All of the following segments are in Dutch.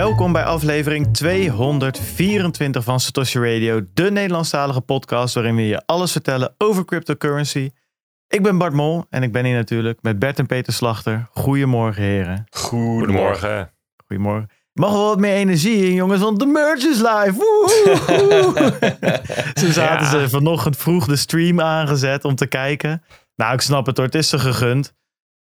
Welkom bij aflevering 224 van Satoshi Radio, de Nederlandstalige podcast waarin we je alles vertellen over cryptocurrency. Ik ben Bart Mol en ik ben hier natuurlijk met Bert en Peter Slachter. Goedemorgen heren. Goedemorgen. Goedemorgen. Mag wel wat meer energie in, jongens, want de merch is live. Ze zaten ze vanochtend vroeg de stream aangezet om te kijken. Nou, ik snap het hoor, het is ze gegund.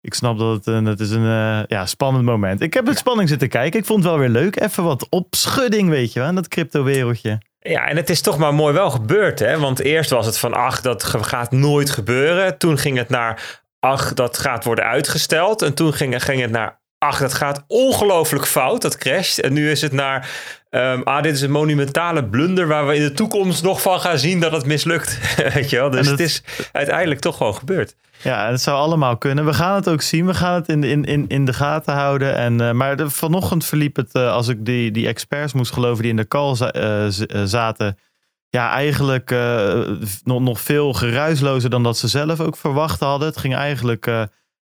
Ik snap dat het, een, het is een eh, ja, spannend moment. Ik heb met spanning zitten kijken. Ik vond het wel weer leuk. Even wat opschudding, weet je wel, in dat crypto-wereldje. Ja, en het is toch maar mooi wel gebeurd, hè? Want eerst was het van, ach, dat gaat nooit gebeuren. Toen ging het naar, ach, dat gaat worden uitgesteld. En toen ging, ging het naar, ach, dat gaat ongelooflijk fout, dat crasht. En nu is het naar, ehm, ah, dit is een monumentale blunder waar we in de toekomst nog van gaan zien dat het mislukt. Weet je wel? Dus het is uiteindelijk toch gewoon gebeurd. Ja, het zou allemaal kunnen. We gaan het ook zien. We gaan het in, in, in, in de gaten houden. En, eh, maar de, vanochtend verliep het, eh, als ik die, die experts moest geloven die in de call za- eh, zaten. Ja, eigenlijk nog, nog veel geruislozer dan dat ze zelf ook verwacht hadden. Het ging eigenlijk,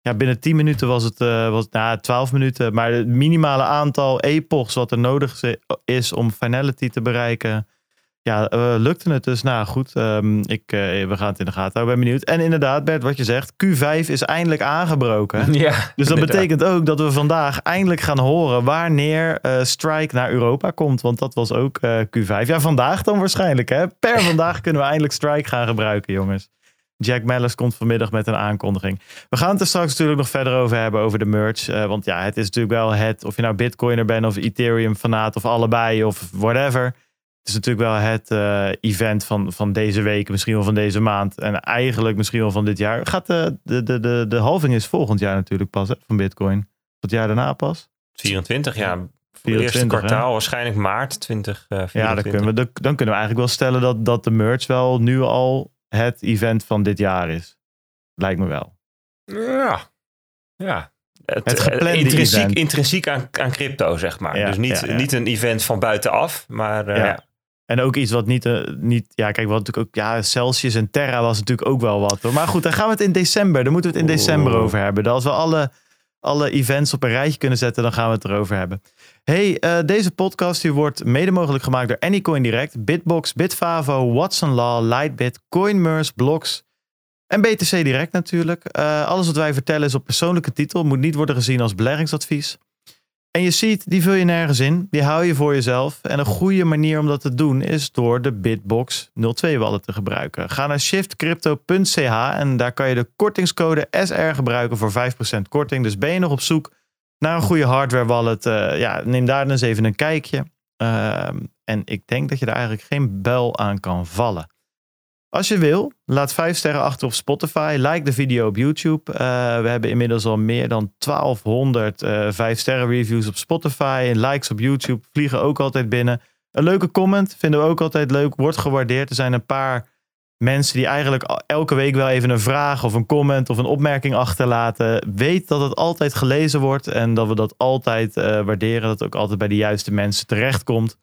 ja, binnen 10 minuten was het, eh was, nou, 12 minuten. Maar het minimale aantal epochs wat er nodig is- om finality te bereiken. Ja, eh, lukte het dus. Nou goed, ehm, ik, eh, we gaan het in de gaten houden. Ben benieuwd. En inderdaad, Bert, wat je zegt, Q5 is eindelijk aangebroken. Ja, Dus dat inderdaad. betekent ook dat we vandaag eindelijk gaan horen wanneer Strike naar Europa komt. Want dat was ook eh, Q5. Ja, vandaag dan waarschijnlijk. Hè? Per vandaag kunnen we eindelijk Strike gaan gebruiken, jongens. Jack Mellis komt vanmiddag met een aankondiging. We gaan het er straks natuurlijk nog verder over hebben, over de merch. Eh, want ja, het is natuurlijk wel het, of je nou Bitcoiner bent of Ethereum fanaat of allebei of whatever. Het is natuurlijk wel het eh, event van, van deze week, misschien wel van deze maand. En eigenlijk misschien wel van dit jaar. Gaat de, de, de, de, de halving is volgend jaar natuurlijk pas hè, van Bitcoin. Het jaar daarna pas. 24, ja. Voor het 24, eerste hè? kwartaal, waarschijnlijk maart 2024. Ja, dan kunnen, we, dan kunnen we eigenlijk wel stellen dat, dat de merch wel nu al het event van dit jaar is. Lijkt me wel. Ja. Ja. Het, Het geplande eh, intrinsiek, event. intrinsiek aan, aan crypto, zeg maar. Ja, dus niet, ja, ja. niet een event van buitenaf, maar eh. En ook iets wat niet, eh, niet ja, kijk, wat natuurlijk ook, ja, Celsius en Terra was natuurlijk ook wel wat. hoor. Maar goed, dan gaan we het in december. Dan moeten we het in december over hebben. Als we alle, alle events op een rijtje kunnen zetten, dan gaan we het erover hebben. Hey, eh, deze podcast wordt mede mogelijk gemaakt door Anycoin Direct, Bitbox, Bitfavo, Watson Law, Lightbit, Coinmerse, Blocks en BTC Direct natuurlijk. Eh, alles wat wij vertellen is op persoonlijke titel, moet niet worden gezien als beleggingsadvies. En je ziet, die vul je nergens in. Die hou je voor jezelf. En een goede manier om dat te doen is door de Bitbox 02 wallet te gebruiken. Ga naar shiftcrypto.ch en daar kan je de kortingscode SR gebruiken voor 5% korting. Dus ben je nog op zoek naar een goede hardware wallet? eh, ja, neem daar eens even een kijkje. Ehm, en ik denk dat je daar eigenlijk geen bel aan kan vallen. Als je wil, laat 5 sterren achter op Spotify. Like de video op YouTube. Eh, we hebben inmiddels al meer dan 1200 eh 5 sterren reviews op Spotify. En likes op YouTube vliegen ook altijd binnen. Een leuke comment vinden we ook altijd leuk. Wordt gewaardeerd. Er zijn een paar mensen die eigenlijk elke week wel even een vraag of een comment of een opmerking achterlaten. Weet dat het altijd gelezen wordt en dat we dat altijd eh, waarderen. Dat het ook altijd bij de juiste mensen terechtkomt.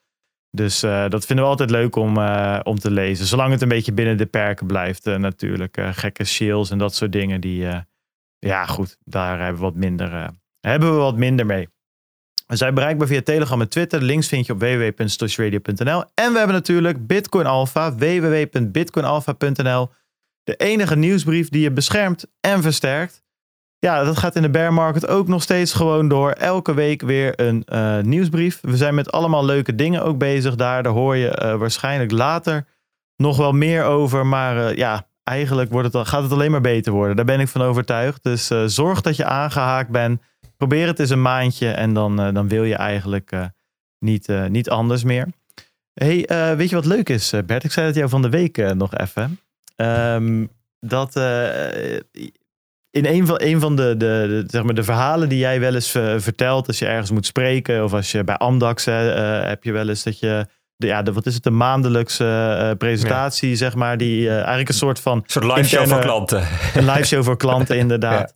Dus eh, dat vinden we altijd leuk om, eh, om te lezen. Zolang het een beetje binnen de perken blijft natuurlijk. Gekke shills en dat soort dingen. Die, ja goed, daar hebben we wat minder, hebben we wat minder mee. We zijn bereikbaar via Telegram en Twitter. Links vind je op www.stosradio.nl. En we hebben natuurlijk Bitcoin Alpha, www.bitcoinalpha.nl. De enige nieuwsbrief die je beschermt en versterkt. Ja, dat gaat in de bear market ook nog steeds gewoon door. Elke week weer een eh, nieuwsbrief. We zijn met allemaal leuke dingen ook bezig daar. Daar hoor je eh, waarschijnlijk later nog wel meer over. Maar eh, ja, eigenlijk wordt het, gaat het alleen maar beter worden. Daar ben ik van overtuigd. Dus zorg dat je aangehaakt bent. Probeer het eens een maandje en dan, eh, dan wil je eigenlijk eh, niet, eh, niet anders meer. hey, weet je wat leuk is, Bert? Ik zei dat jou van de week nog even. Ehm, dat in een van, een van de, de, de, zeg maar de verhalen die jij wel eens vertelt als je ergens moet spreken of als je bij Amdax heb je wel eens dat je de, ja, de, wat is het, de maandelijkse presentatie, zeg maar, die eigenlijk een soort van Een soort live show van klanten. een live show voor klanten, inderdaad.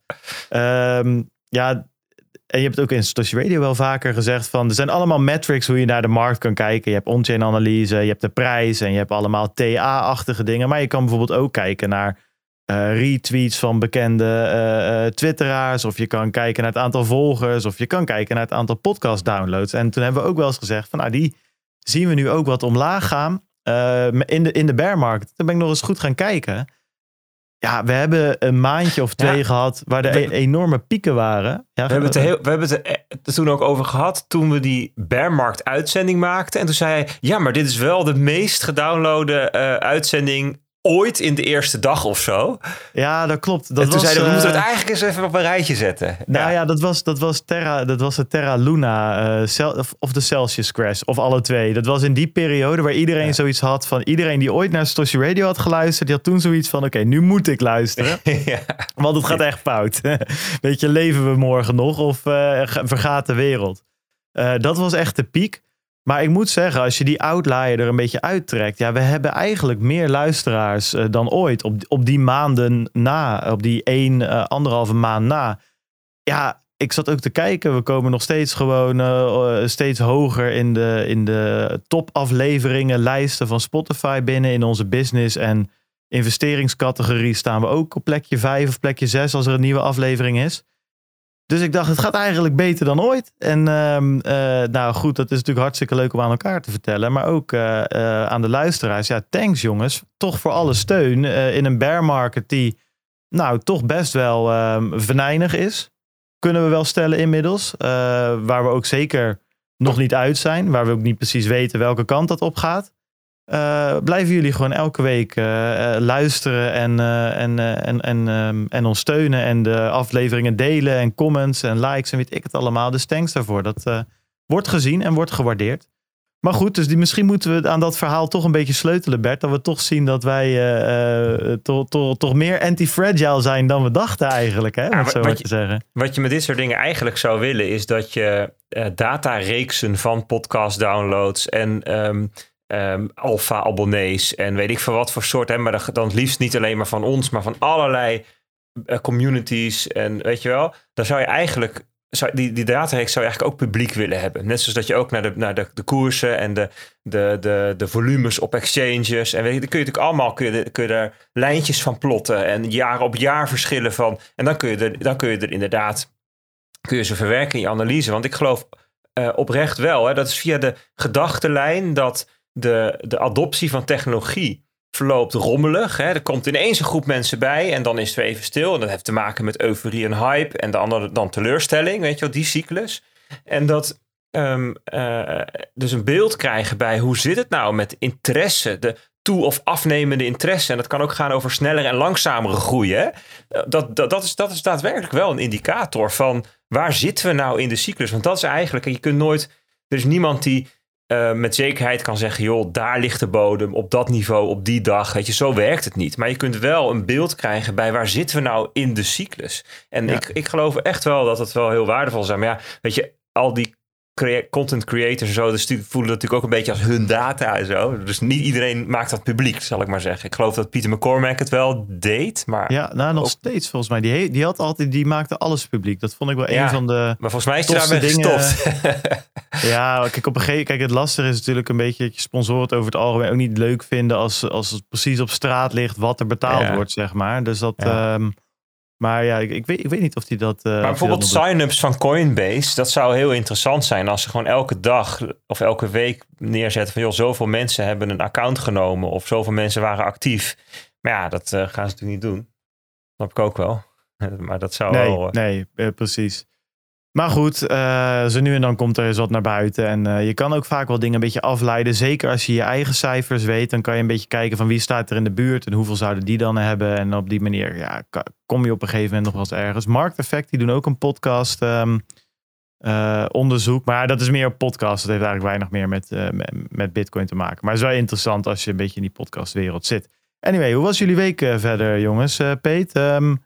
Ja. ja, en je hebt ook in Satoshi Radio wel vaker gezegd van... er zijn allemaal metrics hoe je naar de markt kan kijken. Je hebt on-chain analyse, je hebt de prijs... en je hebt allemaal TA-achtige dingen. Maar je kan bijvoorbeeld ook kijken naar eh, retweets van bekende eh, eh, twitteraars. Of je kan kijken naar het aantal volgers. Of je kan kijken naar het aantal podcast downloads. En toen hebben we ook wel eens gezegd van nou die zien we nu ook wat omlaag gaan. in, de, in de bear market. Toen ben ik nog eens goed gaan kijken. Ja, we hebben een maandje of twee Ja. gehad waar er We- e- enorme pieken waren. Ja, We hebben, het er heel, we hebben het er eh, toen ook over gehad toen we die Bearmarkt uitzending maakten. En toen zei hij, ja, maar dit is wel de meest gedownloade eh, uitzending ooit in de eerste dag of zo. ja, dat klopt. Dat en toen was, zeiden we, moeten eh, het eigenlijk eens even op een rijtje zetten. Nou ja, dat, was, dat, was Terra, dat was de Terra Luna eh, Cel- of, of de Celsius Crash. Of alle twee. Dat was in die periode waar iedereen Ja. zoiets had van... Iedereen die ooit naar Stosje Radio had geluisterd... die had toen zoiets van... Oké, nu moet ik luisteren. ja. Want het gaat echt fout. Weet je, leven we morgen nog of eh, ga- vergaat de wereld? Eh, dat was echt de piek. Maar ik moet zeggen, als je die outlier er een beetje uittrekt... Ja, we hebben eigenlijk meer luisteraars eh, dan ooit. Op, op die maanden na, op die één, eh, anderhalve maand na. Ja, ik zat ook te kijken. We komen nog steeds gewoon eh, steeds hoger in de, in de topafleveringen, lijsten van Spotify binnen. In onze business en investeringscategorie staan we ook op plekje 5 of plekje 6 als er een nieuwe aflevering is. Dus ik dacht, het gaat eigenlijk beter dan ooit. En ehm, eh, nou goed, dat is natuurlijk hartstikke leuk om aan elkaar te vertellen. Maar ook eh, eh, aan de luisteraars. Ja, thanks jongens. Toch voor alle steun in een bear market die nou toch best wel ehm venijnig is. Kunnen we wel stellen inmiddels. Waar we ook zeker nog niet uit zijn. Waar we ook niet precies weten welke kant dat op gaat. Eh, blijven jullie gewoon elke week eh, eh, luisteren en, en, en, en, ehm, en ons steunen. En de afleveringen delen en comments en likes en weet ik het allemaal. Dus thanks daarvoor. Dat wordt gezien en wordt gewaardeerd. Maar goed, dus die, misschien moeten we aan dat verhaal toch een beetje sleutelen, Bert. Dat we toch zien dat wij toch, toch, toch meer anti-fragile zijn dan we dachten eigenlijk. Hè, Ja, zo wat je- te zeggen. Wat je met dit soort dingen eigenlijk zou willen, is dat je datareeksen van podcast downloads en ehm ehm, alpha-abonnees en weet ik veel wat voor soort, hè, maar dan, het liefst niet alleen maar van ons, maar van allerlei eh, communities en weet je wel, dan zou je eigenlijk, zou, die, die datareeks zou je eigenlijk ook publiek willen hebben. Net zoals dat je ook naar de, naar de, de koersen en de, de, de, de volumes op exchanges en weet je, dan kun je natuurlijk allemaal, kun je, kun je er lijntjes van plotten en jaar op jaar verschillen van, en dan kun je er, dan kun je er inderdaad kun je ze verwerken in je analyse. Want ik geloof eh, oprecht wel, hè, dat is via de gedachtenlijn dat de, de adoptie van technologie verloopt rommelig. Hè. Er komt ineens een groep mensen bij en dan is het even stil. En dat heeft te maken met euforie en hype en de andere dan teleurstelling, weet je wel, die cyclus. En dat ehm, eh, dus een beeld krijgen bij hoe zit het nou met interesse, de toe- of afnemende interesse. En dat kan ook gaan over snellere en langzamere groei. Hè? Eh, Dat, dat, dat, is, dat is daadwerkelijk wel een indicator van waar zitten we nou in de cyclus. Want dat is eigenlijk, je kunt nooit, er is niemand die eh, met zekerheid kan zeggen, joh, daar ligt de bodem op dat niveau, op die dag. Weet je, zo werkt het niet. Maar je kunt wel een beeld krijgen bij waar zitten we nou in de cyclus. En Ja. ik, ik geloof echt wel dat het wel heel waardevol is. Maar ja, weet je, al die crea- content creators en zo, dus die voelen dat natuurlijk ook een beetje als hun data en zo. Dus niet iedereen maakt dat publiek, zal ik maar zeggen. Ik geloof dat Pieter McCormack het wel deed, maar, Ja, nou nog Ook- steeds volgens mij. Die, die, had altijd, die maakte alles publiek. Dat vond ik wel Ja. een van de... maar volgens mij is daarmee dingen- gestopt. Ja, kijk, op een gegeven kijk, het lastige is natuurlijk een beetje dat je sponsoren over het algemeen ook niet leuk vinden als, als het precies op straat ligt wat er betaald Ja. wordt, zeg maar. Dus dat. Ja. ehm, maar ja, ik, ik, weet, ik weet niet of die dat. eh, Maar bijvoorbeeld dat sign-ups van Coinbase, dat zou heel interessant zijn als ze gewoon elke dag of elke week neerzetten van joh, zoveel mensen hebben een account genomen of zoveel mensen waren actief. Maar ja, dat eh, gaan ze natuurlijk niet doen. Snap ik ook wel. Maar dat zou Nee, wel... eh, nee, precies. Maar goed, zo nu en dan komt er eens wat naar buiten. En je kan ook vaak wel dingen een beetje afleiden. Zeker als je je eigen cijfers weet. Dan kan je een beetje kijken van wie staat er in de buurt. En hoeveel zouden die dan hebben. En op die manier ja, kom je op een gegeven moment nog wel eens ergens. Markt Effect, die doen ook een podcast ehm, eh, onderzoek. Maar dat is meer een podcast. Dat heeft eigenlijk weinig meer met, eh, met, met bitcoin te maken. Maar het is wel interessant als je een beetje in die podcastwereld zit. Anyway, hoe was jullie week eh, verder jongens? Eh Peet, ehm, is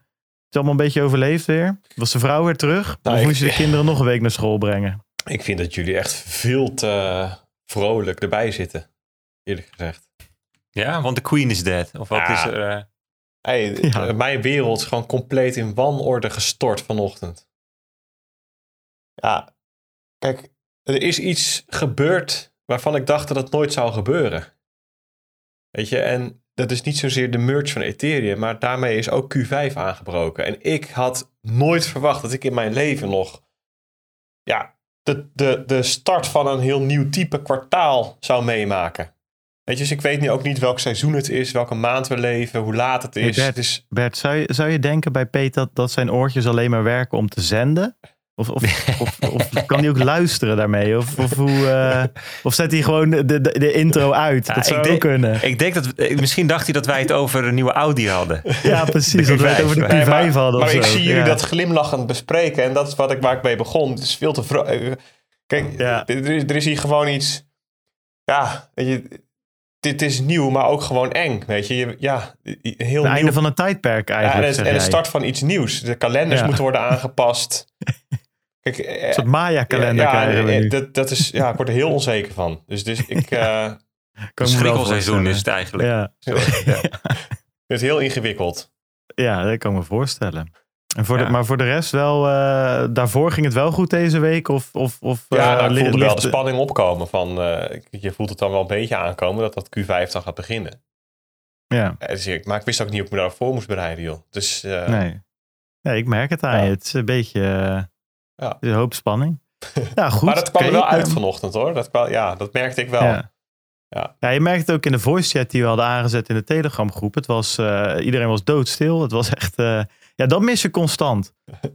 het allemaal een beetje overleefd weer? Was de vrouw weer terug? Nou, of ik- moest je de kinderen nog een week naar school brengen? Ik vind dat jullie echt veel te vrolijk erbij zitten. Eerlijk gezegd. Ja, want de queen is dead. Of wat Ja. is er? Hey, Ja. eh, Mijn wereld is gewoon compleet in wanorde gestort vanochtend. Ja, kijk, er is iets gebeurd waarvan ik dacht dat het nooit zou gebeuren. Weet je, en dat is niet zozeer de merge van Ethereum, maar daarmee is ook Q5 aangebroken. En ik had nooit verwacht dat ik in mijn leven nog ja, de, de, de start van een heel nieuw type kwartaal zou meemaken. Weet je, dus ik weet nu ook niet welk seizoen het is, welke maand we leven, hoe laat het is. Hey Bert, zou, je, zou je denken bij Peet dat, dat zijn oortjes alleen maar werken om te zenden? Of, of, of, of kan hij ook luisteren daarmee? Of, of, hoe, eh, of zet hij gewoon de, de, de intro uit? Ja, dat zou ik ook kunnen. Ik denk dat, eh, misschien dacht hij dat wij het over een nieuwe Audi hadden. Ja, precies. Dat we het Q5. over de Q5 Nee, maar, hadden maar ik zo. zie jullie Ja. dat glimlachend bespreken en dat is wat ik, waar ik mee begon. Het is veel te eh, Kijk, Ja. er, is, er is hier gewoon iets. Ja, weet je, dit is nieuw, maar ook gewoon eng. Weet je, Je- ja, heel Het nieuw. einde van een tijdperk ja, en, eigenlijk, het, en de start van iets nieuws. De kalenders Ja. moeten worden aangepast. Kijk, eh, Een soort Maya-kalender ja, krijgen we eh, nu. Dat, dat is, ja, ik word er heel onzeker van. Dus, dus ik eh, wel schrikkelseizoen is het eigenlijk. Ja. het heel ingewikkeld. ja, dat kan ik me voorstellen. En voor Ja. de, maar voor de rest wel, eh, daarvoor ging het wel goed deze week? Of, of, of, Ja, eh, nou, ik voelde wel de spanning opkomen. Van, eh, je voelt het dan wel een beetje aankomen dat dat Q5 dan gaat beginnen. Ja, dus ik- maar ik wist ook niet hoe ik me daarvoor moest bereiden, joh. Dus nee. Ja, ik merk het aan Ja. je. Het is een beetje Ja. een hoop spanning. Ja, goed. maar dat kwam er wel uit ehm, vanochtend, hoor. Dat, kwam- ja, dat merkte ik wel. Ja. Ja. Ja, je merkt het ook in de voice chat die we hadden aangezet in de Telegram groep. Het was, iedereen was doodstil. Het was echt, ja, dat mis je constant.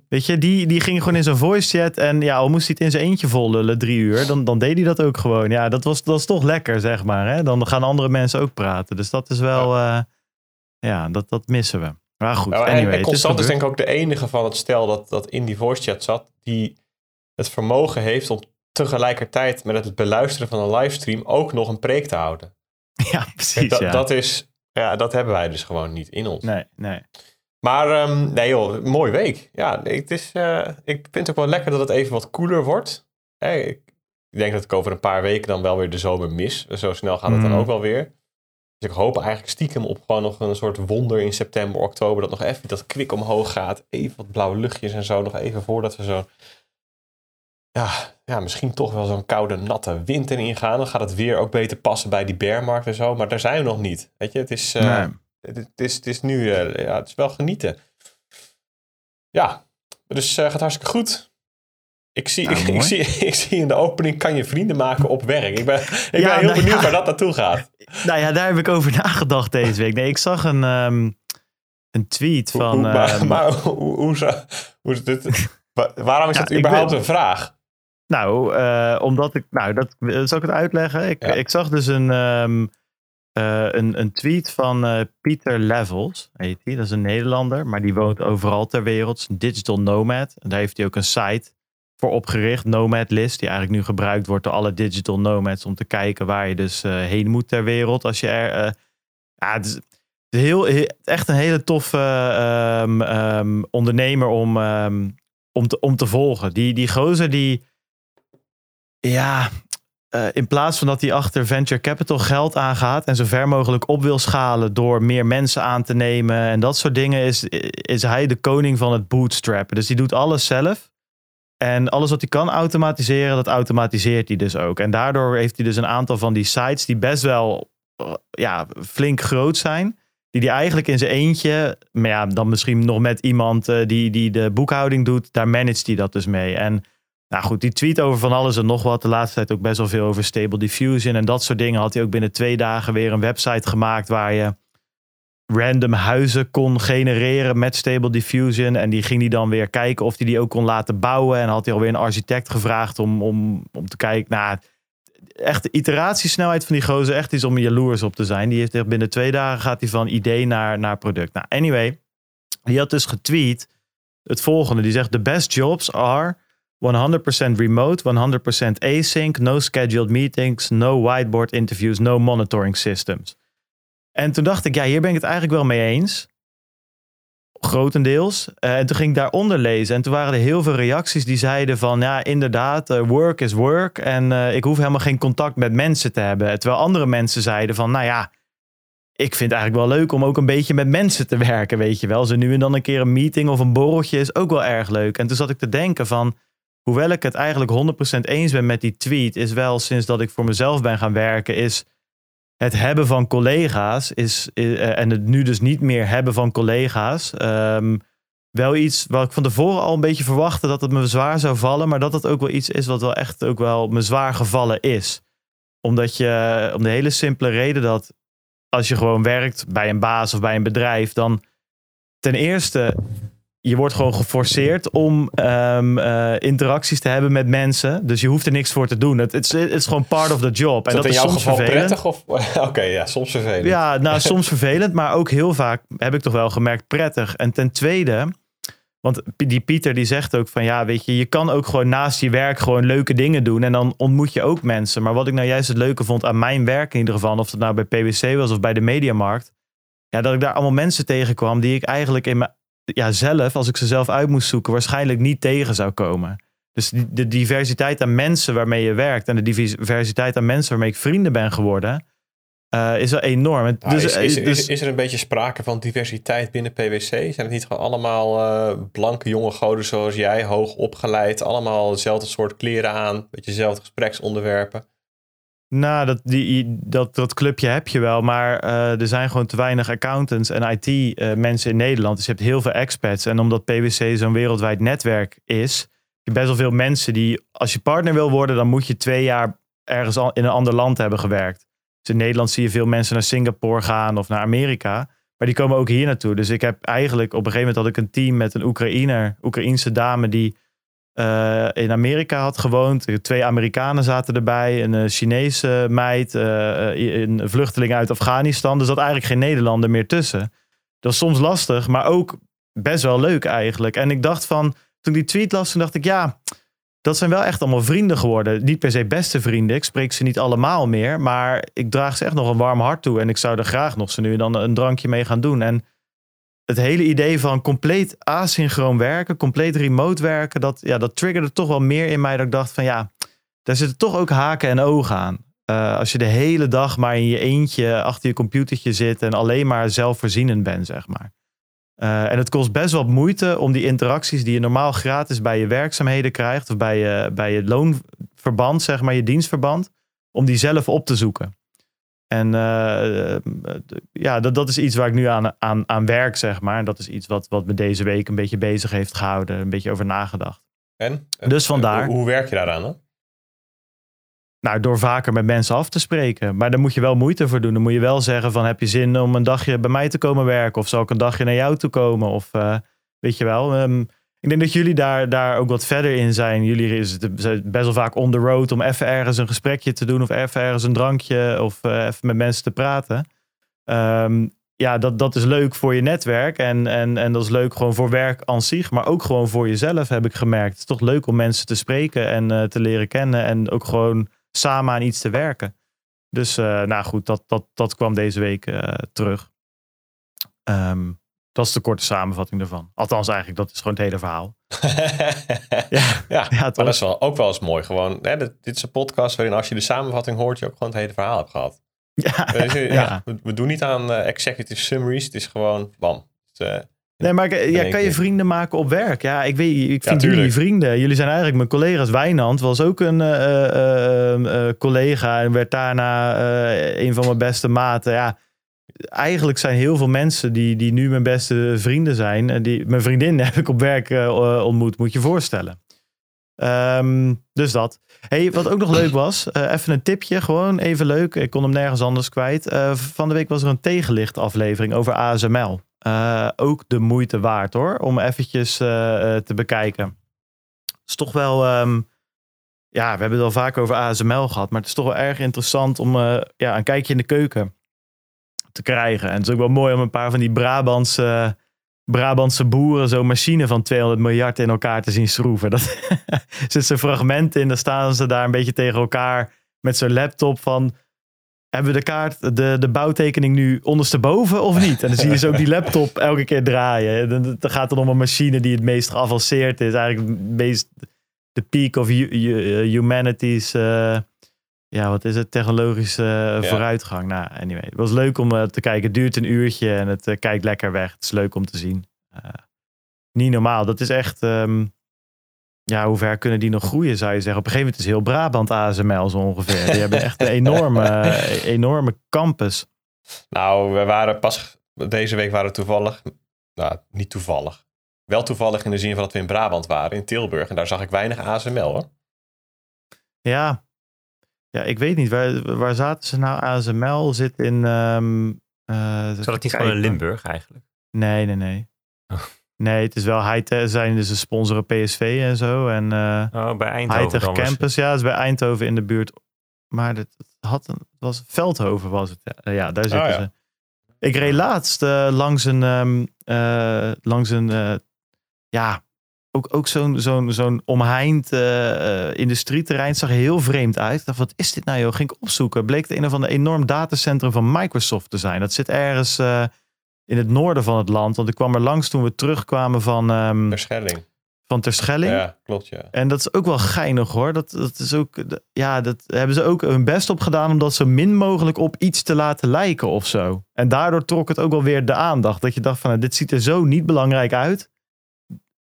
Weet je, die, die ging gewoon in zijn voice chat en ja, al moest hij het in zijn eentje vol lullen drie uur, dan, dan deed hij dat ook gewoon. Ja, dat was, dat is toch lekker, zeg maar. Hè? Dan gaan andere mensen ook praten. Dus dat is wel, ja, ja dat, dat missen we. Maar goed, Nou, en- anyway. en Constant is denk ik ook de enige van het stel dat, dat in die voice chat zat, die het vermogen heeft om tegelijkertijd met het beluisteren van een livestream ook nog een preek te houden. Ja, Kijk, precies. dat, ja. dat is, ja, dat hebben wij dus gewoon niet in ons. Nee, nee. Maar ehm, nee joh, mooie week. Ja, het is, eh, ik vind het ook wel lekker dat het even wat koeler wordt. Hè, ik, denk dat ik over een paar weken dan wel weer de zomer mis. Zo snel gaat het dan Mm. ook wel weer. Dus ik hoop eigenlijk stiekem op gewoon nog een soort wonder in september, oktober. Dat nog even dat kwik omhoog gaat. Even wat blauwe luchtjes en zo. Nog even voordat we zo... Ja, ja misschien toch wel zo'n koude, natte winter ingaan. Dan gaat het weer ook beter passen bij die bearmarkt en zo. Maar daar zijn we nog niet. Weet je, het is... eh, Nee. Het, is, het is nu, eh, ja, het is wel genieten. Ja, dus eh gaat hartstikke goed. Ik zie, Nou, ik, mooi. zie, ik zie in de opening, kan je vrienden maken op werk. Ik ben, ik ben heel nou benieuwd ja. waar dat naartoe gaat. Nou ja, daar heb ik over nagedacht deze week. Nee, ik zag een, ehm, een tweet van... hoe, maar ehm, maar hoe, hoe, hoe is dit? Wa- waarom is Ja, dat ik überhaupt ben- een vraag? Nou, eh, omdat ik. Nou, dat zal ik het uitleggen. Ik, ik zag dus een, ehm, eh, een, een tweet van eh, Pieter Levels, heet hij. Dat is een Nederlander, maar die woont overal ter wereld. Een digital nomad. En daar heeft hij ook een site voor opgericht, Nomad List, die eigenlijk nu gebruikt wordt door alle digital nomads om te kijken waar je dus eh, heen moet ter wereld. Als je er. ja, het is, heel- echt een hele toffe ehm, ehm, ondernemer om, ehm, om, te, om te volgen. Die, die gozer die ja, eh, in plaats van dat hij achter venture capital geld aangaat en zo ver mogelijk op wil schalen door meer mensen aan te nemen en dat soort dingen, is, is hij de koning van het bootstrappen. Dus die doet alles zelf. En alles wat hij kan automatiseren, dat automatiseert hij dus ook. En daardoor heeft hij dus een aantal van die sites die best wel eh, ja, flink groot zijn. Die hij eigenlijk in zijn eentje, maar ja, dan misschien nog met iemand eh, die, die de boekhouding doet, daar managt hij dat dus mee. En nou goed, die tweet over van alles en nog wat. De laatste tijd ook best wel veel over Stable Diffusion en dat soort dingen. Had hij ook binnen twee dagen weer een website gemaakt waar je random huizen kon genereren met Stable Diffusion. En die ging hij dan weer kijken of hij die ook kon laten bouwen. En had hij alweer een architect gevraagd om, om, om te kijken. Nou, echt de iteratiesnelheid van die gozer, echt iets om jaloers op te zijn. Die heeft echt binnen twee dagen gaat hij van idee naar, naar product. Nou, anyway, die had dus getweet het volgende. Die zegt, the best jobs are 100% remote, 100% async, no scheduled meetings, no whiteboard interviews, no monitoring systems. En toen dacht ik, ja, hier ben ik het eigenlijk wel mee eens. Grotendeels. Eh, en toen ging ik daaronder lezen. En toen waren er heel veel reacties die zeiden van... ja, inderdaad, eh, work is work. En eh, ik hoef helemaal geen contact met mensen te hebben. Terwijl andere mensen zeiden van... nou ja, ik vind het eigenlijk wel leuk om ook een beetje met mensen te werken, weet je wel. Zo nu en dan een keer een meeting of een borreltje is ook wel erg leuk. En toen zat ik te denken van... hoewel ik het eigenlijk 100% eens ben met die tweet... is wel sinds dat ik voor mezelf ben gaan werken... is het hebben van collega's is, eh, en het nu dus niet meer hebben van collega's, ehm, wel iets wat ik van tevoren al een beetje verwachtte dat het me zwaar zou vallen, maar dat het ook wel iets is wat wel echt ook wel me zwaar gevallen is. Omdat je, om de hele simpele reden dat als je gewoon werkt bij een baas of bij een bedrijf, dan ten eerste je wordt gewoon geforceerd om um, uh, interacties te hebben met mensen. Dus je hoeft er niks voor te doen. Het is, gewoon part of the job. Is en dat, dat in is jouw soms geval vervelend. prettig? Of... Oké, ja, soms vervelend. Ja, nou soms vervelend, maar ook heel vaak heb ik toch wel gemerkt prettig. En ten tweede, want die Pieter die zegt ook van ja, weet je, je kan ook gewoon naast je werk gewoon leuke dingen doen en dan ontmoet je ook mensen. Maar wat ik nou juist het leuke vond aan mijn werk in ieder geval, of het nou bij PwC was of bij de Mediamarkt, ja, dat ik daar allemaal mensen tegenkwam die ik eigenlijk in mijn ja, zelf, als ik ze zelf uit moest zoeken, waarschijnlijk niet tegen zou komen. Dus die, de diversiteit aan mensen waarmee je werkt en de diversiteit aan mensen waarmee ik vrienden ben geworden, uh, is wel enorm. Dus, is, is, dus, is, is, er een beetje sprake van diversiteit binnen PwC? Zijn het niet gewoon allemaal uh, blanke jonge goden zoals jij, hoog opgeleid, allemaal hetzelfde soort kleren aan, beetje dezelfde gespreksonderwerpen? Nou, dat, die, dat, dat clubje heb je wel, maar uh, er zijn gewoon te weinig accountants en IT-mensen in Nederland. Dus je hebt heel veel expats. En omdat PwC zo'n wereldwijd netwerk is, heb je best wel veel mensen die, als je partner wil worden, dan moet je twee jaar ergens in een ander land hebben gewerkt. Dus in Nederland zie je veel mensen naar Singapore gaan of naar Amerika. Maar die komen ook hier naartoe. Dus ik heb eigenlijk op een gegeven moment had ik een team met een Oekraïner, Oekraïense dame die uh, in Amerika had gewoond. Twee Amerikanen zaten erbij, een uh, Chinese meid, uh, een vluchteling uit Afghanistan. Er zat eigenlijk geen Nederlander meer tussen. Dat was soms lastig, maar ook best wel leuk eigenlijk. En ik dacht van, toen die tweet las, toen dacht ik ja, dat zijn wel echt allemaal vrienden geworden. Niet per se beste vrienden, ik spreek ze niet allemaal meer, maar ik draag ze echt nog een warm hart toe. En ik zou er graag nog zo nu dan een drankje mee gaan doen. En het hele idee van compleet asynchroon werken, compleet remote werken, dat, ja, dat triggerde toch wel meer in mij dat ik dacht van ja, daar zitten toch ook haken en ogen aan. Uh, als je de hele dag maar in je eentje achter je computertje zit en alleen maar zelfvoorzienend bent, zeg maar. Uh, en het kost best wel moeite om die interacties die je normaal gratis bij je werkzaamheden krijgt, of bij je, bij je loonverband, zeg maar, je dienstverband, om die zelf op te zoeken. En uh, ja, dat, dat is iets waar ik nu aan, aan, aan werk, zeg maar. En dat is iets wat, wat me deze week een beetje bezig heeft gehouden. Een beetje over nagedacht. En? Dus vandaar. Hoe, hoe werk je daaraan dan? Nou, door vaker met mensen af te spreken. Maar daar moet je wel moeite voor doen. Dan moet je wel zeggen van, heb je zin om een dagje bij mij te komen werken? Of zal ik een dagje naar jou toe komen? Of uh, weet je wel... Um, ik denk dat jullie daar, daar ook wat verder in zijn. Jullie is best wel vaak on the road om even ergens een gesprekje te doen. Of even ergens een drankje. Of uh, even met mensen te praten. Um, ja, dat, dat is leuk voor je netwerk. En, en, en dat is leuk gewoon voor werk aan zich. Maar ook gewoon voor jezelf heb ik gemerkt. Het is toch leuk om mensen te spreken en uh, te leren kennen. En ook gewoon samen aan iets te werken. Dus uh, nou goed, dat, dat, dat kwam deze week terug. Um, dat is de korte samenvatting ervan. Althans, eigenlijk, dat is gewoon het hele verhaal. ja, ja, ja dat is wel, ook wel eens mooi. Gewoon, hè, dit, dit is een podcast waarin als je de samenvatting hoort, je ook gewoon het hele verhaal hebt gehad. Ja, dus, ja, ja. We, we, doen niet aan uh, executive summaries. Het is gewoon, bam. Het, uh, Nee, maar ja, kan je vrienden maken op werk? Ja, ik weet, ik vind jullie vrienden. Jullie zijn eigenlijk mijn collega's. Wijnand was ook een uh, collega en werd daarna een van mijn beste maten. Ja, eigenlijk zijn heel veel mensen die, die nu mijn beste vrienden zijn. En die, mijn vriendin heb ik op werk uh, ontmoet, moet je voorstellen. Um, dus dat. Hey, wat ook nog leuk was, even een tipje, gewoon even leuk. Ik kon hem nergens anders kwijt. Van de week was er een tegenlicht aflevering over ASML. ook de moeite waard hoor, om eventjes te bekijken. Is toch wel, um, ja, we hebben het al vaak over ASML gehad, maar het is toch wel erg interessant om ja, een kijkje in de keuken te krijgen. En het is ook wel mooi om een paar van die Brabantse, Brabantse boeren zo'n machine van 200 miljard in elkaar te zien schroeven. Dat zit zo'n fragment in, dan staan ze daar een beetje tegen elkaar met zo'n laptop van... Hebben we de kaart, de, de bouwtekening nu ondersteboven of niet? En dan zie je zo ook die laptop elke keer draaien. Dan, gaat het om een machine die het meest geavanceerd is. Eigenlijk meest de peak of humanity's... Uh, ja, wat is het? Technologische ja. vooruitgang. Nou, anyway. Het was leuk om uh, te kijken. Het duurt een uurtje en het uh, kijkt lekker weg. Het is leuk om te zien. niet normaal. Dat is echt... Um, ja, hoe ver kunnen die nog groeien, zou je zeggen. Op een gegeven moment is heel Brabant ASML zo ongeveer. Die hebben echt een enorme, eh, enorme campus. Nou, we waren pas deze week waren we toevallig, nou niet toevallig, wel toevallig in de zin van dat we in Brabant waren, in Tilburg. En daar zag ik weinig ASML hoor. Ja, ja ik weet niet. Waar, waar zaten ze nou? ASML zit in... ehm eh, Zou dat niet gewoon in Limburg eigenlijk? Nee, nee, nee. Oh. Nee, het is wel high zijn dus ze sponsoren PSV en zo. En eh Oh, bij Eindhoven Hightech. Campus, ja, het is bij Eindhoven in de buurt. Maar het had een, het was Veldhoven was het. Ja, Ja, daar zitten Oh, ja. ze. Ik reed laatst eh, langs een, ehm, eh, langs een, eh, ja, ook, ook zo'n zo'n zo'n omheind eh, eh, industrieterrein. Zag er heel vreemd uit. Ik dacht, wat is dit nou joh? Ging ik opzoeken. Bleek het een of ander enorm datacentrum van Microsoft te zijn. Dat zit ergens eh, in het noorden van het land. Want ik kwam er langs toen we terugkwamen van, ehm Terschelling. van Terschelling. Ja, klopt ja. En dat is ook wel geinig hoor. Dat, dat is ook, ja, dat hebben ze ook hun best op gedaan om dat zo min mogelijk op iets te laten lijken of zo. En daardoor trok het ook wel weer de aandacht. Dat je dacht van, nou, dit ziet er zo niet belangrijk uit.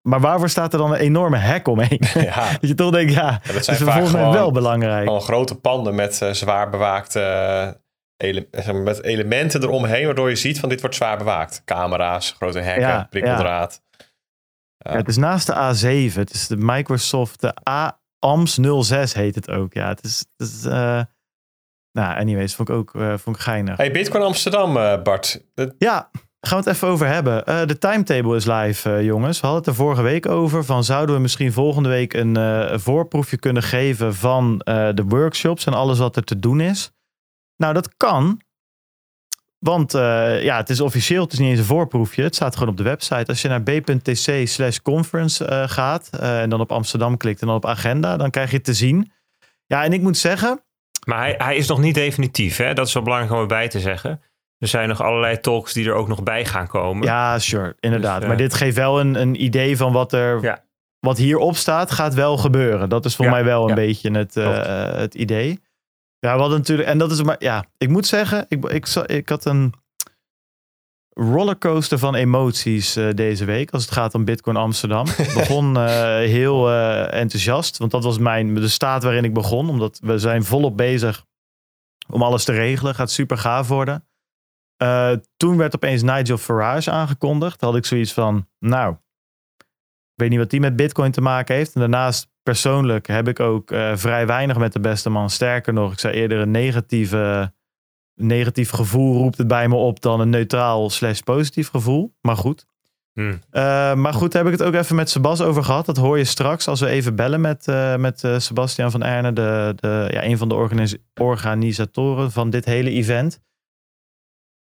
Maar waarvoor staat er dan een enorme hek omheen? Ja, dat je toch denkt, ja, en dat zijn is volgens mij wel belangrijk. gewoon grote panden met eh, zwaar bewaakte ele- maar, met elementen eromheen, waardoor je ziet van dit wordt zwaar bewaakt. Camera's, grote hekken, Ja, prikkeldraad. Ja, het is naast de A7. Het is de Microsoft de AMS 06 heet het ook. Ja, het is, het is nou, anyways, vond ik ook vond ik geinig. Hey, Bitcoin Amsterdam, Bart. Dat- Ja, gaan we het even over hebben. Eh, de timetable is live, eh, jongens. We hadden het er vorige week over. Van zouden we misschien volgende week een eh, voorproefje kunnen geven van de workshops en alles wat er te doen is? Nou, dat kan. Want ja, het is officieel, het is niet eens een voorproefje. Het staat gewoon op de website. Als je naar b.tc slash conference gaat en dan op Amsterdam klikt en dan op agenda, dan krijg je het te zien. Ja, en ik moet zeggen, Maar hij, hij is nog niet definitief, hè? Dat is wel belangrijk om erbij te zeggen. Er zijn nog allerlei talks die er ook nog bij gaan komen. Ja, sure, inderdaad. Dus, eh, maar dit geeft wel een, een idee van wat er. Ja. Wat hierop staat, gaat wel gebeuren. Dat is voor Ja, mij wel een ja. beetje het, eh, het idee. Ja, we hadden natuurlijk. En dat is maar. Ja, ik moet zeggen, ik, ik, ik had een rollercoaster van emoties eh, deze week. Als het gaat om Bitcoin Amsterdam. Ik begon heel enthousiast. Want dat was mijn, de staat waarin ik begon. Omdat we zijn volop bezig om alles te regelen. Gaat super gaaf worden. Eh, toen werd opeens Nigel Farage aangekondigd. Had ik zoiets van, nou, ik weet niet wat die met Bitcoin te maken heeft. En daarnaast persoonlijk heb ik ook eh, vrij weinig met de beste man. Sterker nog, ik zou eerder een negatieve, negatief gevoel roept het bij me op dan een neutraal slash positief gevoel. Maar goed. Hmm. Eh, maar goed, daar heb ik het ook even met Sebas over gehad. Dat hoor je straks als we even bellen met, met eh, Sebastian van Erne, de, de, ja, een van de organis- organisatoren van dit hele event.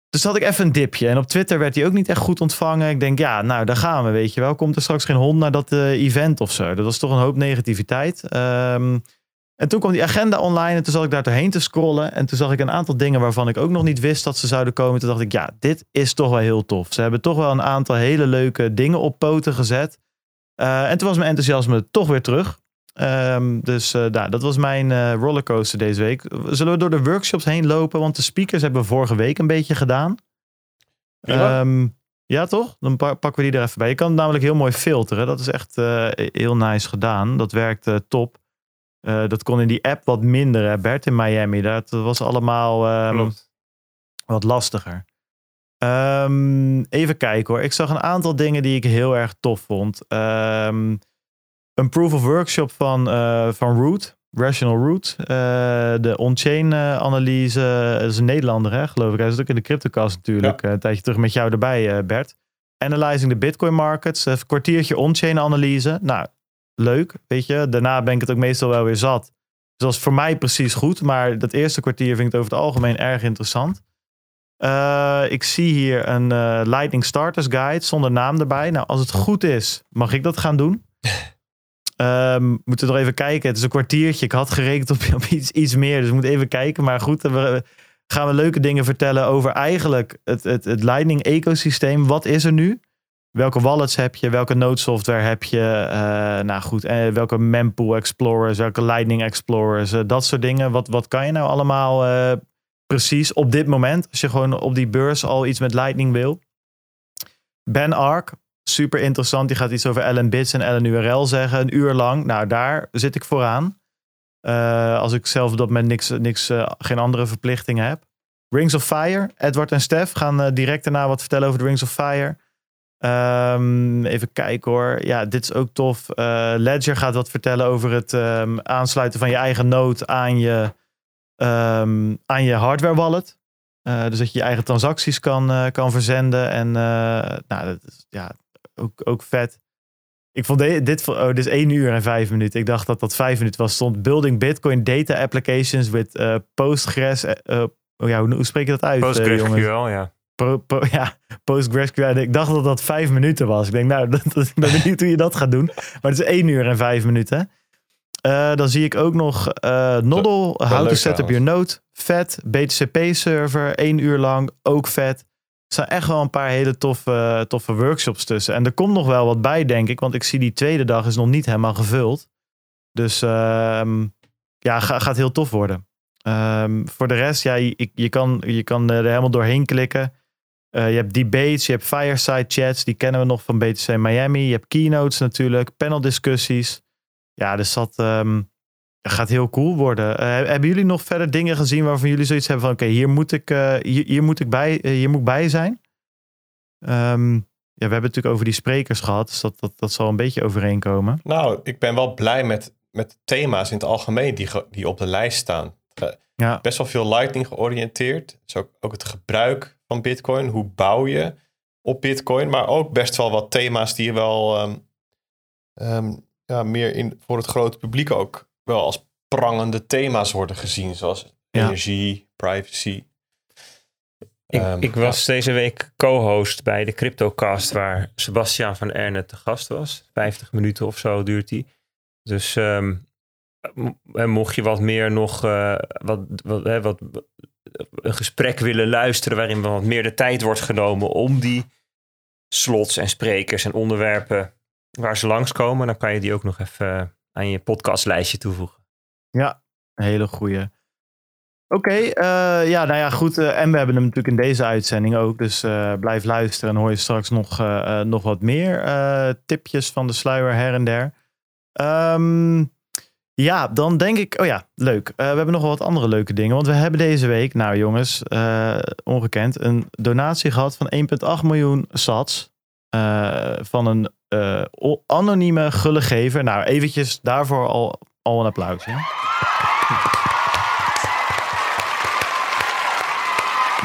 Dus had ik even een dipje. En op Twitter werd hij ook niet echt goed ontvangen. Ik denk, ja, nou, daar gaan we, weet je wel. Komt er straks geen hond naar dat eh, event of zo? Dat was toch een hoop negativiteit. Ehm, en toen kwam die agenda online en toen zat ik daar doorheen te scrollen. En toen zag ik een aantal dingen waarvan ik ook nog niet wist dat ze zouden komen. Toen dacht ik, ja, dit is toch wel heel tof. Ze hebben toch wel een aantal hele leuke dingen op poten gezet. Eh, en toen was mijn enthousiasme toch weer terug. Ehm, dus eh, nou, dat was mijn eh, rollercoaster deze week. Zullen we door de workshops heen lopen? Want de speakers hebben we vorige week een beetje gedaan. Prima. Ehm, ja, toch? Dan pa- pakken we die er even bij. Je kan het namelijk heel mooi filteren. Dat is echt eh, heel nice gedaan. Dat werkt top. Dat kon in die app wat minder. Hè? Bert in Miami, dat was allemaal ehm, wat lastiger. Even kijken hoor. Ik zag een aantal dingen die ik heel erg tof vond. Ehm, een proof of workshop van, eh, van Root, Rational Root. Eh, de on-chain eh, analyse. Dat is een Nederlander, hè, geloof ik. Hij zit ook in de CryptoCast natuurlijk. Een tijdje terug met jou erbij, Bert. Analyzing the Bitcoin markets. Even een kwartiertje on-chain analyse. Nou, leuk, weet je. Daarna ben ik het ook meestal wel weer zat. Dus dat was voor mij precies goed. Maar dat eerste kwartier vind ik het over het algemeen erg interessant. Ik zie hier een Lightning Starters Guide zonder naam erbij. Nou, als het goed is, mag ik dat gaan doen. Ehm moeten we nog even kijken. Het is een kwartiertje. Ik had gerekend op, iets, iets meer. Dus we moeten even kijken. Maar goed, we gaan we leuke dingen vertellen over eigenlijk het, het, het Lightning ecosysteem. Wat is er nu? Welke wallets heb je? Welke node software heb je? Eh, nou goed, eh, welke mempool explorers? Welke Lightning explorers? eh, dat soort dingen. Wat, wat kan je nou allemaal precies op dit moment? Als je gewoon op die beurs al iets met Lightning wil. Ben Ark, Super interessant. Die gaat iets over Ellen Bits en LNURL zeggen. Een uur lang. Nou, daar zit ik vooraan. Uh, als ik zelf op dat moment niks, niks, uh, geen andere verplichtingen heb. Rings of Fire. Edward en Stef gaan uh, direct daarna wat vertellen over de Rings of Fire. Um, even kijken hoor. Ja, dit is ook tof. Ledger gaat wat vertellen over het um, aansluiten van je eigen node aan je, um, aan je hardware wallet. dus dat je je eigen transacties kan, kan verzenden. En nou, dat is ja, ook, ook vet. Ik vond de, dit, oh, dit is 1 uur en 5 minuten. Ik dacht dat dat 5 minuten was. Stond Building Bitcoin Data Applications with uh, Postgres. Uh, oh ja, hoe, hoe, spreek je dat uit? PostgreSQL, ja. Pro, pro, ja, PostgreSQL. Ik dacht dat dat 5 minuten was. Ik denk, nou, dat, dat, ik ben benieuwd hoe je dat gaat doen. Maar het is 1 uur en 5 minuten. Uh, dan zie ik ook nog uh, Noddle, How to Set Up Your Node. Vet. BTCP server, 1 uur lang. Ook vet. Er zijn echt wel een paar hele toffe, toffe workshops tussen. En er komt nog wel wat bij, denk ik. Want ik zie die tweede dag is nog niet helemaal gevuld. Dus um, ja, gaat heel tof worden. Um, voor de rest, ja, je, je, kan, je kan er helemaal doorheen klikken. Uh, je hebt debates, je hebt fireside chats. Die kennen we nog van BTC Miami. Je hebt keynotes natuurlijk, paneldiscussies. Ja, dus dat um, gaat heel cool worden. Uh, hebben jullie nog verder dingen gezien waarvan jullie zoiets hebben van... oké, okay, hier, moet ik, uh, hier, hier, moet ik bij, uh, hier moet ik bij zijn? Um, ja, we hebben het natuurlijk over die sprekers gehad. Dus dat, dat, dat zal een beetje overeenkomen. Nou, ik ben wel blij met, met thema's in het algemeen die, die op de lijst staan. Ja. Best wel veel lightning georiënteerd. Dus ook, ook het gebruik van bitcoin. Hoe bouw je op bitcoin? Maar ook best wel wat thema's die wel... Um, um, ja, meer in, voor het grote publiek ook wel als prangende thema's worden gezien, zoals ja. energie, privacy. Ik, um, ik was ja. deze week co-host bij de CryptoCast, waar Sebastian van Erne te gast was. 50 minuten of zo duurt die. Dus um, mocht je wat meer nog uh, wat, wat, hè, wat, een gesprek willen luisteren waarin wat meer de tijd wordt genomen om die slots en sprekers en onderwerpen waar ze langskomen, dan kan je die ook nog even aan je podcastlijstje toevoegen. Ja, een hele goeie. Oké, uh, ja, nou ja, goed. Uh, en we hebben hem natuurlijk in deze uitzending ook. Dus uh, blijf luisteren en hoor je straks nog, nog wat meer tipjes van de sluier her en der. Um, ja, dan denk ik, oh ja, leuk. we hebben nog wel wat andere leuke dingen. Want we hebben deze week, nou jongens, ongekend, een donatie gehad van 1,8 miljoen sats. Van een uh, anonieme gullegever. Nou, eventjes daarvoor al, al een applaus.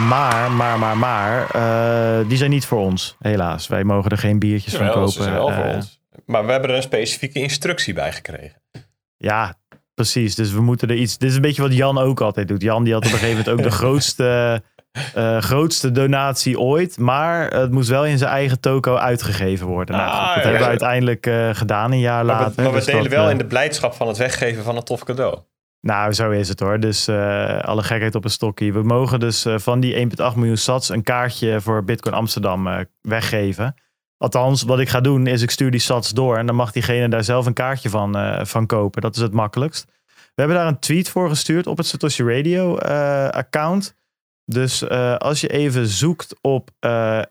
Maar, maar, maar, maar, uh, die zijn niet voor ons, helaas. Wij mogen er geen biertjes Jawel, van kopen. Ze wel voor ons. Maar we hebben er een specifieke instructie bij gekregen. Ja, precies. Dus we moeten er iets. Dit is een beetje wat Jan ook altijd doet. Jan die had op een gegeven moment ook de grootste uh, grootste donatie ooit. Maar het moest wel in zijn eigen toko uitgegeven worden. Nou, ah, dat ja, hebben we uiteindelijk uh, gedaan een jaar maar later. We, maar we dus delen dat, wel uh, in de blijdschap van het weggeven van een tof cadeau. Nou, zo is het hoor. Dus alle gekheid op een stokje. We mogen dus van die 1,8 miljoen sats een kaartje voor Bitcoin Amsterdam weggeven. Althans, wat ik ga doen is ik stuur die sats door. En dan mag diegene daar zelf een kaartje van, van kopen. Dat is het makkelijkst. We hebben daar een tweet voor gestuurd op het Satoshi Radio account. Dus uh, als je even zoekt op uh,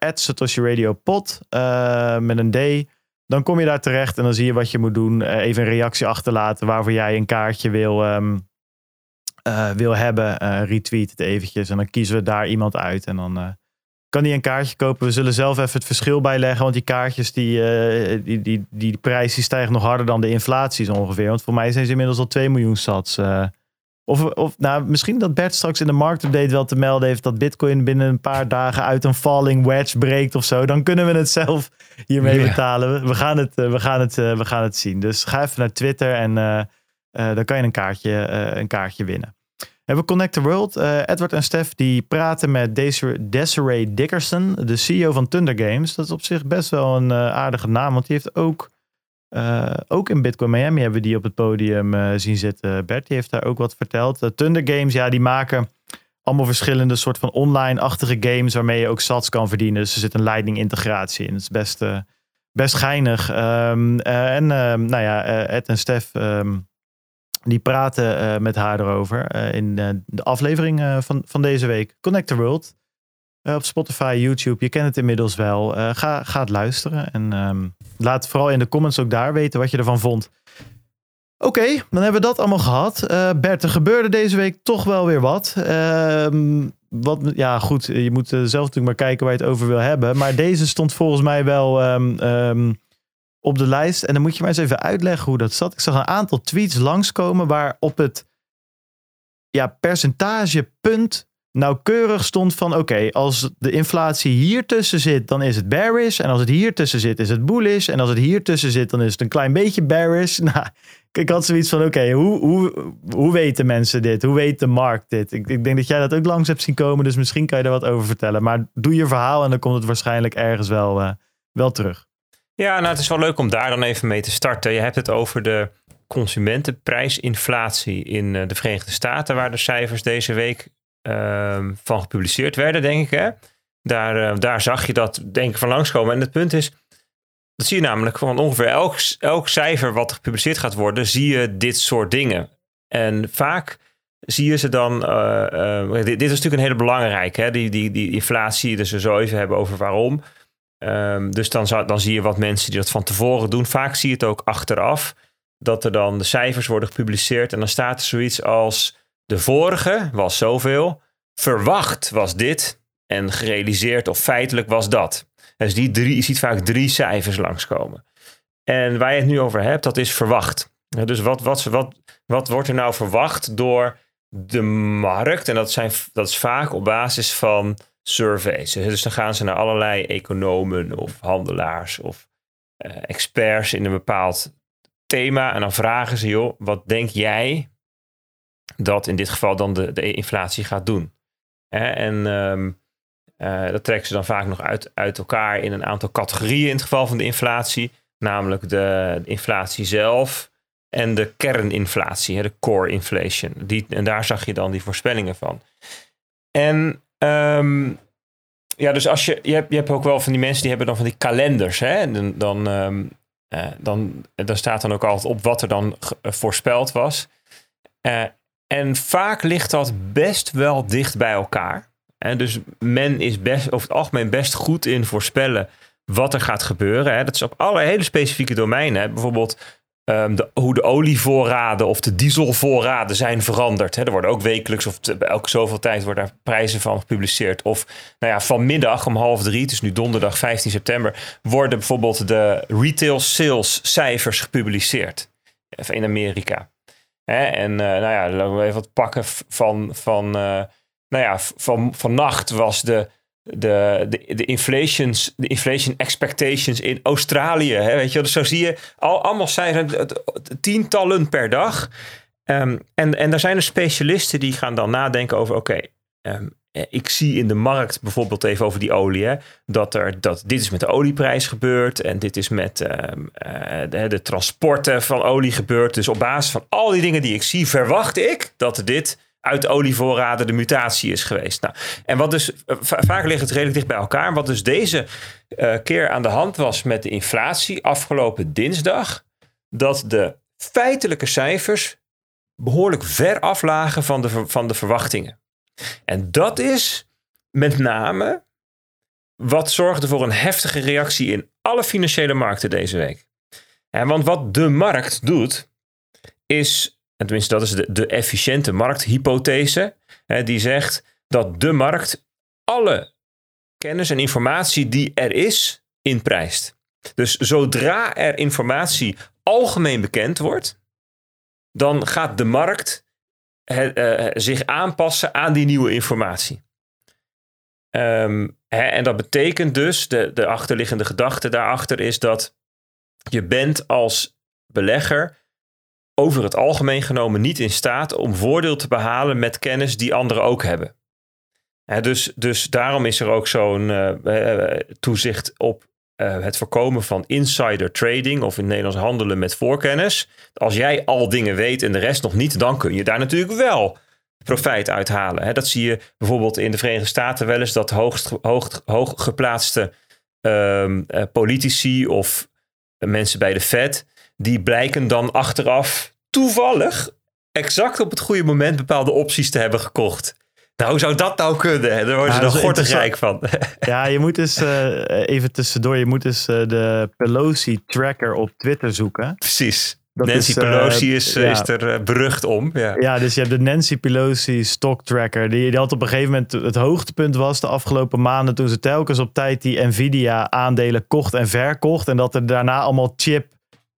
Radio uh, met een D, dan kom je daar terecht en dan zie je wat je moet doen. even een reactie achterlaten waarvoor jij een kaartje wil, um, wil hebben. retweet het eventjes en dan kiezen we daar iemand uit en dan kan die een kaartje kopen. We zullen zelf even het verschil bijleggen, want die kaartjes, die, die, die, die, prijs die stijgt nog harder dan de inflatie zo ongeveer. Want voor mij zijn ze inmiddels al 2 miljoen sats. Of, of nou, misschien dat Bert straks in de marktupdate wel te melden heeft dat Bitcoin binnen een paar dagen uit een falling wedge breekt of zo. Dan kunnen we het zelf hiermee yeah. betalen. We gaan het, we, gaan het, we gaan het zien. Dus ga even naar Twitter en uh, uh, dan kan je een kaartje, uh, een kaartje winnen. We hebben Connect the World. Edward en Stef die praten met Desiree, Desiree Dickerson, de CEO van Thunder Games. Dat is op zich best wel een aardige naam, want die heeft ook uh, ook in Bitcoin Miami hebben we die op het podium uh, zien zitten. Bert die heeft daar ook wat verteld. Uh, Thunder Games, ja, die maken allemaal verschillende soort van online-achtige games waarmee je ook sats kan verdienen. Dus er zit een Lightning integratie in. Het is best, best geinig. Um, en nou ja, Ed en Stef um, die praten met haar erover in de aflevering van, van deze week. Connect the World. Eh, op Spotify, YouTube, je kent het inmiddels wel. Eh, ga, ga het luisteren en ehm, laat vooral in de comments ook daar weten wat je ervan vond. Oké, dan hebben we dat allemaal gehad. Eh Bert, er gebeurde deze week toch wel weer wat. Ehm, wat. Ja, goed, je moet zelf natuurlijk maar kijken waar je het over wil hebben. Maar deze stond volgens mij wel ehm, op de lijst. En dan moet je maar eens even uitleggen hoe dat zat. Ik zag een aantal tweets langskomen waar op het ja, percentagepunt nauwkeurig stond van oké, als de inflatie hier tussen zit, dan is het bearish. En als het hier tussen zit, is het bullish. En als het hier tussen zit, dan is het een klein beetje bearish. Nou, ik had zoiets van oké, hoe, hoe, hoe weten mensen dit? Hoe weet de markt dit? Ik, ik denk dat jij dat ook langs hebt zien komen, dus misschien kan je er wat over vertellen. Maar doe je verhaal en dan komt het waarschijnlijk ergens wel, eh, wel terug. Ja, nou, het is wel leuk om daar dan even mee te starten. Je hebt het over de consumentenprijsinflatie in eh, de Verenigde Staten, waar de cijfers deze week ehm, van gepubliceerd werden, denk ik. Hè? Daar, eh, daar zag je dat, denk ik, van langskomen. En het punt is, dat zie je namelijk van ongeveer elk, elk cijfer wat gepubliceerd gaat worden, zie je dit soort dingen. En vaak zie je ze dan. eh, eh, dit, dit is natuurlijk een hele belangrijke, hè? Die, die, die inflatie, dus we zo even hebben over waarom. Ehm, dus dan, zou, dan zie je wat mensen die dat van tevoren doen. Vaak zie je het ook achteraf. Dat er dan de cijfers worden gepubliceerd. En dan staat er zoiets als: de vorige was zoveel. Verwacht was dit. En gerealiseerd of feitelijk was dat. Dus die drie, je ziet vaak drie cijfers langskomen. En waar je het nu over hebt, dat is verwacht. Dus wat, wat, wat, wat wordt er nou verwacht door de markt? En dat, zijn, dat is vaak op basis van surveys. Dus dan gaan ze naar allerlei economen of handelaars of eh, experts in een bepaald thema. En dan vragen ze, joh, wat denk jij dat in dit geval dan de, de inflatie gaat doen? En ehm, eh, dat trekken ze dan vaak nog uit, uit elkaar in een aantal categorieën in het geval van de inflatie. Namelijk de, inflatie zelf en de kerninflatie, hè, de core inflation. Die, en daar zag je dan die voorspellingen van. En ehm, ja, dus als je, je, hebt, je hebt ook wel van die mensen die hebben dan van die kalenders. Hè? Dan, dan, ehm, eh, dan, dan staat dan ook altijd op wat er dan voorspeld was. Eh, en vaak ligt dat best wel dicht bij elkaar. Dus men is best, over het algemeen best goed in voorspellen wat er gaat gebeuren. Dat is op alle hele specifieke domeinen. Bijvoorbeeld ehm, de, hoe de olievoorraden of de dieselvoorraden zijn veranderd. Er worden ook wekelijks of elke zoveel tijd worden daar prijzen van gepubliceerd. Of nou ja, vanmiddag om half drie, het is nu donderdag 15 september, worden bijvoorbeeld de retail sales cijfers gepubliceerd in Amerika. Hè. En eh, nou ja, laten we even wat pakken van, van eh, nou ja, van, vannacht was de, de, de, de, inflations, de inflation expectations in Australië. Hè, weet je, dus zo zie je al, allemaal cijfers, tientallen per dag. Ehm, en, en daar zijn er specialisten die gaan dan nadenken over, oké, ehm, eh, ik zie in de markt bijvoorbeeld even over die olie, hè, dat, er, dat dit is met de olieprijs gebeurd en dit is met ehm, eh, de, de transporten van olie gebeurd. Dus op basis van al die dingen die ik zie, verwacht ik dat dit uit de olievoorraden de mutatie is geweest. Nou, en wat dus eh, va- vaak ligt het redelijk dicht bij elkaar. Wat dus deze eh, keer aan de hand was met de inflatie afgelopen dinsdag, dat de feitelijke cijfers behoorlijk ver aflagen van de, van de verwachtingen. En dat is met name wat zorgde voor een heftige reactie in alle financiële markten deze week. En want wat de markt doet, is, en tenminste dat is de, de efficiënte markthypothese, hè, die zegt dat de markt alle kennis en informatie die er is, inprijst. Dus zodra er informatie algemeen bekend wordt, dan gaat de markt eh, eh, zich aanpassen aan die nieuwe informatie. Ehm, hè, en dat betekent dus, de, de achterliggende gedachte daarachter is dat je bent als belegger over het algemeen genomen niet in staat om voordeel te behalen met kennis die anderen ook hebben. Dus, dus daarom is er ook zo'n eh, eh, toezicht op eh, het voorkomen van insider trading of in het Nederlands handelen met voorkennis. Als jij al dingen weet en de rest nog niet, dan kun je daar natuurlijk wel profijt uithalen. Hè. Dat zie je bijvoorbeeld in de Verenigde Staten wel eens dat hoogst, hoog, geplaatste ehm, eh, politici of mensen bij de Fed, die blijken dan achteraf toevallig exact op het goede moment bepaalde opties te hebben gekocht. Nou, hoe zou dat nou kunnen? hè? Daar worden ze dan gortig rijk van. Ja, je moet dus eh, even tussendoor, je moet dus eh, de Pelosi-tracker op Twitter zoeken. Precies. Dat Nancy is, eh, Pelosi is, ja. is er berucht om. Ja. Ja, dus je hebt de Nancy Pelosi stock tracker. Die, die had op een gegeven moment het hoogtepunt was de afgelopen maanden toen ze telkens op tijd die Nvidia aandelen kocht en verkocht. En dat er daarna allemaal chip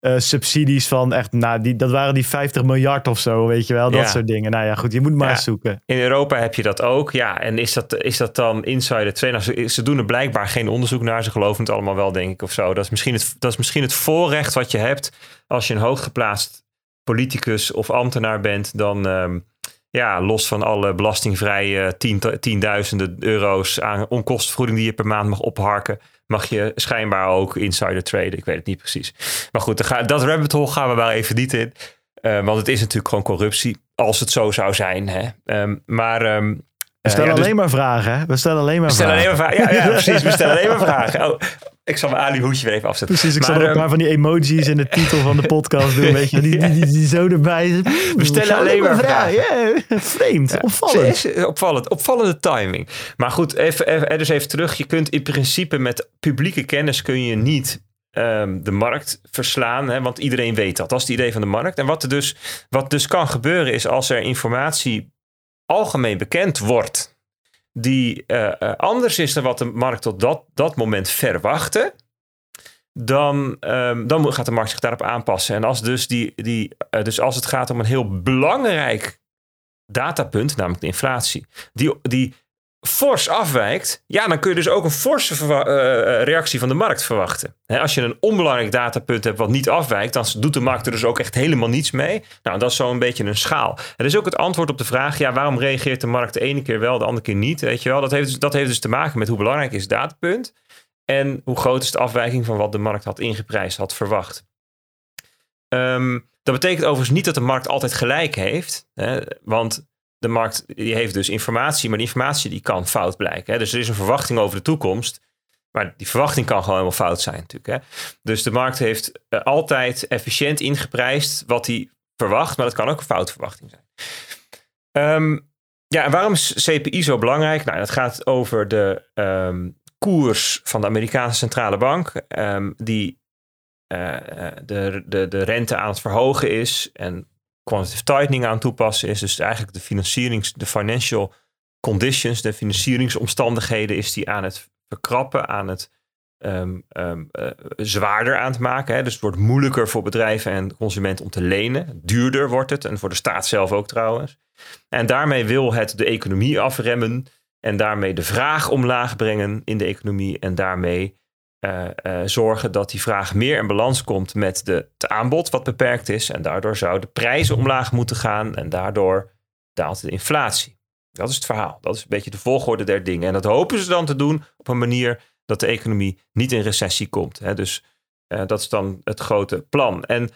eh, subsidies van echt, nou, die, dat waren die 50 miljard of zo, weet je wel. Dat Ja. soort dingen. Nou ja, goed, je moet maar Ja. zoeken. In Europa heb je dat ook. Ja, en is dat, is dat dan Insider 2? Nou, ze, ze doen er blijkbaar geen onderzoek naar. Ze geloven het allemaal wel, denk ik, of zo. Dat is misschien het, dat is misschien het voorrecht wat je hebt als je een hooggeplaatst politicus of ambtenaar bent. Dan, ehm, ja, los van alle belastingvrije tien, tienduizenden euro's aan onkostenvergoeding die je per maand mag opharken, mag je schijnbaar ook insider traden. Ik weet het niet precies. Maar goed, dan ga- dat rabbit hole gaan we wel even niet in. Eh, want het is natuurlijk gewoon corruptie. Als het zo zou zijn. Hè. Ehm, maar ehm, We eh, ja, dus- alleen maar vragen, hè? We stellen alleen maar we stellen vragen. alleen maar. Ja, ja, precies. We stellen alleen maar vragen. Oh, ik zal mijn Ali hoedje weer even afzetten. Precies, ik zal er ook ehm, maar van die emojis in de titel van de podcast doen, weet je. Die, die, die, die zo erbij. We stellen alleen maar Ja, vreemd, opvallend. Is Opvallend. Opvallende timing. Maar goed, even, even, dus even terug. Je kunt in principe met publieke kennis kun je niet ehm, de markt verslaan. Hè, want iedereen weet dat. Dat is het idee van de markt. En wat er dus, wat dus kan gebeuren is als er informatie algemeen bekend wordt. Die eh, eh, anders is dan wat de markt tot dat, dat moment verwachtte. Dan, ehm, dan gaat de markt zich daarop aanpassen. En als, dus die, die, eh, dus als het gaat om een heel belangrijk datapunt, namelijk de inflatie, die, die fors afwijkt, ja, dan kun je dus ook een forse eh, eh, reactie van de markt verwachten. Als je een onbelangrijk datapunt hebt wat niet afwijkt, dan doet de markt er dus ook echt helemaal niets mee. Nou, dat is zo'n beetje een schaal. Het is ook het antwoord op de vraag, ja, waarom reageert de markt de ene keer wel, de andere keer niet? Weet je wel? Dat, heeft dus, dat heeft dus te maken met hoe belangrijk is het datapunt en hoe groot is de afwijking van wat de markt had ingeprijsd, had verwacht. Ehm, dat betekent overigens niet dat de markt altijd gelijk heeft. Hè, want de markt die heeft dus informatie, maar die informatie die kan fout blijken. Hè. Dus er is een verwachting over de toekomst. Maar die verwachting kan gewoon helemaal fout zijn natuurlijk. Hè. Dus de markt heeft eh, altijd efficiënt ingeprijsd wat hij verwacht. Maar dat kan ook een foute verwachting zijn. Ehm, ja, en waarom is CPI zo belangrijk? Nou, dat gaat over de ehm, koers van de Amerikaanse centrale bank. ehm, die eh, eh, de, de, de rente aan het verhogen is en quantitative tightening aan toepassen is. Dus eigenlijk de financierings, de financial conditions, de financieringsomstandigheden is die aan het verkrappen, aan het ehm, ehm, eh, zwaarder aan het maken. Hè. Dus het wordt moeilijker voor bedrijven en consumenten om te lenen. Duurder wordt het en voor de staat zelf ook trouwens. En daarmee wil het de economie afremmen en daarmee de vraag omlaag brengen in de economie en daarmee eh, eh, zorgen dat die vraag meer in balans komt met de, het aanbod wat beperkt is. En daardoor zou de prijzen omlaag moeten gaan en daardoor daalt de inflatie. Dat is het verhaal. Dat is een beetje de volgorde der dingen. En dat hopen ze dan te doen op een manier dat de economie niet in recessie komt. Hè. Dus eh, dat is dan het grote plan. En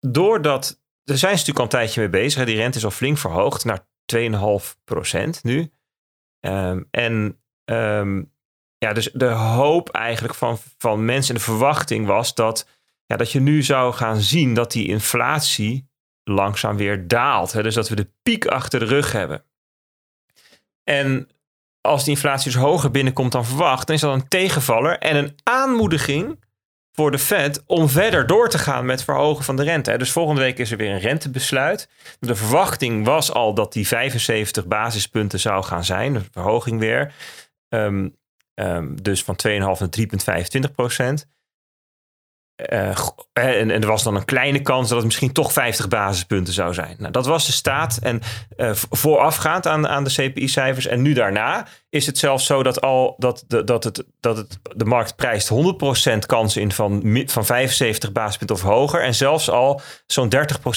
doordat, daar zijn ze natuurlijk al een tijdje mee bezig. Die rente is al flink verhoogd naar 2,5% nu. Ehm, en ehm, ja, dus de hoop eigenlijk van, van mensen en de verwachting was dat, ja, dat je nu zou gaan zien dat die inflatie langzaam weer daalt. Hè? Dus dat we de piek achter de rug hebben. En als die inflatie dus hoger binnenkomt dan verwacht, dan is dat een tegenvaller en een aanmoediging voor de Fed om verder door te gaan met verhogen van de rente. Dus volgende week is er weer een rentebesluit. De verwachting was al dat die 75 basispunten zou gaan zijn, de verhoging weer. Ehm, Ehm, dus van 2,5 naar 3,25 procent. Go- en, en er was dan een kleine kans dat het misschien toch 50 basispunten zou zijn. Nou, dat was de staat. En eh, voorafgaand aan, aan de CPI-cijfers en nu daarna is het zelfs zo dat, al, dat, de, dat, het, dat het, de markt prijst 100% kans in van, van 75 basispunten of hoger. En zelfs al zo'n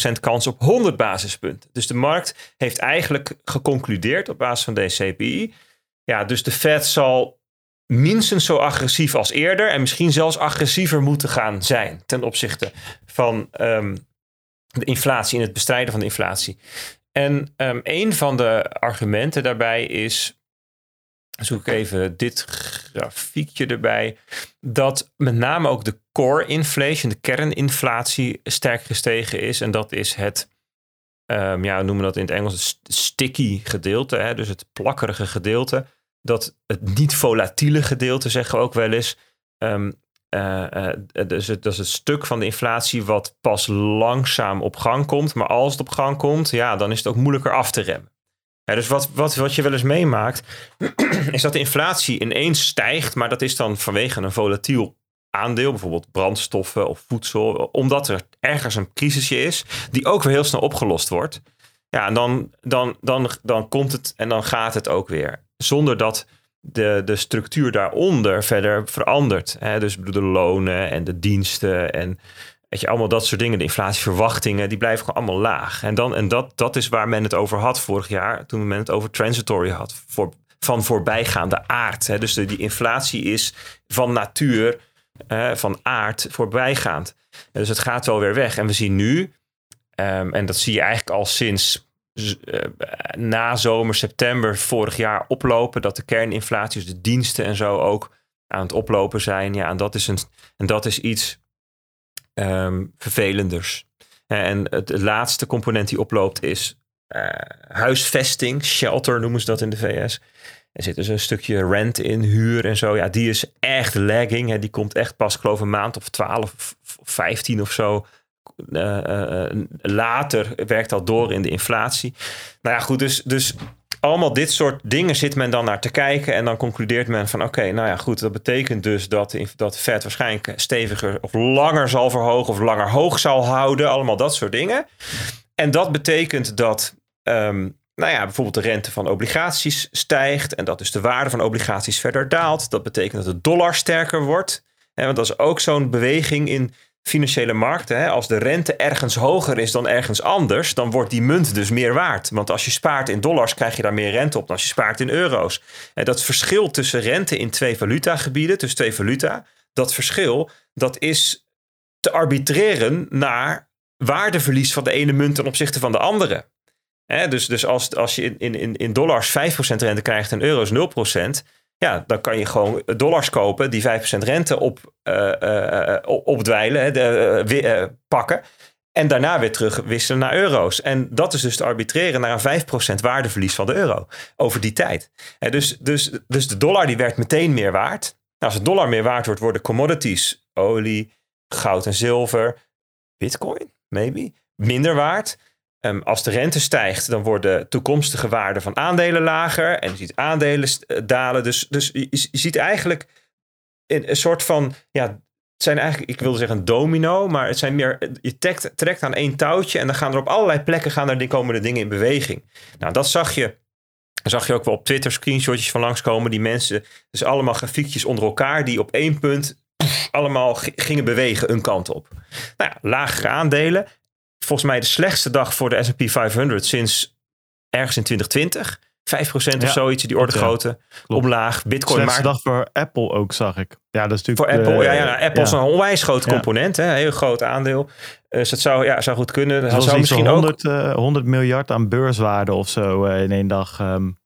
30% kans op 100 basispunten. Dus de markt heeft eigenlijk geconcludeerd op basis van deze CPI. Ja, dus de Fed zal minstens zo agressief als eerder en misschien zelfs agressiever moeten gaan zijn ten opzichte van ehm, de inflatie en het bestrijden van de inflatie. En ehm, een van de argumenten daarbij is, zoek ik even dit grafiekje erbij, dat met name ook de core inflation, de kerninflatie, sterk gestegen is. En dat is het ehm, ja, we noemen dat in het Engels het st- sticky gedeelte, hè, dus het plakkerige gedeelte. Dat het niet volatiele gedeelte, zeggen we ook wel eens. Eh, dus het, is het stuk van de inflatie wat pas langzaam op gang komt. Maar als het op gang komt, ja, dan is het ook moeilijker af te remmen. Dus wat, wat, wat je wel eens meemaakt, is dat de inflatie ineens stijgt. Maar dat is dan vanwege een volatiel aandeel, bijvoorbeeld brandstoffen of voedsel. Omdat er ergens een crisisje is, die ook weer heel snel opgelost wordt. Ja, en dan, dan, dan, dan komt het en dan gaat het ook weer. Zonder dat de, de structuur daaronder verder verandert. Hè? Dus de lonen en de diensten en weet je, allemaal dat soort dingen. De inflatieverwachtingen, die blijven gewoon allemaal laag. En, dan, en dat, dat is waar men het over had vorig jaar, toen men het over transitory had. Voor, van voorbijgaande aard. Hè? Dus de, die inflatie is van natuur, van aard, voorbijgaand. Dus het gaat wel weer weg. En we zien nu, ehm, en dat zie je eigenlijk al sinds na zomer, september vorig jaar oplopen. Dat de kerninflatie, dus de diensten en zo ook aan het oplopen zijn. Ja, en dat is, een, en dat is iets ehm, vervelenders. En het, laatste component die oploopt is eh, huisvesting. Shelter noemen ze dat in de VS. Er zit dus een stukje rent in, huur en zo. Ja, die is echt lagging. Hè. Die komt echt pas, geloof, een maand of 12 of 15 of zo later werkt dat door in de inflatie. Nou ja, goed, dus, dus allemaal dit soort dingen zit men dan naar te kijken. En dan concludeert men van oké, nou ja, goed. Dat betekent dus dat, dat Fed waarschijnlijk steviger of langer zal verhogen of langer hoog zal houden. Allemaal dat soort dingen. En dat betekent dat, um, nou ja, bijvoorbeeld de rente van obligaties stijgt. En dat dus de waarde van obligaties verder daalt. Dat betekent dat de dollar sterker wordt. En want dat is ook zo'n beweging in financiële markten. Hè, als de rente ergens hoger is dan ergens anders, dan wordt die munt dus meer waard. Want als je spaart in dollars, krijg je daar meer rente op dan als je spaart in euro's. En dat verschil tussen rente in twee valutagebieden, tussen twee valuta, dat verschil, dat is te arbitreren naar waardeverlies van de ene munt ten opzichte van de andere. Hè, dus dus als, als je in, in, in dollars 5% rente krijgt en euro's 0%, ja, dan kan je gewoon dollars kopen die 5% rente op, uh, uh, opdwijlen, de, pakken. En daarna weer terug wisselen naar euro's. En dat is dus te arbitreren naar een 5% waardeverlies van de euro over die tijd. En dus, dus, dus de dollar die werd meteen meer waard. Nou, als de dollar meer waard wordt, worden commodities, olie, goud en zilver, bitcoin, maybe, minder waard. Um, als de rente stijgt, dan worden toekomstige waarden van aandelen lager. En je ziet aandelen dalen. Dus, dus je, ziet eigenlijk een, een, soort van. Ja, het zijn eigenlijk, ik wilde zeggen een domino. Maar het zijn meer. Je trekt, aan één touwtje. En dan gaan er op allerlei plekken gaan er die komende dingen in beweging. Nou, dat zag je. Zag je ook wel op Twitter screenshotjes van langskomen. Die mensen. Dus allemaal grafiekjes onder elkaar. Die op één punt. Allemaal gingen bewegen een kant op. Nou ja, lagere aandelen volgens mij de slechtste dag voor de S&P 500 sinds ergens in 2020. 5% of ja, zoiets, die orde grootte. Omlaag. Bitcoin Slechtste dag voor Apple ook, zag ik. Ja, dat is natuurlijk... Voor Apple, uh, ja, ja. Apple ja. is een onwijs groot component. Hè, een heel groot aandeel. Dus dat zou, ja, zou goed kunnen. Dat zou misschien 100, ook... Uh, 100 miljard aan beurswaarde of zo uh, in één dag... Um...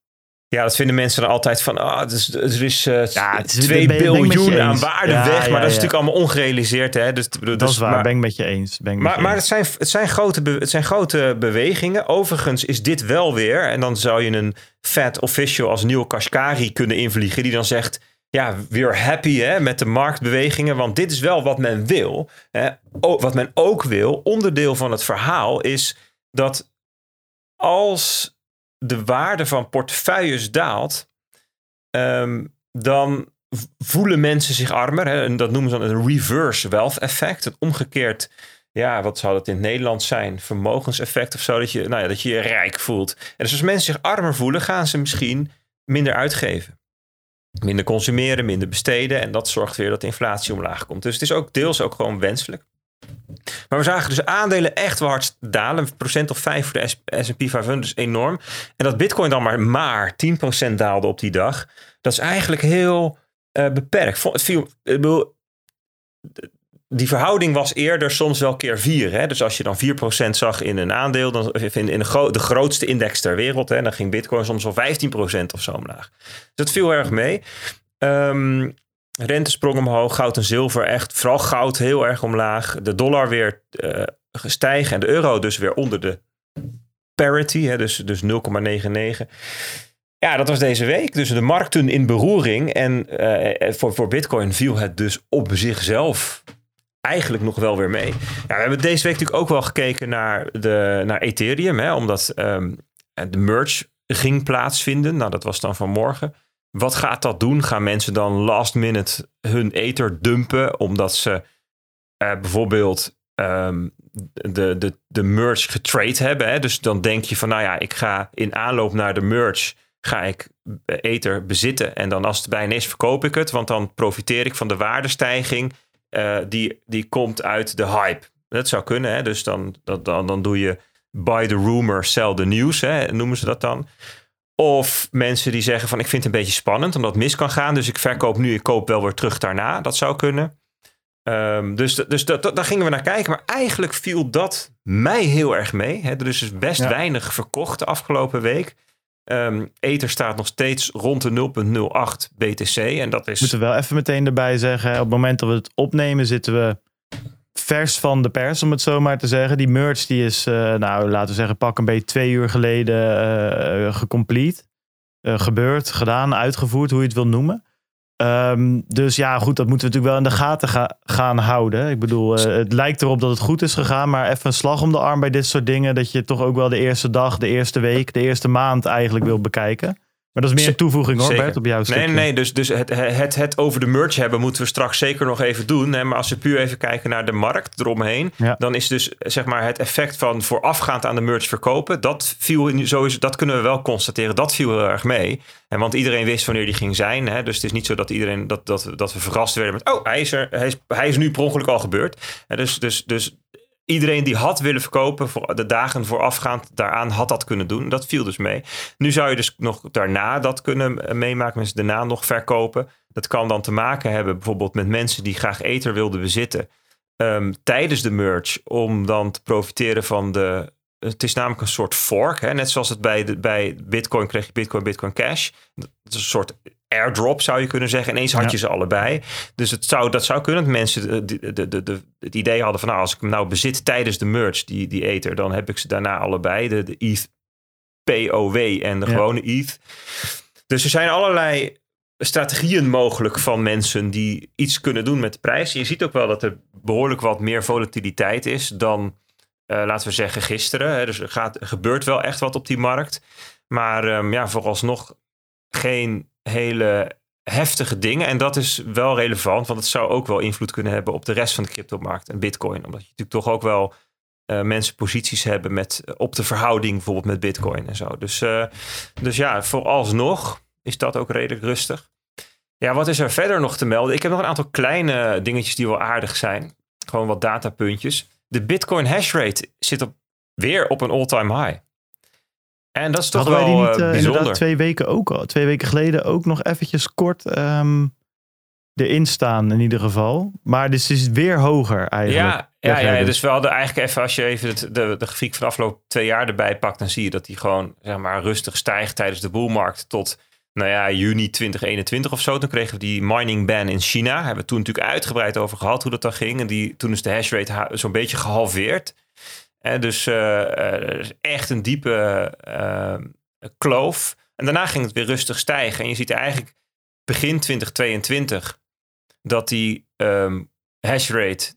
Ja, dat vinden mensen dan altijd van, ah, oh, dus, er is, uh, ja, het is 2 biljoen aan waarde ja, weg, maar dat is natuurlijk allemaal ongerealiseerd. Hè? Dus, dus, dat is waar, maar, ben ik met je eens. Ben ik maar maar eens. Het, zijn, het, zijn grote het zijn grote bewegingen. Overigens is dit wel weer, en dan zou je een Fed official als Neil Kashkari kunnen invliegen, die dan zegt, ja, we're happy hè, met de marktbewegingen, want dit is wel wat men wil. Hè. O, wat men ook wil, onderdeel van het verhaal, is dat als de waarde van portefeuilles daalt, um, dan voelen mensen zich armer. Hè? En dat noemen ze dan een reverse wealth effect. Een omgekeerd, ja, wat zou dat in het Nederlands zijn? Vermogenseffect of zo, dat je, nou ja, dat je je rijk voelt. En dus als mensen zich armer voelen, gaan ze misschien minder uitgeven. Minder consumeren, minder besteden. En dat zorgt weer dat de inflatie omlaag komt. Dus het is ook deels ook gewoon wenselijk. Maar we zagen dus aandelen echt wel hard dalen. Een procent of 5 voor de S&P 500 is enorm. En dat bitcoin dan maar, maar 10% daalde op die dag. Dat is eigenlijk heel uh, beperkt. Het viel, ik bedoel, die verhouding was eerder soms wel keer 4. Hè? Dus als je dan 4% zag in een aandeel, dan in, de grootste index ter wereld, hè, dan ging bitcoin soms wel 15% of zo omlaag. Dus dat viel erg mee. Um, Rentesprong omhoog, goud en zilver echt, vooral goud heel erg omlaag. De dollar weer uh, gestijgen en de euro dus weer onder de parity, hè, dus, dus 0,99. Ja, dat was deze week. Dus de markten in beroering. En eh, voor, voor Bitcoin viel het dus op zichzelf eigenlijk nog wel weer mee. Ja, we hebben deze week natuurlijk ook wel gekeken naar, de, naar Ethereum, hè, omdat ehm, de merge ging plaatsvinden. Nou, dat was dan vanmorgen. Wat gaat dat doen? Gaan mensen dan last minute hun ether dumpen omdat ze eh, bijvoorbeeld ehm, de, de, de merge getrade hebben? Hè? Dus dan denk je van, nou ja, ik ga in aanloop naar de merge ga ik ether bezitten en dan als het bijna is verkoop ik het, want dan profiteer ik van de waardestijging uh, die, die komt uit de hype. Dat zou kunnen, hè? dus dan, dan, dan doe je buy the rumor, sell the news, hè? noemen ze dat dan. Of mensen die zeggen van ik vind het een beetje spannend omdat het mis kan gaan. Dus ik verkoop nu, ik koop wel weer terug daarna. Dat zou kunnen. Um, dus dus dat, daar gingen we naar kijken. Maar eigenlijk viel dat mij heel erg mee. Hè. Er is dus best ja. weinig verkocht de afgelopen week. Um, Ether staat nog steeds rond de 0,08 BTC. En dat is... Moeten we wel even meteen erbij zeggen. Op het moment dat we het opnemen zitten we vers van de pers, om het zo maar te zeggen. Die merch die is, uh, nou laten we zeggen, pak een beetje twee uur geleden uh, gecomplete. Uh, gebeurd, gedaan, uitgevoerd, hoe je het wil noemen. Um, dus ja, goed, dat moeten we natuurlijk wel in de gaten ga gaan houden. Ik bedoel, het lijkt erop dat het goed is gegaan, maar even een slag om de arm bij dit soort dingen. Dat je toch ook wel de eerste dag, de eerste week, de eerste maand eigenlijk wil bekijken. Maar dat is meer een toevoeging hoor. Bert, op jouw stukje. Nee, nee, dus, dus het, het, het over de merch hebben moeten we straks zeker nog even doen. Hè? Maar als we puur even kijken naar de markt eromheen, ja. dan is dus zeg maar het effect van voorafgaand aan de merch verkopen, dat viel sowieso, dat kunnen we wel constateren, dat viel heel erg mee. En want iedereen wist wanneer die ging zijn. Hè? Dus het is niet zo dat iedereen dat, dat, dat we verrast werden met, oh, hij is er, hij is, hij is nu per ongeluk al gebeurd. En dus, dus, dus iedereen die had willen verkopen voor de dagen voorafgaand daaraan had dat kunnen doen. Dat viel dus mee. Nu zou je dus nog daarna dat kunnen meemaken, mensen daarna nog verkopen. Dat kan dan te maken hebben bijvoorbeeld met mensen die graag ether wilden bezitten um, tijdens de merge, om dan te profiteren van de. Het is namelijk een soort fork. Hè? Net zoals het bij, de, bij Bitcoin kreeg je Bitcoin, Bitcoin Cash. Dat is een soort airdrop zou je kunnen zeggen. Ineens had je ja. ze allebei. Dus het zou, dat zou kunnen dat mensen de, de, de, de, het idee hadden van nou, als ik hem nou bezit tijdens de merge, die, die ether, dan heb ik ze daarna allebei. De, de ETH POW en de ja. gewone ETH. Dus er zijn allerlei strategieën mogelijk van mensen die iets kunnen doen met de prijs. Je ziet ook wel dat er behoorlijk wat meer volatiliteit is dan, laten we zeggen, gisteren. Dus er, gaat, gebeurt wel echt wat op die markt. Maar um, ja, vooralsnog geen hele heftige dingen. En dat is wel relevant, want het zou ook wel invloed kunnen hebben op de rest van de cryptomarkt en Bitcoin. Omdat je natuurlijk toch ook wel uh, mensen posities hebben met, op de verhouding bijvoorbeeld met Bitcoin en zo. Dus, dus ja, vooralsnog is dat ook redelijk rustig. Ja, wat is er verder nog te melden? Ik heb nog een aantal kleine dingetjes die wel aardig zijn. Gewoon wat datapuntjes. De Bitcoin hash rate zit op, weer op een all-time high. En dat is toch Hadden wel wij die niet, uh, bijzonder. twee weken ook al, twee weken geleden ook nog eventjes kort um, erin staan in ieder geval. Maar dus is weer hoger eigenlijk. Ja, ja, ja, dus we hadden eigenlijk even, als je even het, de, de grafiek van de afgelopen twee jaar erbij pakt, dan zie je dat die gewoon zeg maar, rustig stijgt tijdens de boelmarkt tot nou ja, juni 2021 of zo. Toen kregen we die mining ban in China. Daar hebben we toen natuurlijk uitgebreid over gehad hoe dat dan ging. En die, toen is de hash rate zo'n beetje gehalveerd. En dus uh, echt een diepe uh, kloof. En daarna ging het weer rustig stijgen. En je ziet eigenlijk begin 2022 dat die um, hash rate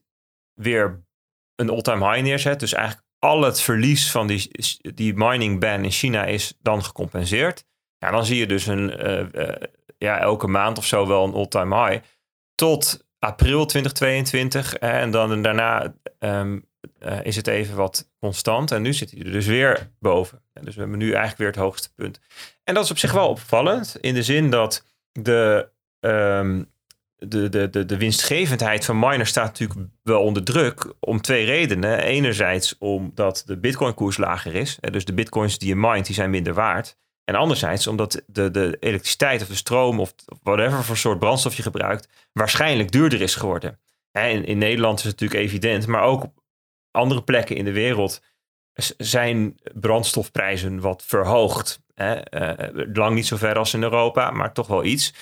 weer een all-time high neerzet. Dus eigenlijk al het verlies van die, die mining ban in China is dan gecompenseerd. Ja, dan zie je dus een, uh, ja, elke maand of zo wel een all-time high. Tot april 2022. En dan daarna um, uh, is het even wat constant. En nu zit hij er dus weer boven. En dus we hebben nu eigenlijk weer het hoogste punt. En dat is op zich wel opvallend. In de zin dat de, um, de, de, de, de winstgevendheid van miners staat natuurlijk wel onder druk. Om twee redenen. Enerzijds omdat de bitcoin koers lager is. Dus de bitcoins die je mindt, die zijn minder waard. En anderzijds omdat de, de elektriciteit of de stroom of whatever voor soort brandstof je gebruikt, waarschijnlijk duurder is geworden. In, in Nederland is het natuurlijk evident, maar ook op andere plekken in de wereld zijn brandstofprijzen wat verhoogd. Uh, lang niet zo ver als in Europa, maar toch wel iets.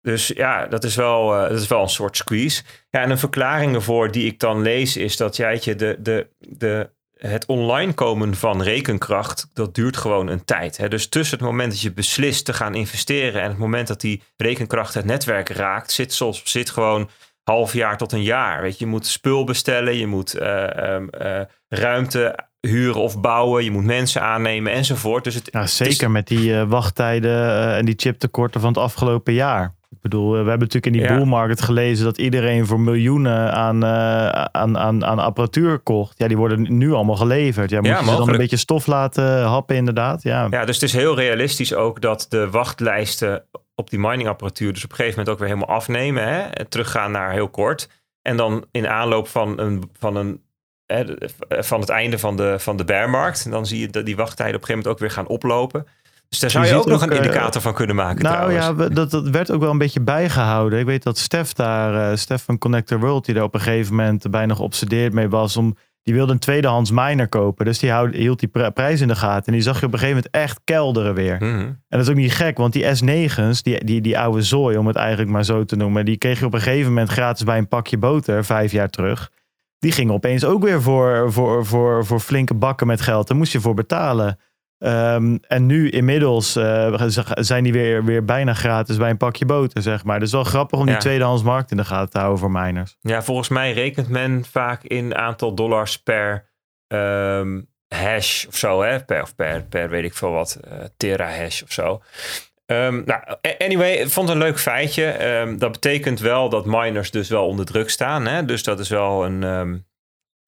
Dus ja, dat is wel, uh, dat is wel een soort squeeze. Ja, en een verklaring ervoor die ik dan lees is dat jij de, de, de het online komen van rekenkracht, dat duurt gewoon een tijd. Hè? Dus tussen het moment dat je beslist te gaan investeren en het moment dat die rekenkracht het netwerk raakt, zit, soms, zit gewoon half jaar tot een jaar. Weet je, je moet spul bestellen, je moet uh, um, uh, ruimte huren of bouwen, je moet mensen aannemen enzovoort. Dus het, ja, zeker met die uh, wachttijden en die chiptekorten van het afgelopen jaar. Ik bedoel, we hebben natuurlijk in die ja. bullmarket gelezen dat iedereen voor miljoenen aan, uh, aan, aan, aan apparatuur kocht. Ja, die worden nu allemaal geleverd. Ja, moet ja, je ze dan een beetje stof laten happen inderdaad? Ja. ja, dus het is heel realistisch ook dat de wachtlijsten op die miningapparatuur dus op een gegeven moment ook weer helemaal afnemen. Hè? Teruggaan naar heel kort. En dan in aanloop van een, van een hè, van het einde van de, van de bearmarkt. En dan zie je dat die wachttijden op een gegeven moment ook weer gaan oplopen. Dus daar zou je, je ook nog een indicator van kunnen maken. Nou trouwens. ja, dat, dat werd ook wel een beetje bijgehouden. Ik weet dat Stef daar, uh, Stef van Connector World, die daar op een gegeven moment bijna geobsedeerd mee was. Om, die wilde een tweedehands miner kopen. Dus die houd, hield die prijs in de gaten. En die zag je op een gegeven moment echt kelderen weer. Mm -hmm. En dat is ook niet gek, want die S9's, die, die, die oude zooi, om het eigenlijk maar zo te noemen, die kreeg je op een gegeven moment gratis bij een pakje boter, vijf jaar terug. Die gingen opeens ook weer voor, voor, voor, voor flinke bakken met geld. Daar moest je voor betalen. Um, en nu inmiddels uh, zijn die weer, weer bijna gratis bij een pakje boter, zeg maar. Dus wel grappig om die ja. tweedehands markt in de gaten te houden voor miners. Ja, volgens mij rekent men vaak in aantal dollars per um, hash of zo, hè? Per, of per, per weet ik veel wat, uh, tera hash of zo. Um, nou, anyway, ik vond het een leuk feitje. Dat betekent wel dat miners dus wel onder druk staan. Hè? Dus dat is wel een.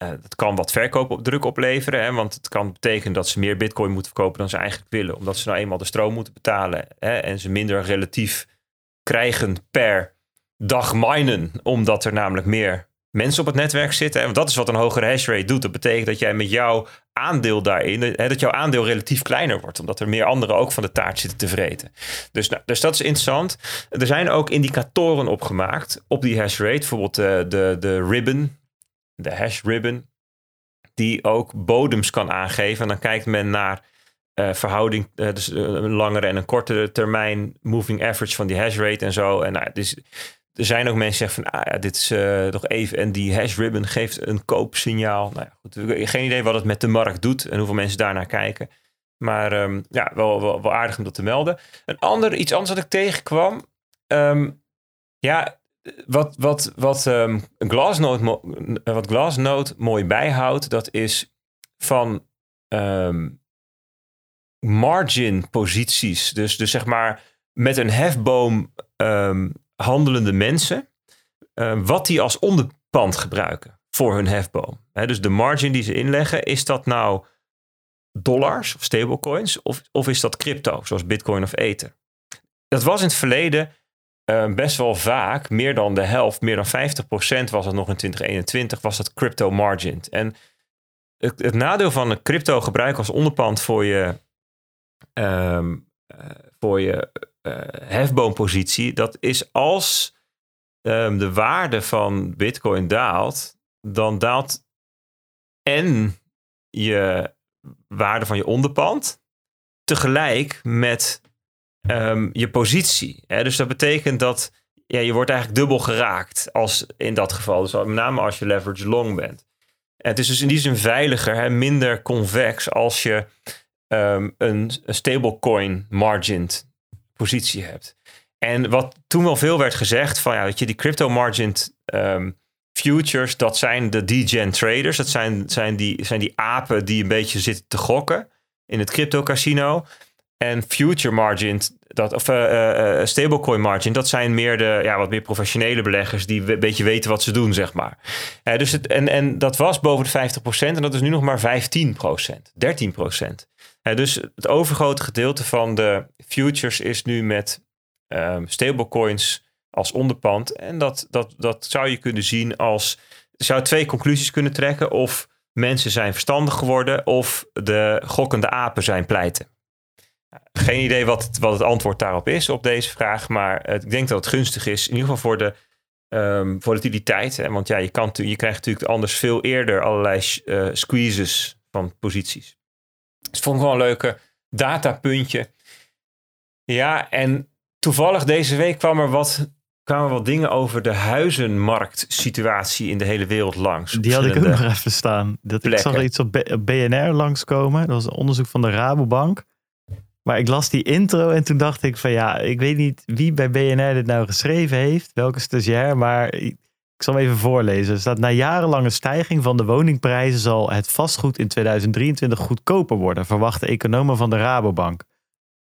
Uh, dat kan wat verkoop op druk opleveren. Hè? Want het kan betekenen dat ze meer bitcoin moeten verkopen dan ze eigenlijk willen. Omdat ze nou eenmaal de stroom moeten betalen. Hè? En ze minder relatief krijgen per dag minen. Omdat er namelijk meer mensen op het netwerk zitten. Want dat is wat een hogere hash rate doet. Dat betekent dat jij met jouw aandeel daarin, hè, dat jouw aandeel relatief kleiner wordt. Omdat er meer anderen ook van de taart zitten te vreten. Dus, nou, dus dat is interessant. Er zijn ook indicatoren opgemaakt op die hash rate. Bijvoorbeeld de, de, de ribbon, de hash ribbon. Die ook bodems kan aangeven. En dan kijkt men naar uh, verhouding, uh, dus een langere en een kortere termijn moving average van die hash rate en zo. En nou, dus er zijn ook mensen die zeggen van, ah ja, dit is uh, nog even. En die hash ribbon geeft een koopsignaal. Nou ja, goed, geen idee wat het met de markt doet en hoeveel mensen daarnaar kijken. Maar um, ja, wel, wel, wel, aardig om dat te melden. Een ander, iets anders wat ik tegenkwam. Um, ja, wat, wat, wat, um, Glassnode, wat Glassnode mooi bijhoudt, dat is van margin posities. Dus, dus zeg maar met een hefboom handelende mensen, uh, wat die als onderpand gebruiken voor hun hefboom. He, dus de margin die ze inleggen, is dat nou dollars of stablecoins of, of is dat crypto, zoals bitcoin of ether? Dat was in het verleden uh, best wel vaak, meer dan de helft, meer dan 50% was het nog in 2021, was dat crypto margin. En het, nadeel van een crypto gebruiken als onderpand voor je, um, uh, voor je uh, hefboompositie, dat is als um, de waarde van Bitcoin daalt, dan daalt en je waarde van je onderpand tegelijk met um, je positie. Hè? Dus dat betekent dat ja, je wordt eigenlijk dubbel geraakt als in dat geval. Dus met name als je leverage long bent. En het is dus in die zin veiliger, hè, minder convex als je um, een, stablecoin margin positie hebt. En wat toen wel veel werd gezegd van ja, weet je, die crypto margin um, futures, dat zijn de degen traders. Dat zijn, zijn, die, zijn die apen die een beetje zitten te gokken in het crypto casino. En future margin, dat, of uh, uh, stablecoin margin, dat zijn meer de ja, wat meer professionele beleggers die een beetje weten wat ze doen, zeg maar. Dus het, en, en dat was boven de 50% en dat is nu nog maar 15%, 13%. dus het overgrote gedeelte van de futures is nu met um, stablecoins als onderpand. En dat, dat, dat zou je kunnen zien als. Zou twee conclusies kunnen trekken. Of mensen zijn verstandig geworden. Of de gokkende apen zijn pleiten. Geen idee wat het, wat het antwoord daarop is op deze vraag. Maar ik denk dat het gunstig is. In ieder geval voor de um, volatiliteit. Hè? Want ja, je, kan, je krijgt natuurlijk anders veel eerder allerlei uh, squeezes van posities. Dus vond ik wel een leuke datapuntje. Ja, en toevallig deze week kwam er wat kwamen wat dingen over de huizenmarktsituatie in de hele wereld langs. Die had ik ook nog even staan. Dat, ik zag iets op BNR langskomen. Dat was een onderzoek van de Rabobank. Maar ik las die intro en toen dacht ik van ja, ik weet niet wie bij BNR dit nou geschreven heeft. Welke stagiair, maar ik, zal hem even voorlezen. Er staat na jarenlange stijging van de woningprijzen zal het vastgoed in 2023 goedkoper worden, verwachten economen van de Rabobank.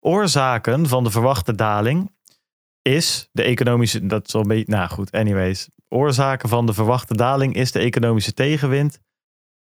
Oorzaken van de verwachte daling is de economische, dat is een beetje, nou goed, anyways. Oorzaken van de verwachte daling is de economische tegenwind,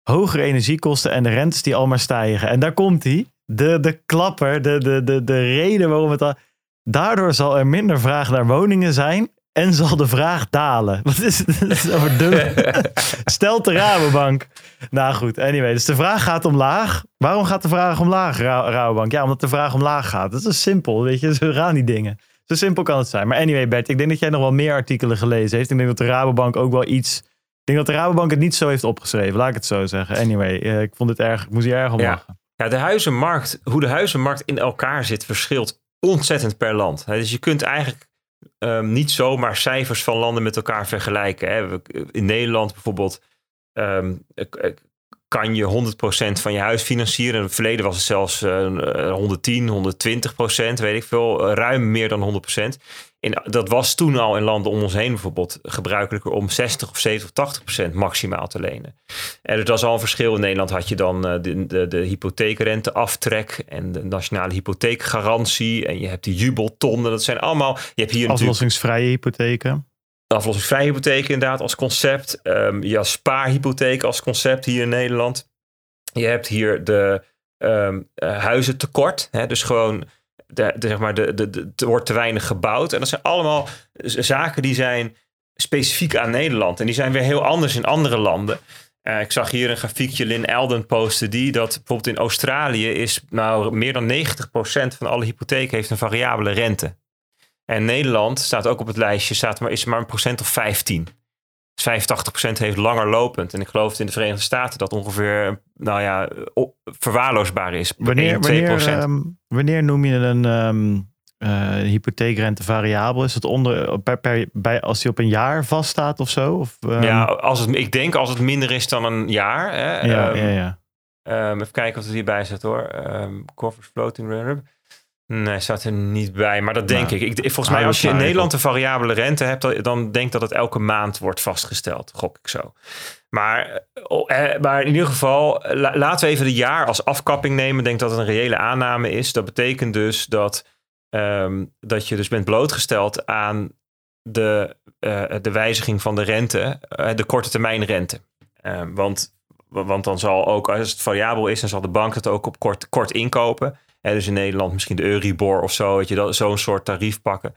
hogere energiekosten en de rentes die al maar stijgen. En daar komt hij, de, de klapper, de, de, de, de reden waarom het al... Daardoor zal er minder vraag naar woningen zijn en zal de vraag dalen. Wat is het? Over. Stelt de Rabobank. Nou goed, anyway. Dus de vraag gaat omlaag. Waarom gaat de vraag omlaag, Ra Rabobank? Ja, omdat de vraag omlaag gaat. Dat is simpel, weet je. Zo gaan die dingen. Zo simpel kan het zijn. Maar anyway, Bert, ik denk dat jij nog wel meer artikelen gelezen heeft. Ik denk dat de Rabobank ook wel iets... Ik denk dat de Rabobank het niet zo heeft opgeschreven. Laat ik het zo zeggen. Anyway, eh, ik vond het erg... Ik moest hier erg om Ja. lachen. Ja, de huizenmarkt, hoe de huizenmarkt in elkaar zit, verschilt ontzettend per land. Dus je kunt eigenlijk ehm, niet zomaar cijfers van landen met elkaar vergelijken. Hè. In Nederland bijvoorbeeld ehm, eh, eh, kan je 100% van je huis financieren. In het verleden was het zelfs eh, 110, 120% weet ik veel. Eh, Ruim meer dan 100 in, dat was toen al in landen om ons heen bijvoorbeeld gebruikelijker om 60 of 70 of 80% maximaal te lenen. En dus dat is al een verschil. In Nederland had je dan eh, de, de, de hypotheekrenteaftrek en de nationale hypotheekgarantie. En je hebt die jubeltonnen. Dat zijn allemaal. Je hebt hier Aflossingsvrije hypotheken. aflossingsvrije hypotheek inderdaad als concept. Ehm ja, spaarhypotheek als concept hier in Nederland. Je hebt hier de eh, huizentekort. Hè, dus gewoon, de, zeg maar, de, de, de, er wordt te weinig gebouwd. En dat zijn allemaal zaken die zijn specifiek aan Nederland. En die zijn weer heel anders in andere landen. Eh, ik zag hier een grafiekje, Lynn Elden posten die, dat bijvoorbeeld in Australië is nou meer dan 90% van alle hypotheken heeft een variabele rente. En Nederland staat ook op het lijstje, staat maar, is maar een procent of 15. Dus 85% heeft langer lopend. En ik geloof in de Verenigde Staten dat ongeveer, nou ja, verwaarloosbaar is. Wanneer, 1, 2%. wanneer, ehm, wanneer noem je een eh, hypotheekrente variabel? Is het onder, per, per, bij, als die op een jaar vaststaat of zo? Of, ehm, ja, als het, ik denk als het minder is dan een jaar. Hè, ja, ja, ja. Even kijken of het hierbij staat hoor. Corpus Floating Run. Nee, staat er niet bij. Maar dat denk Nou, ik. ik. Volgens mij als je in Nederland een variabele rente hebt, dan- denk ik dat het elke maand wordt vastgesteld. Gok ik zo. Maar, eh, oh, eh, maar in ieder geval, la- laten we even de jaar als afkapping nemen. Ik denk dat het een reële aanname is. Dat betekent dus dat, ehm, dat je dus bent blootgesteld aan de, eh, de wijziging van de rente, de korte termijn rente. Ehm, want want dan zal ook, als het variabel is, dan zal de bank het ook op kort, kort inkopen. En dus in Nederland misschien de Euribor of zo, weet je, dat- zo'n soort tarief pakken.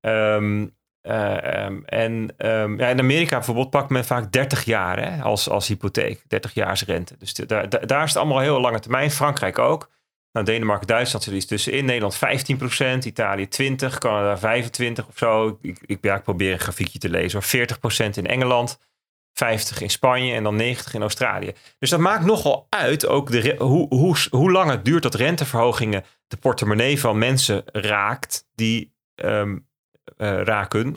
Ehm, eh, ehm, en ehm, ja, in Amerika bijvoorbeeld pakt men vaak 30 jaar hè, als, als hypotheek, 30 jaars rente. Dus daar, daar is het allemaal heel lange termijn. Frankrijk ook. Nou, Denemarken, Duitsland zit iets tussenin. Nederland 15%, Italië 20%, Canada 25% of zo. Ik, ik, ja, ik probeer een grafiekje te lezen. hoor. 40% in Engeland. 50 in Spanje en dan 90 in Australië. Dus dat maakt nogal uit ook de, hoe, hoe, hoe lang het duurt dat renteverhogingen de portemonnee van mensen raakt die eh, raken.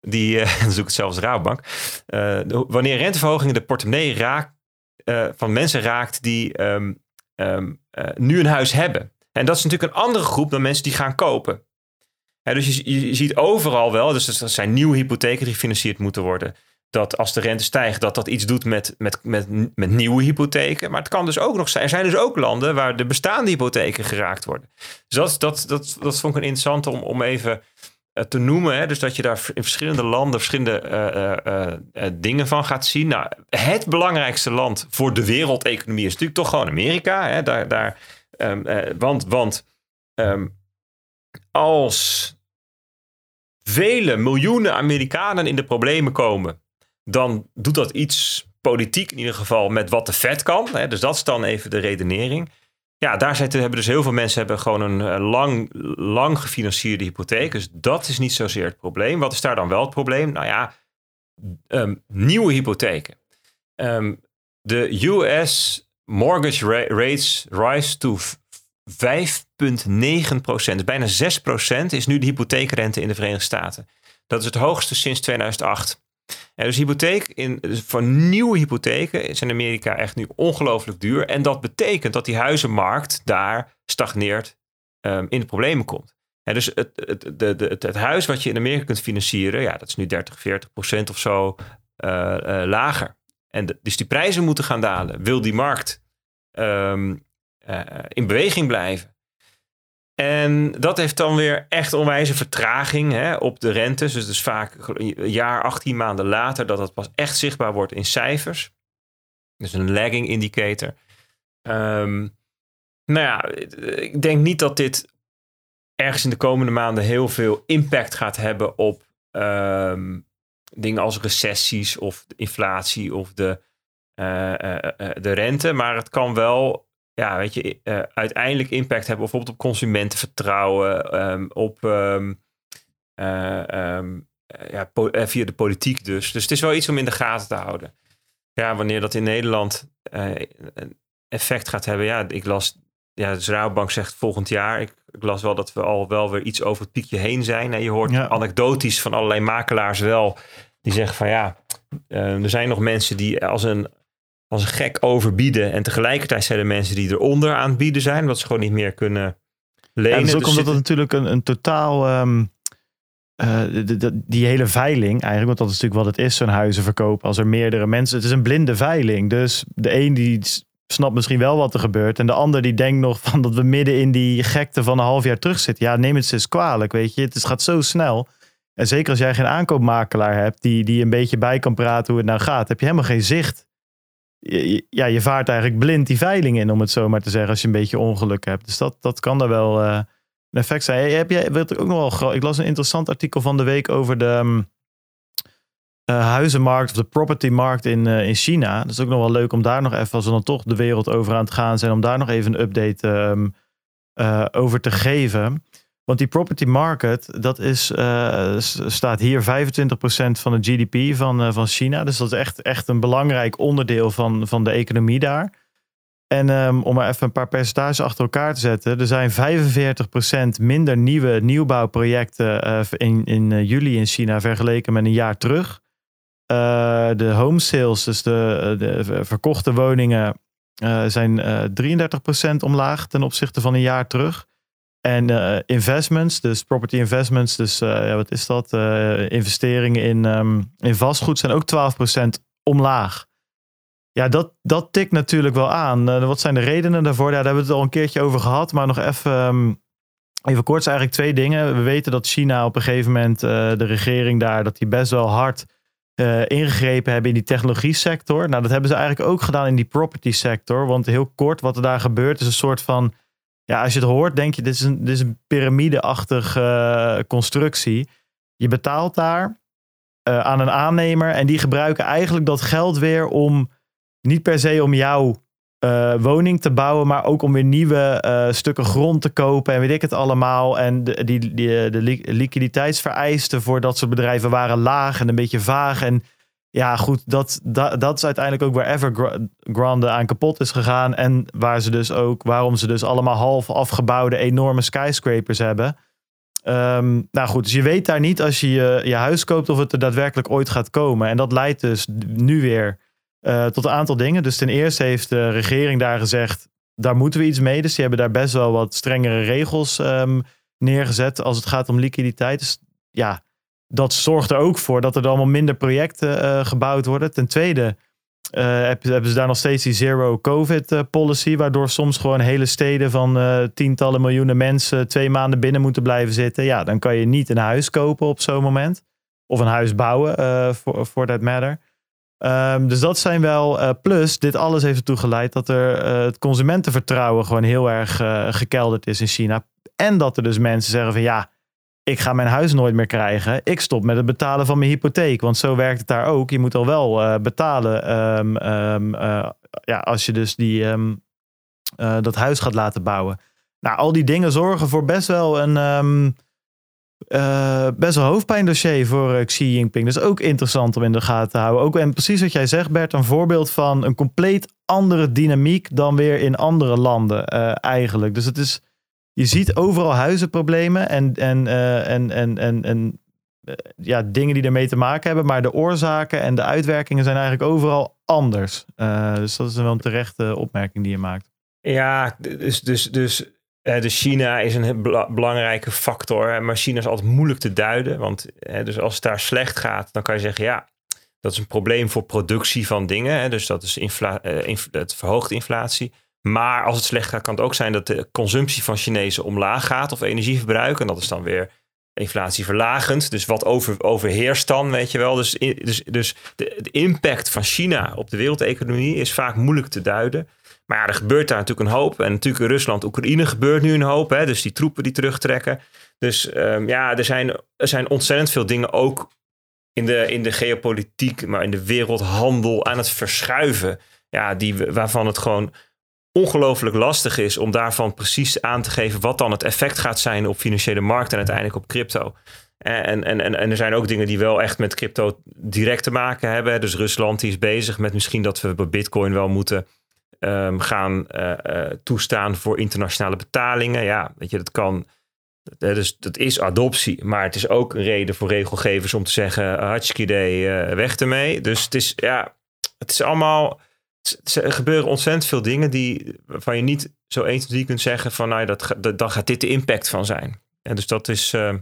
Die, eh, zoek ik het zelfs Rabobank. De- wanneer renteverhogingen de portemonnee raakt, van mensen raakt die ehm, ehm, eh, nu een huis hebben. En dat is natuurlijk een andere groep dan mensen die gaan kopen. Dus je, je ziet overal wel, dus dat zijn nieuwe hypotheken die gefinancierd moeten worden dat als de rente stijgt, dat dat iets doet met, met, met, met nieuwe hypotheken. Maar het kan dus ook nog zijn. Er zijn dus ook landen waar de bestaande hypotheken geraakt worden. Dus dat, dat, dat, dat vond ik een interessant om, om even eh, te noemen. Hè? Dus dat je daar in verschillende landen verschillende eh, eh, dingen van gaat zien. Nou, het belangrijkste land voor de wereldeconomie is natuurlijk toch gewoon Amerika. Hè? Daar, daar, ehm, eh, want want ehm, als vele miljoenen Amerikanen in de problemen komen dan doet dat iets politiek in ieder geval met wat de Fed kan. Hè? Dus dat is dan even de redenering. Ja, daar zitten, hebben dus heel veel mensen hebben gewoon een eh, lang, lang gefinancierde hypotheek. Dus dat is niet zozeer het probleem. Wat is daar dan wel het probleem? Nou ja, ehm, nieuwe hypotheken. Ehm, de US mortgage ra- rates rise to v- 5,9 procent. Bijna 6 procent is nu de hypotheekrente in de Verenigde Staten. Dat is het hoogste sinds 2008. Dus hypotheek in, dus voor nieuwe hypotheken is in Amerika echt nu ongelooflijk duur. En dat betekent dat die huizenmarkt daar stagneert, um, in de problemen komt. En dus het, het, de, de, het, huis wat je in Amerika kunt financieren, ja, dat is nu 30, 40 procent of zo uh, uh, lager. En dus die prijzen moeten gaan dalen. Wil die markt um, uh, in beweging blijven? En dat heeft dan weer echt onwijze vertraging hè, op de rentes. Dus vaak een jaar, 18 maanden later dat dat pas echt zichtbaar wordt in cijfers. Dus een lagging indicator. Um, nou ja, ik denk niet dat dit ergens in de komende maanden heel veel impact gaat hebben op um, dingen als recessies of inflatie of de, uh, uh, uh, de rente. Maar het kan wel ja, weet je, uh, uiteindelijk impact hebben bijvoorbeeld op consumentenvertrouwen, um, op um, uh, um, ja, via de politiek dus. Dus het is wel iets om in de gaten te houden. Ja, wanneer dat in Nederland uh, effect gaat hebben. Ja, ik las, ja, de Rabobank zegt volgend jaar. Ik, ik, las wel dat we al wel weer iets over het piekje heen zijn. En je hoort ja. anekdotisch van allerlei makelaars wel. Die zeggen van ja, er zijn nog mensen die als een als een gek overbieden. En tegelijkertijd zijn er mensen die eronder aan het bieden zijn. Wat ze gewoon niet meer kunnen lenen. Ja, dus ook dus omdat het natuurlijk een, een totaal... Um, uh, de, de, die hele veiling eigenlijk, want dat is natuurlijk wat het is, zo'n huizenverkoop. Als er meerdere mensen... Het is een blinde veiling. Dus de een die snapt misschien wel wat er gebeurt. En de ander die denkt nog van dat we midden in die gekte van een half jaar terug zitten. Ja, neem het eens kwalijk, weet je. Het gaat zo snel. En zeker als jij geen aankoopmakelaar hebt die, die een beetje bij kan praten hoe het nou gaat, heb je helemaal geen zicht ja, je vaart eigenlijk blind die veiling in, om het zo maar te zeggen, als je een beetje ongeluk hebt. Dus dat, dat kan er wel uh, een effect zijn. Heb jij, wat ook nog wel, ik las een interessant artikel van de week over de um, uh, huizenmarkt of de propertymarkt in, uh, in China. Dat is ook nog wel leuk om daar nog even, als we dan toch de wereld over aan het gaan zijn, om daar nog even een update um, over te geven. Want die property market, dat is, uh, staat hier 25% van de GDP van, uh, van China. Dus dat is echt, echt een belangrijk onderdeel van, van de economie daar. En um, om maar even een paar percentages achter elkaar te zetten. Er zijn 45% minder nieuwe nieuwbouwprojecten uh, in, in juli in China vergeleken met een jaar terug. de home sales, dus de, de verkochte woningen, zijn 33% omlaag ten opzichte van een jaar terug. En uh, investments, dus property investments, dus uh, ja, wat is dat? Uh, investeringen in, um, in vastgoed zijn ook 12% omlaag. Ja, dat, dat tikt natuurlijk wel aan. wat zijn de redenen daarvoor? Ja, daar hebben we het al een keertje over gehad, maar nog even, um, even kort. eigenlijk twee dingen. We weten dat China op een gegeven moment, de regering daar, dat die best wel hard ingegrepen hebben in die technologie sector. Nou, dat hebben ze eigenlijk ook gedaan in die property sector. Want heel kort, wat er daar gebeurt, is een soort van ja, als je het hoort, denk je, dit is een, dit is een piramideachtige uh, constructie. Je betaalt daar uh, aan een aannemer en die gebruiken eigenlijk dat geld weer om niet per se om jouw uh, woning te bouwen, maar ook om weer nieuwe stukken grond te kopen en weet ik het allemaal. En de, die, die, de liquiditeitsvereisten voor dat soort bedrijven waren laag en een beetje vaag. En ja, goed, dat, dat, dat is uiteindelijk ook waar Evergrande aan kapot is gegaan. En waar ze dus ook, waarom ze dus allemaal half afgebouwde enorme skyscrapers hebben. Um, nou goed, dus je weet daar niet als je, je huis koopt of het er daadwerkelijk ooit gaat komen. En dat leidt dus nu weer uh, tot een aantal dingen. Dus ten eerste heeft de regering daar gezegd, daar moeten we iets mee. Dus die hebben daar best wel wat strengere regels um, neergezet als het gaat om liquiditeit. Dus ja, dat zorgt er ook voor dat er allemaal minder projecten uh, gebouwd worden. Ten tweede uh, hebben ze daar nog steeds die zero COVID uh, policy, waardoor soms gewoon hele steden van tientallen miljoenen mensen twee maanden binnen moeten blijven zitten. Ja, dan kan je niet een huis kopen op zo'n moment. Of een huis bouwen, voor that matter. Um, dus dat zijn wel plus. Dit alles heeft ertoe geleid dat er het consumentenvertrouwen gewoon heel erg gekelderd is in China. En dat er dus mensen zeggen van ja, ik ga mijn huis nooit meer krijgen. Ik stop met het betalen van mijn hypotheek. Want zo werkt het daar ook. Je moet al wel uh, betalen um, um, uh, ja, als je dus die, um, uh, dat huis gaat laten bouwen. Nou, al die dingen zorgen voor best wel een best wel hoofdpijndossier voor Xi Jinping. Is ook interessant om in de gaten te houden. Ook, en precies wat jij zegt, Bert, een voorbeeld van een compleet andere dynamiek dan weer in andere landen eigenlijk. Dus het is je ziet overal huizenproblemen. En, en, uh, en, en, en, en eh, ja, dingen die ermee te maken hebben. Maar de oorzaken en de uitwerkingen zijn eigenlijk overal anders. Uh, dus dat is wel een terechte opmerking die je maakt. Ja, dus, dus, dus dus China is een belangrijke factor. Maar China is altijd moeilijk te duiden. Want dus als het daar slecht gaat, dan kan je zeggen ja, dat is een probleem voor productie van dingen. Hè? Dus dat is infla uh, het verhoogt inflatie. Maar als het slecht gaat, kan het ook zijn dat de consumptie van Chinezen omlaag gaat of energieverbruik. En dat is dan weer inflatieverlagend. Dus wat over, overheerst dan, weet je wel. Dus, dus, dus de, impact van China op de wereldeconomie is vaak moeilijk te duiden. Maar ja, er gebeurt daar natuurlijk een hoop. En natuurlijk in Rusland, Oekraïne gebeurt nu een hoop. Hè? Dus die troepen die terugtrekken. Dus um, ja, er zijn, er zijn ontzettend veel dingen ook in de, in de geopolitiek, maar in de wereldhandel aan het verschuiven. Ja, die, waarvan het gewoon ongelooflijk lastig is om daarvan precies aan te geven wat dan het effect gaat zijn op financiële markten en uiteindelijk op crypto. En, en, en, en er zijn ook dingen die wel echt met crypto direct te maken hebben. Dus Rusland die is bezig met misschien dat we bij Bitcoin wel moeten um, gaan uh, uh, toestaan voor internationale betalingen. Ja, weet je, dat kan. Dus dat is adoptie, maar het is ook een reden voor regelgevers om te zeggen: hartstikke idee, weg ermee. Dus het is, ja, het is allemaal er gebeuren ontzettend veel dingen die, waarvan je niet zo 1, 2, kunt zeggen van nou, dat, dat, dan gaat dit de impact van zijn. En dus dat is, uh,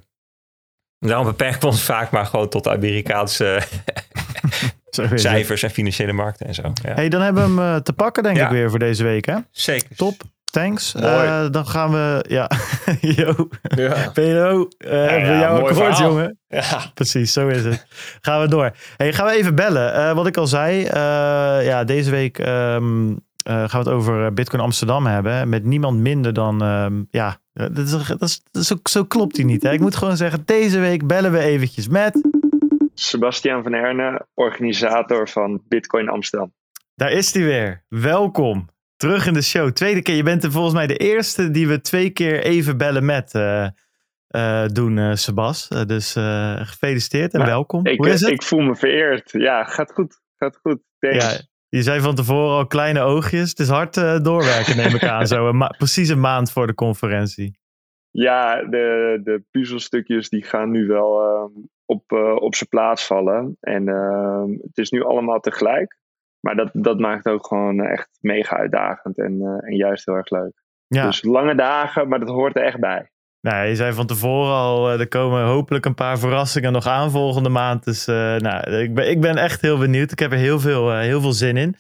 daarom beperken we ons vaak maar gewoon tot Amerikaanse cijfers en financiële markten en zo. Ja. Hey, dan hebben we hem uh, te pakken denk ja. ik weer voor deze week hè? Zeker. Top. Thanks. Uh, dan gaan we, ja, yo, ja. PNO, uh, ja, ja, jouw akkoord, jongen. Ja. Precies, zo is het. gaan we door. Hey, gaan we even bellen. Uh, wat ik al zei, ja, deze week um, gaan we het over Bitcoin Amsterdam hebben. Met niemand minder dan, um, ja, dat is, dat is, dat is, zo, zo klopt hij niet. Hè? Ik moet gewoon zeggen, deze week bellen we eventjes met... Sebastian van Erne, organisator van Bitcoin Amsterdam. Daar is hij weer. Welkom. Terug in de show. Tweede keer. Je bent er volgens mij de eerste die we twee keer even bellen met uh, uh, doen, uh, Sebas. dus gefeliciteerd en nou, welkom. Ik, Hoe is het? ik voel me vereerd. Ja, gaat goed. Gaat goed. Thanks. Ja, je zei van tevoren al kleine oogjes. Het is hard doorwerken, neem ik aan. Zo een precies een maand voor de conferentie. Ja, de, de puzzelstukjes die gaan nu wel op, op zijn plaats vallen. En ehm, het is nu allemaal tegelijk. Maar dat, dat maakt het ook gewoon echt mega uitdagend en, uh, en juist heel erg leuk. Ja. Dus lange dagen, maar dat hoort er echt bij. Nou, je zei van tevoren al, uh, er komen hopelijk een paar verrassingen nog aan volgende maand. Dus uh, nou, ik, ben, ik ben echt heel benieuwd. Ik heb er heel veel, heel veel zin in.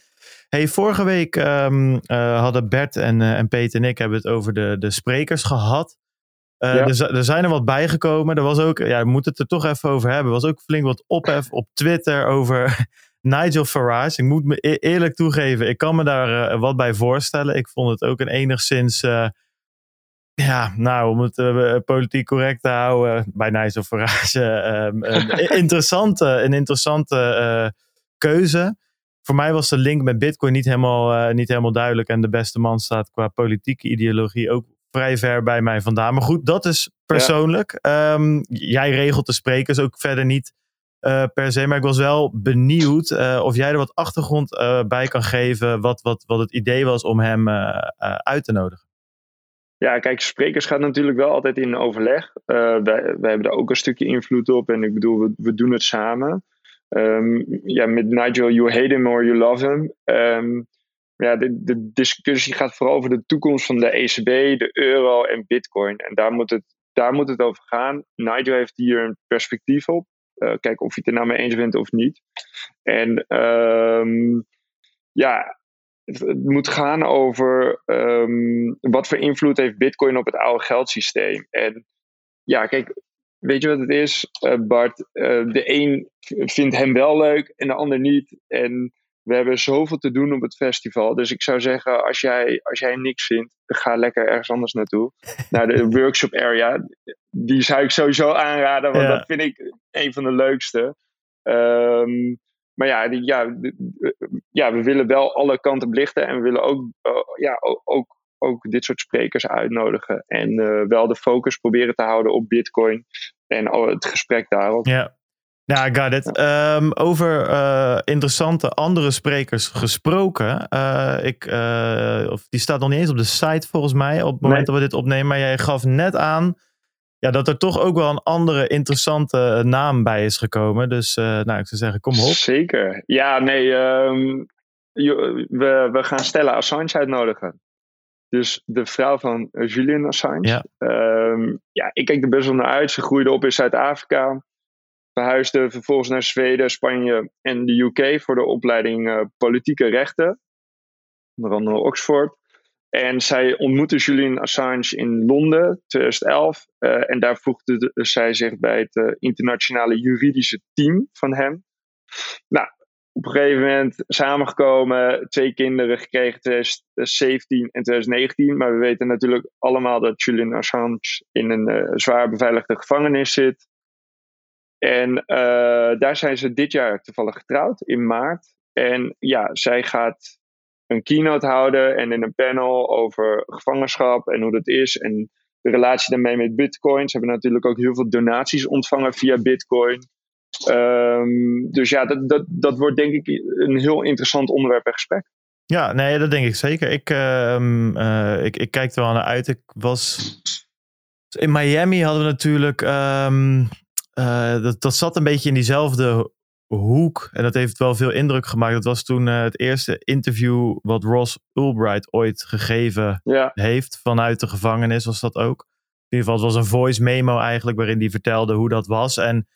Hey, vorige week um, hadden Bert en, en Peter en ik hebben het over de, de sprekers gehad. Ja. er, er, zijn er wat bijgekomen. Er was ook, ja, we moeten het er toch even over hebben. Er was ook flink wat ophef op Twitter over Nigel Farage, ik moet me e-, eerlijk toegeven, ik kan me daar uh, wat bij voorstellen. Ik vond het ook een enigszins, uh, ja, nou, om het uh, politiek correct te houden, bij Nigel Farage, een interessante, een interessante keuze. Voor mij was de link met Bitcoin niet helemaal, niet helemaal duidelijk. En de beste man staat qua politieke ideologie ook vrij ver bij mij vandaan. Maar goed, dat is persoonlijk. Ja. Um, jij regelt de sprekers ook verder niet uh, per se. Maar ik was wel benieuwd uh, of jij er wat achtergrond uh, bij kan geven. Wat, wat, wat het idee was om hem uit te nodigen. Ja, kijk, sprekers gaat natuurlijk wel altijd in overleg. wij, wij hebben daar ook een stukje invloed op. En ik bedoel, we, we doen het samen. Um, ja, met Nigel, you hate him or you love him. Um, ja, de, de discussie gaat vooral over de toekomst van de ECB, de euro en bitcoin. En daar moet het, daar moet het over gaan. Nigel heeft hier een perspectief op. Uh, kijken of je het er nou mee eens bent of niet. En um, ja, het, het, moet gaan over um, wat voor invloed heeft Bitcoin op het oude geldsysteem. En ja, kijk, weet je wat het is, uh, Bart? Uh, de een vindt hem wel leuk en de ander niet. En we hebben zoveel te doen op het festival. Dus ik zou zeggen, als jij, als jij niks vindt, ga lekker ergens anders naartoe. Naar de workshop area. Die zou ik sowieso aanraden, want ja. dat vind ik een van de leukste. Um, maar ja, die, ja, ja, we willen wel alle kanten belichten. En we willen ook, uh, ja, ook, ook dit soort sprekers uitnodigen. En uh, wel de focus proberen te houden op Bitcoin. En het gesprek daarop. Ja, ja, got it. Um, over uh, interessante andere sprekers gesproken. Uh, ik, uh, of die staat nog niet eens op de site volgens mij op het moment nee. dat we dit opnemen. Maar jij gaf net aan ja, dat er toch ook wel een andere interessante naam bij is gekomen. Dus nou, ik zou zeggen, kom op. Zeker. Ja, nee, ehm, we, we gaan Stella Assange uitnodigen. Dus de vrouw van Julian Assange. Ja. Ehm, ja, ik kijk er best wel naar uit. Ze groeide op in Zuid-Afrika. Verhuisde vervolgens naar Zweden, Spanje en de UK voor de opleiding uh, politieke rechten. Onder andere Oxford. En zij ontmoette Julian Assange in Londen 2011. Uh, en daar voegde zij zich bij het uh, internationale juridische team van hem. Nou, op een gegeven moment samengekomen, twee kinderen gekregen 2017 en 2019. Maar we weten natuurlijk allemaal dat Julian Assange in een zwaar beveiligde gevangenis zit. En daar zijn ze dit jaar toevallig getrouwd, in maart. En ja, zij gaat een keynote houden en in een panel over gevangenschap en hoe dat is. En de relatie daarmee met Bitcoin. Ze hebben natuurlijk ook heel veel donaties ontvangen via Bitcoin. Um, dus ja, dat, dat, dat wordt denk ik een heel interessant onderwerp en gesprek. Ja, nee, dat denk ik zeker. Ik, uh, uh, ik, ik kijk er wel naar uit. Ik was. In Miami hadden we natuurlijk. Um, dat, dat zat een beetje in diezelfde hoek. En dat heeft wel veel indruk gemaakt. Dat was toen uh, het eerste interview wat Ross Ulbright ooit gegeven ja. heeft. Vanuit de gevangenis was dat ook. In ieder geval, het was een voice memo eigenlijk. Waarin hij vertelde hoe dat was. En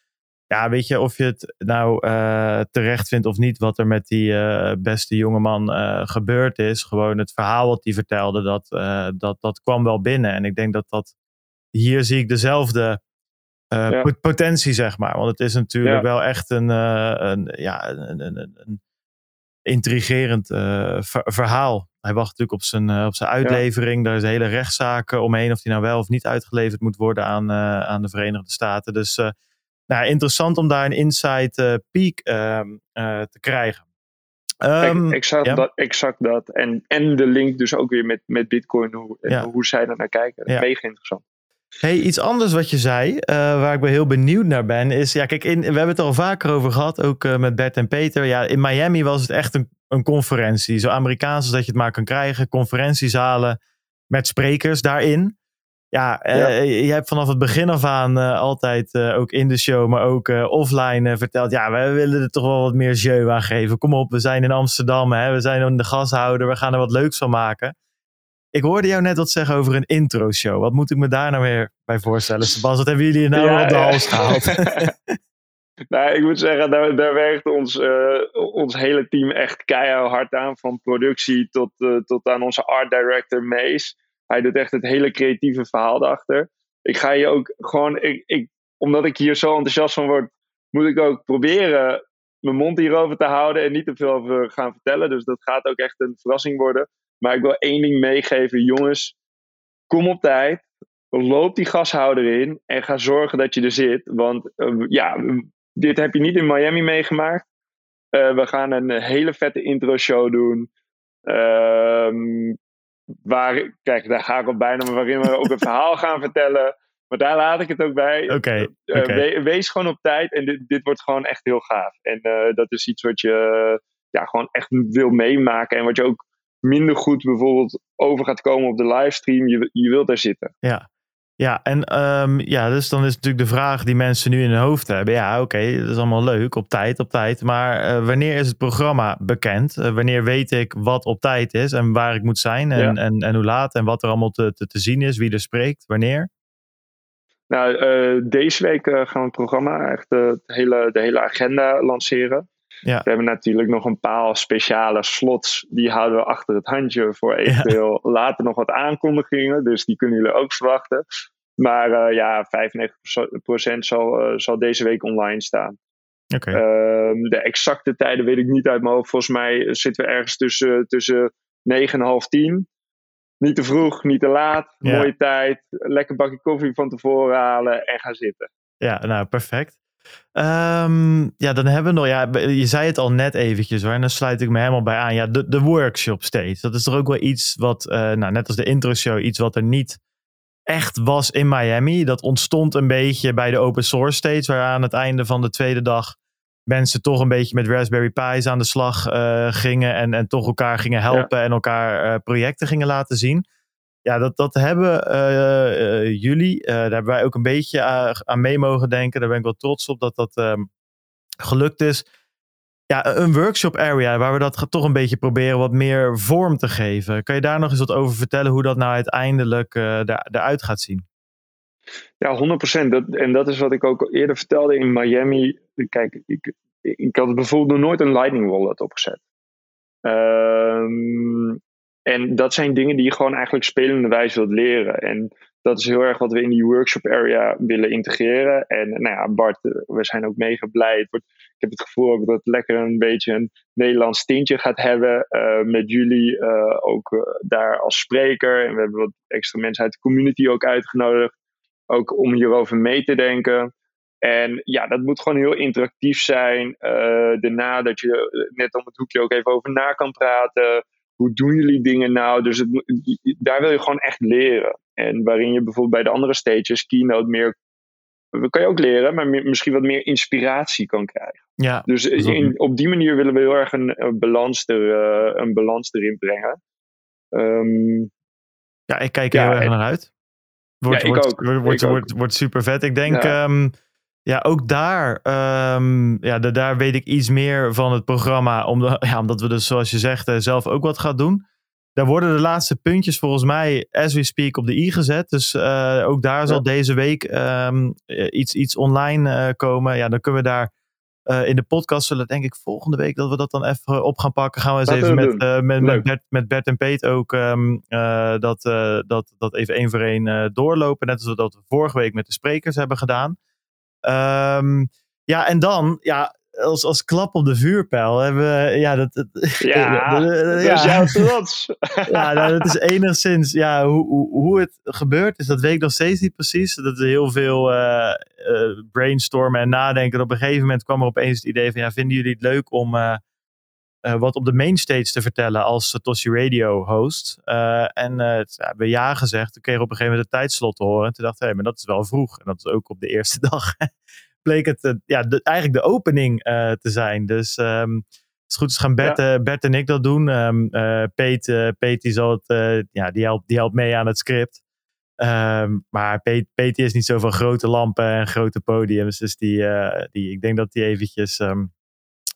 ja, weet je, of je het nou uh, terecht vindt of niet, wat er met die uh, beste jongeman gebeurd is. Gewoon het verhaal wat hij vertelde, dat, dat, dat kwam wel binnen. En ik denk dat dat, hier zie ik dezelfde ja. potentie, zeg maar. Want het is natuurlijk ja. wel echt een, een, ja, een, een, een intrigerend verhaal. Hij wacht natuurlijk op zijn, op zijn uitlevering. Ja. Daar is een hele rechtszaak omheen of hij nou wel of niet uitgeleverd moet worden aan, aan de Verenigde Staten. Dus nou, interessant om daar een inside peak uh, te krijgen. Um, exact, ja. dat, exact dat. En, en de link dus ook weer met, met Bitcoin, hoe, ja. hoe zij er naar kijken. Mega interessant. Hey, iets anders wat je zei, uh, waar ik ben heel benieuwd naar ben, is, ja, kijk, in, we hebben het er al vaker over gehad, ook uh, met Bert en Peter. Ja, in Miami was het echt een, een conferentie, zo Amerikaans als dat je het maar kan krijgen. Conferentiezalen met sprekers daarin. Ja, ja. Uh, je hebt vanaf het begin af aan altijd ook in de show, maar ook offline verteld. Ja, we willen er toch wel wat meer jeu aan geven. Kom op, we zijn in Amsterdam, hè, we zijn in de gashouder, we gaan er wat leuks van maken. Ik hoorde jou net wat zeggen over een intro-show. Wat moet ik me daar nou weer bij voorstellen? Sebas, wat hebben jullie nou ja, op de hals gehaald? nou, ik moet zeggen, daar, daar werkt ons, ons hele team echt keihard hard aan. Van productie tot, tot aan onze art director Mees. Hij doet echt het hele creatieve verhaal erachter. Ik ga je ook gewoon, ik, ik, omdat ik hier zo enthousiast van word, moet ik ook proberen mijn mond hierover te houden en niet te veel over gaan vertellen. Dus dat gaat ook echt een verrassing worden. Maar ik wil één ding meegeven, jongens. Kom op tijd. Loop die gashouder in en ga zorgen dat je er zit. Want uh, ja, dit heb je niet in Miami meegemaakt. Uh, we gaan een hele vette intro show doen. Uh, waar, kijk, daar ga ik op bijna, maar waarin we ook een verhaal gaan vertellen. Maar daar laat ik het ook bij. Oké. Okay, uh, okay. we, wees gewoon op tijd en dit, dit wordt gewoon echt heel gaaf. En dat is iets wat je ja, gewoon echt wil meemaken en wat je ook minder goed bijvoorbeeld over gaat komen op de livestream. Je, je wilt daar zitten. Ja. Ja, en um, ja, dus dan is natuurlijk de vraag die mensen nu in hun hoofd hebben. Ja, oké, okay, dat is allemaal leuk, op tijd, op tijd. Maar uh, wanneer is het programma bekend? Uh, wanneer weet ik wat op tijd is en waar ik moet zijn en, ja. en, en hoe laat en wat er allemaal te, te, te zien is, wie er spreekt, wanneer? Nou, uh, deze week gaan we het programma, echt de hele, de hele agenda lanceren. Ja. We hebben natuurlijk nog een paar speciale slots. Die houden we achter het handje voor eventueel ja. later nog wat aankondigingen. Dus die kunnen jullie ook verwachten. Maar uh, ja, 95% zal, uh, zal deze week online staan. Okay. Uh, de exacte tijden weet ik niet uit mijn hoofd. Volgens mij zitten we ergens tussen, tussen 9 en half 10. Niet te vroeg, niet te laat. Ja. Mooie tijd. Lekker bakje koffie van tevoren halen en gaan zitten. Ja, nou perfect. Um, ja, dan hebben we nog, ja, je zei het al net eventjes hoor, en dan sluit ik me helemaal bij aan. Ja, de, de workshop steeds. Dat is toch ook wel iets wat, uh, nou, net als de intro show, iets wat er niet echt was in Miami. Dat ontstond een beetje bij de open source stage, waar aan het einde van de tweede dag mensen toch een beetje met Raspberry Pi's aan de slag uh, gingen en, en toch elkaar gingen helpen ja. en elkaar uh, projecten gingen laten zien. Ja, dat, dat hebben eh, eh, jullie, eh, daar hebben wij ook een beetje aan, mee mogen denken. Daar ben ik wel trots op dat dat ehm, gelukt is. Ja, een workshop area waar we dat toch een beetje proberen wat meer vorm te geven. Kan je daar nog eens wat over vertellen hoe dat nou uiteindelijk daar, eruit gaat zien? Ja, 100%. Dat, en dat is wat ik ook eerder vertelde in Miami. Kijk, ik, ik had bijvoorbeeld nooit een Lightning Wallet opgezet. Ehm, en dat zijn dingen die je gewoon eigenlijk spelende wijze wilt leren. En dat is heel erg wat we in die workshop area willen integreren. En nou ja, Bart, eh, we zijn ook mega blij. Ik heb het gevoel dat het lekker een beetje een Nederlands tintje gaat hebben. eh, met jullie eh, ook daar als spreker. En we hebben wat extra mensen uit de community ook uitgenodigd. Ook om hierover mee te denken. En ja, dat moet gewoon heel interactief zijn. Daarna dat je net om het hoekje ook even over na kan praten. Hoe doen jullie dingen nou? Dus het, daar wil je gewoon echt leren. En waarin je bijvoorbeeld bij de andere stages, keynote, meer. Dat kan je ook leren, maar meer- misschien wat meer inspiratie kan krijgen. Ja, Dus ook in, op die manier willen we heel erg een, een, balans, er, eh, een balans erin brengen. Ehm, ja ik kijk er Ja, heel erg naar uit. Wordt, Ja, ik wordt, ook. Wordt, wordt, Ik ook. wordt, wordt super vet. Ik denk, Ja. ja, ja ook daar, ehm, ja, da- daar weet ik iets meer van het programma. Omdat, ja, omdat we dus, zoals je zegt, eh, zelf ook wat gaan doen. Daar worden de laatste puntjes volgens mij, as we speak, op de i gezet. Dus eh, ook daar zal deze week ehm, eh, iets, iets online komen. Ja, dan kunnen we daar in de podcast zullen, denk ik, volgende week dat we dat dan even op gaan pakken. Gaan we eens even met, met, met. Bert, met Bert en Peet ook ehm, eh, dat, dat, dat even één voor één doorlopen. Net als we dat vorige week met de sprekers hebben gedaan. Ehm, ja, en dan, ja, als, als klap op de vuurpijl hebben we, ja, dat, dat- ja, dat- dat ja. is jouw trots. ja, nou, dat is enigszins, ja, hoe, hoe, hoe het gebeurt is, dat weet ik nog steeds niet precies. Dat er heel veel eh, eh, brainstormen en nadenken. En op een gegeven moment kwam er opeens het idee van, ja, vinden jullie het leuk om eh, eh, wat op de mainstage te vertellen als Satoshi Radio host? Eh, en eh, het- ja, hebben we ja gezegd. Toen kregen we op een gegeven moment het tijdslot te horen. En toen dachten we, hé, maar dat is wel vroeg. En dat is ook op de eerste dag. bleek het ja, de- eigenlijk de opening te zijn. Dus ehm, het goed is gaan Bert, Bert en ik dat doen. Eh, Peet, Peet die, zal het, ja, die, helpt, die helpt mee aan het script. Ehm, maar Peet, Peet is niet zo van grote lampen en grote podiums. Dus die, die, ik denk dat die eventjes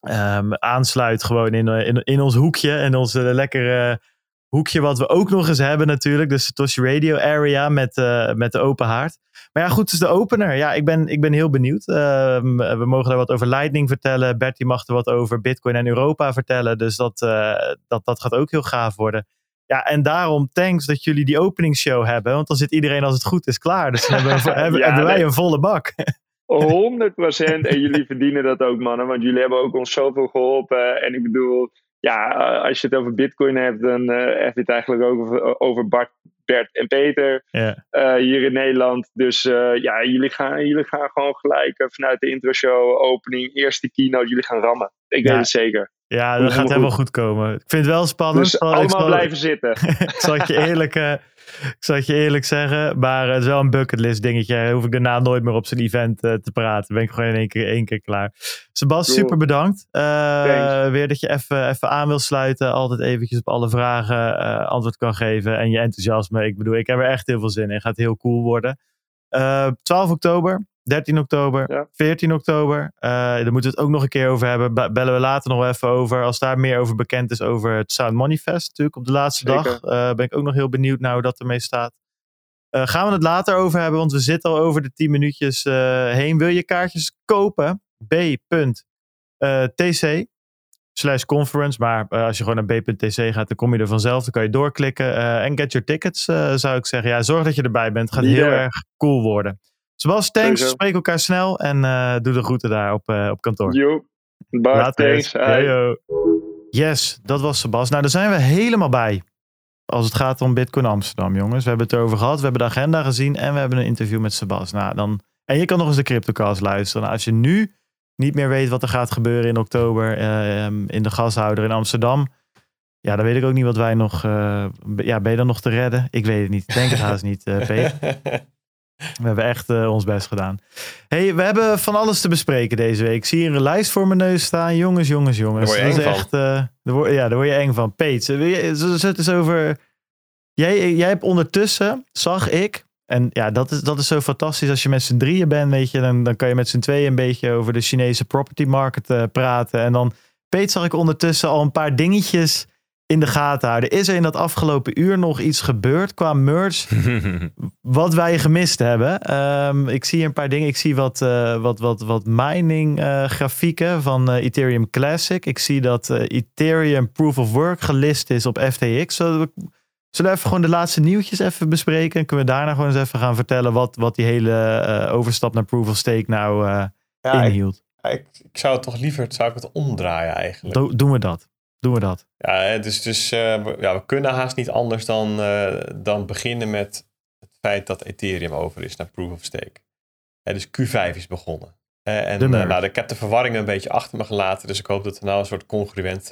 ehm, aansluit gewoon in, eh, in, in ons hoekje. En ons eh, lekkere hoekje wat we ook nog eens hebben natuurlijk. De Satoshi Radio Area met, eh, met de open haard. Maar ja, goed, dus de opener. Ja, ik ben, ik ben heel benieuwd. Ehm, we mogen daar wat over Lightning vertellen. Bertie mag er wat over Bitcoin en Europa vertellen. Dus dat, dat, dat gaat ook heel gaaf worden. Ja, en daarom thanks dat jullie die openingsshow hebben. Want dan zit iedereen als het goed is klaar. Dus dan hebben, we, hebben, Ja, hebben wij een volle bak. 100 procent. En jullie verdienen dat ook, mannen. Want jullie hebben ook ons zoveel geholpen. En ik bedoel, ja, als je het over Bitcoin hebt, dan eh, heb je het eigenlijk ook over, over Bart, Bert en Peter Ja, eh, hier in Nederland. Dus eh, ja, jullie gaan, jullie gaan gewoon gelijk vanuit de intro-show, opening, eerste keynote, jullie gaan rammen. Ik weet Ja. het zeker. Ja dat gaat helemaal goed komen. Ik vind het wel spannend. Dus ik allemaal zal- blijven zitten. ik zal het je eerlijk, eh, ik zal het je eerlijk zeggen. Maar het is wel een bucketlist dingetje. Hoef ik daarna nooit meer op zijn event eh, te praten. Ben ik gewoon in één keer, één keer klaar. Sebas, Cool. super bedankt. Eh, weer dat je even, even aan wil sluiten. Altijd eventjes op alle vragen antwoord kan geven. En je enthousiasme. Ik bedoel, ik heb er echt heel veel zin in. Gaat heel cool worden. Eh, 12 oktober. 13 oktober, Ja. 14 oktober. Eh, daar moeten we het ook nog een keer over hebben. Be- bellen we later nog even over. Als daar meer over bekend is over het Sound Money Fest natuurlijk op de laatste Zeker. dag. eh, ben ik ook nog heel benieuwd naar hoe dat ermee staat. Eh, gaan we het later over hebben, want we zitten al over de 10 minuutjes heen. Wil je kaartjes kopen? b.tc slash conference. Maar als je gewoon naar b.tc gaat, dan kom je er vanzelf. Dan kan je doorklikken. en get your tickets, zou ik zeggen. Ja, zorg dat je erbij bent. Het gaat heel erg cool worden. Zoals thanks. Sowieso. Spreek elkaar snel en eh, doe de groeten daar op, eh, op kantoor. Yo, Bart, thanks. Yo. Yes, dat was Sebas. Nou, daar zijn we helemaal bij. Als het gaat om Bitcoin Amsterdam, jongens. We hebben het erover gehad. We hebben de agenda gezien. En we hebben een interview met Sebas. Nou, dan... En je kan nog eens de CryptoCast luisteren. Nou, als je nu niet meer weet wat er gaat gebeuren in oktober. eh, in de gashouder in Amsterdam. Ja, dan weet ik ook niet wat wij nog... eh, ja, ben je dan nog te redden? Ik weet het niet. Ik denk het haast niet, eh Peter. We hebben echt eh, ons best gedaan. hey, we hebben van alles te bespreken deze week. Ik zie hier een lijst voor mijn neus staan. Jongens, jongens, jongens. Daar word je Dat is eng van. echt, eh, daar word, ja, daar word je eng van. Peet, het eens over Jij, jij hebt ondertussen, zag ik, en ja, dat is, dat is zo fantastisch als je met z'n drieën bent, weet je, dan, dan kan je met z'n tweeën een beetje over de Chinese property market eh, praten. En dan, Peet, zag ik ondertussen al een paar dingetjes in de gaten houden. Is er in dat afgelopen uur nog iets gebeurd qua merch wat wij gemist hebben? Ehm, ik zie een paar dingen. Ik zie wat, eh, wat, wat, wat mining eh, grafieken van eh, Ethereum Classic. Ik zie dat eh, Ethereum Proof of Work gelist is op FTX. Zullen we, zullen we even gewoon de laatste nieuwtjes even bespreken? En kunnen we daarna gewoon eens even gaan vertellen wat, wat die hele eh, overstap naar Proof of Stake nou eh, Ja, ik, inhield? ik, ik zou het toch liever zou ik het omdraaien eigenlijk. Do- doen we dat. Doen we dat. Ja, dus, dus we, ja, we kunnen haast niet anders dan, eh, dan beginnen met het feit dat Ethereum over is naar Proof of Stake. Hè, dus Q5 is begonnen. En De eh, nou, ik heb de verwarring een beetje achter me gelaten, dus ik hoop dat er nou een soort congruent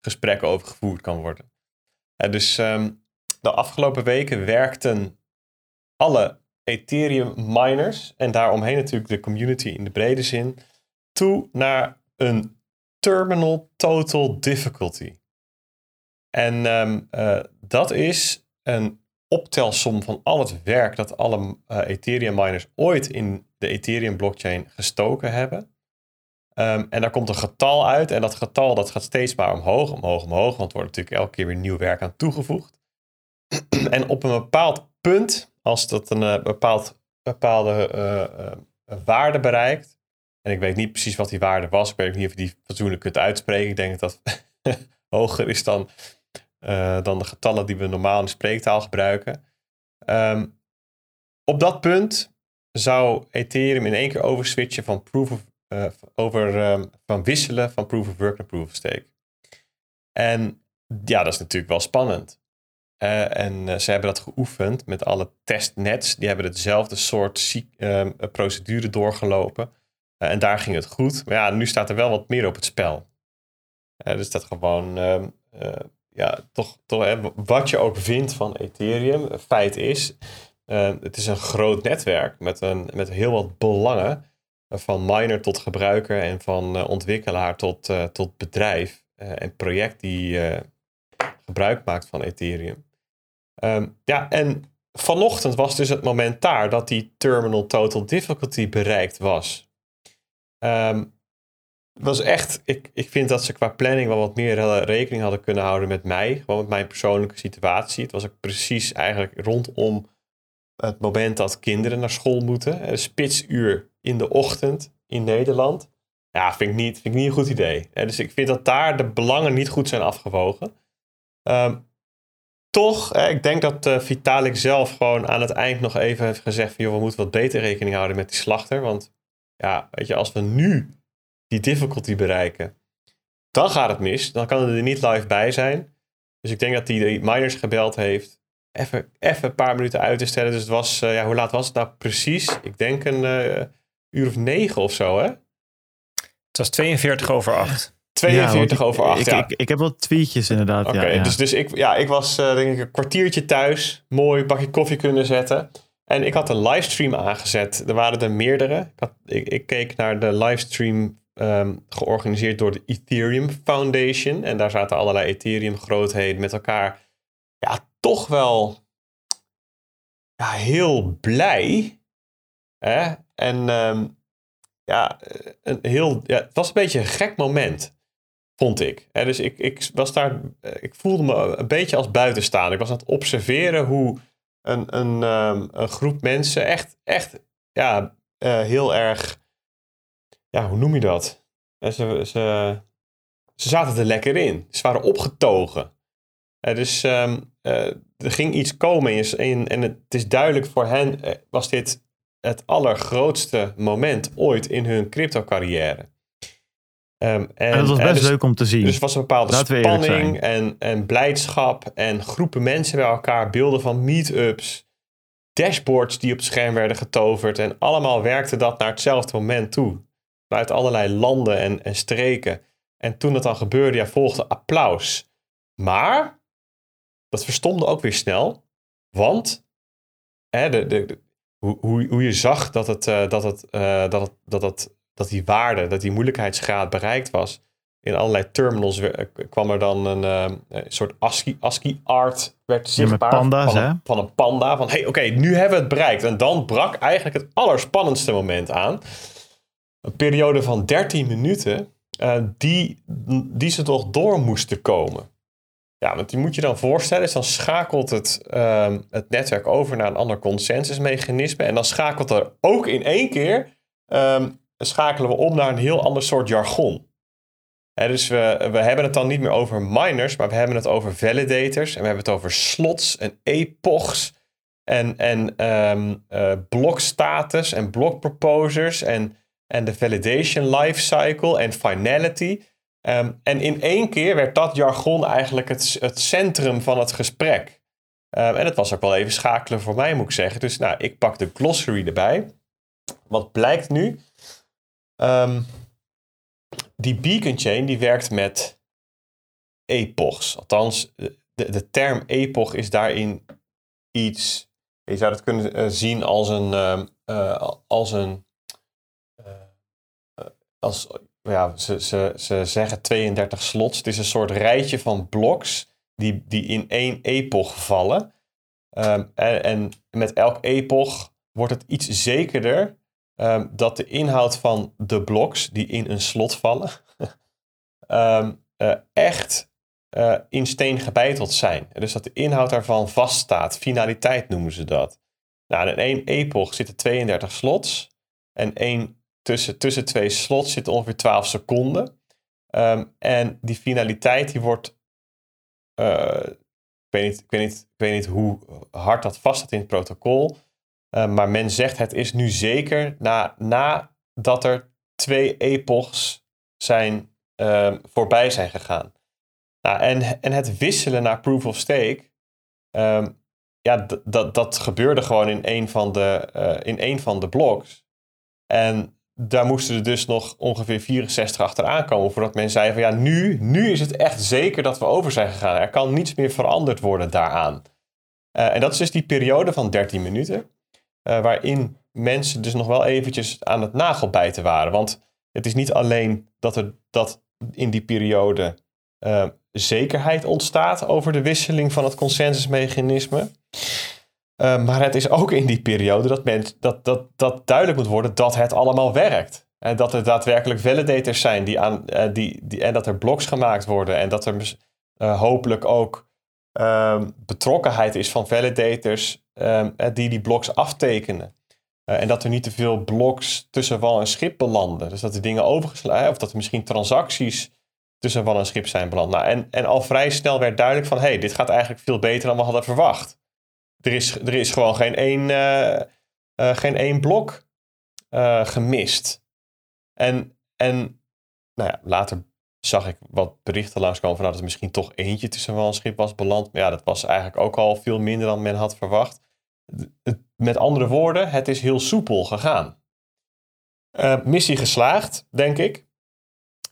gesprek over gevoerd kan worden. Dus ehm, de afgelopen weken werkten alle Ethereum miners en daaromheen natuurlijk de community in de brede zin toe naar een terminal total difficulty. En ehm, eh, dat is een optelsom van al het werk dat alle eh, Ethereum miners ooit in de Ethereum blockchain gestoken hebben. Ehm, en daar komt een getal uit en dat getal dat gaat steeds maar omhoog, omhoog, omhoog, want er wordt natuurlijk elke keer weer nieuw werk aan toegevoegd. en op een bepaald punt, als dat een eh, bepaald, bepaalde waarde bereikt, en ik weet niet precies wat die waarde was, ik weet niet of je die fatsoenlijk kunt uitspreken, ik denk dat dat hoger is dan, eh, dan de getallen die we normaal in spreektaal gebruiken. Ehm, op dat punt zou Ethereum in één keer overswitchen van proof of, eh, over, ehm, van wisselen van proof of work naar proof of stake. En ja, dat is natuurlijk wel spannend. Eh, en ze hebben dat geoefend met alle testnets. Die hebben hetzelfde soort ehm, procedure doorgelopen. Eh, en daar ging het goed. Maar ja, nu staat er wel wat meer op het spel. Eh, dus dat gewoon, ehm, eh, ja, toch, toch wat je ook vindt van Ethereum, feit is, eh, het is een groot netwerk met, een, met heel wat belangen. van miner tot gebruiker en van ontwikkelaar tot, tot bedrijf en project die gebruik maakt van Ethereum. Ehm, ja, en vanochtend was dus het moment daar dat die terminal total difficulty bereikt was. Het was echt, ik, ik vind dat ze qua planning wel wat meer rekening hadden kunnen houden met mij. Gewoon met mijn persoonlijke situatie. Het was ook precies eigenlijk rondom het moment dat kinderen naar school moeten. Spitsuur in de ochtend in Nederland. Ja, vind ik niet, vind ik niet een goed idee. Dus ik vind dat daar de belangen niet goed zijn afgewogen. Ehm, toch, ik denk dat eh, Vitalik zelf gewoon aan het eind nog even heeft gezegd van... joh, we moeten wat beter rekening houden met die slachter. Want ja, weet je, als we nu die difficulty bereiken, dan gaat het mis. Dan kan het er niet live bij zijn. Dus ik denk dat hij de miners gebeld heeft. Even, even een paar minuten uit te stellen. Dus het was, eh, ja, hoe laat was het nou precies? Ik denk een eh, uur of negen of zo, hè? Het was 42 over 8. 42 Ja, want over acht. Ik, ja. ik, ik heb wel tweetjes inderdaad. Oké, ja, ja. dus, dus ik, ja, ik was eh, denk ik een kwartiertje thuis. Mooi bakje koffie kunnen zetten. En ik had een livestream aangezet. Er waren er meerdere. Ik, ik, keek naar de livestream ehm, georganiseerd door de Ethereum Foundation. En daar zaten allerlei Ethereum grootheden met elkaar. Ja, toch wel ja, heel blij. Hè? En ehm, ja, eh, een heel, ja, het was een beetje een gek moment vond ik. Hè, dus ik, ik was daar, eh, ik voelde me een beetje als buitenstaander. Ik was aan het observeren hoe een, een, ehm, een groep mensen echt, echt, ja, eh, heel erg, ja, hoe noem je dat? Eh, Ze, ze, ze zaten er lekker in. Ze waren opgetogen. Eh, dus ehm, eh, er ging iets komen in, in- en het is duidelijk voor hen was dit het allergrootste moment ooit in hun crypto carrière. Ehm, en, en dat was eh, best dus- leuk om te zien. dus er was een bepaalde Laten spanning en, en blijdschap en groepen mensen bij elkaar, beelden van meetups, dashboards die op het scherm werden getoverd en allemaal werkte dat naar hetzelfde moment toe. Vanuit allerlei landen en, en streken. En toen dat dan gebeurde, ja, volgde applaus. Maar dat verstomde ook weer snel, want hè, de, de, de- hoe, hoe, hoe je zag dat, het, eh, dat, het, eh, dat, het, dat, het, dat die waarde, dat die moeilijkheidsgraad bereikt was, in allerlei terminals we- kwam er dan een, eh, een soort ASCII, ASCII art werd zichtbaar. panda's, van, hè? een, van een panda. Van hey, oké, nu hebben we het bereikt. En dan brak eigenlijk het allerspannendste moment aan. Een periode van 13 minuten eh, die, die ze toch door moesten komen. Ja, want die moet je dan voorstellen. Dus dan schakelt het, ehm, het netwerk over naar een ander consensusmechanisme. En dan schakelt er ook in één keer ehm, schakelen we om naar een heel ander soort jargon. Dus we, we hebben het dan niet meer over miners, maar we hebben het over validators. En we hebben het over slots en epochs. En, en ehm eh, blokstatus en block proposers. En, en de validation lifecycle en finality. Ehm, en in één keer werd dat jargon eigenlijk het, het centrum van het gesprek. Ehm, en het was ook wel even schakelen voor mij, moet ik zeggen. Dus nou, ik pak de glossary erbij. Wat blijkt nu? Ehm, die beacon chain die werkt met epochs. Althans, de, de term epoch is daarin iets. Je zou het kunnen eh, zien als een. ehm, eh, als een. eh, als, ja, ze, ze, ze zeggen 32 slots. Het is een soort rijtje van bloks die, die in één epoch vallen. Ehm, en, en met elk epoch wordt het iets zekerder ehm, dat de inhoud van de bloks die in een slot vallen, ehm, eh, echt eh, in steen gebeiteld zijn. Dus dat de inhoud daarvan vaststaat. Finaliteit noemen ze dat. Nou, in één epoch zitten 32 slots. En één, tussen, tussen twee slots zitten ongeveer 12 seconden. Ehm, en die finaliteit die wordt. eh, ik, weet niet, ik, weet niet, ik weet niet hoe hard dat vaststaat in het protocol. Eh, maar men zegt het is nu zeker na, nadat er twee epochs zijn, ehm, voorbij zijn gegaan. Nou, en, en het wisselen naar proof of stake, ehm, ja, dat, dat gebeurde gewoon in een van de, eh, in een van de bloks. En daar moesten er dus nog ongeveer 64 achteraan komen voordat men zei van ja, nu, nu is het echt zeker dat we over zijn gegaan. Er kan niets meer veranderd worden daaraan. Eh, en dat is dus die periode van 13 minuten, eh, waarin mensen dus nog wel eventjes aan het nagelbijten waren. Want het is niet alleen dat er dat in die periode eh, zekerheid ontstaat over de wisseling van het consensusmechanisme. Uh, maar het is ook in die periode dat, men, dat, dat, dat duidelijk moet worden dat het allemaal werkt. En dat er daadwerkelijk validators zijn die aan, die, die, en dat er bloks gemaakt worden. En dat er hopelijk ook uh, betrokkenheid is van validators die die bloks aftekenen. Uh, en dat er niet te veel bloks tussen wal en schip belanden. Dus dat er dingen overgeslagen, of dat er misschien transacties tussen wal en schip zijn beland. Nou, en, en al vrij snel werd duidelijk van, hé, hey, dit gaat eigenlijk veel beter dan we hadden verwacht. Er is, er is gewoon geen één, uh, uh, geen één blok gemist. En, en nou ja, later zag ik wat berichten langskomen van dat het misschien toch eentje tussen wal en schip was beland. Maar ja, dat was eigenlijk ook al veel minder dan men had verwacht. Met andere woorden, het is heel soepel gegaan. Uh, missie geslaagd, denk ik.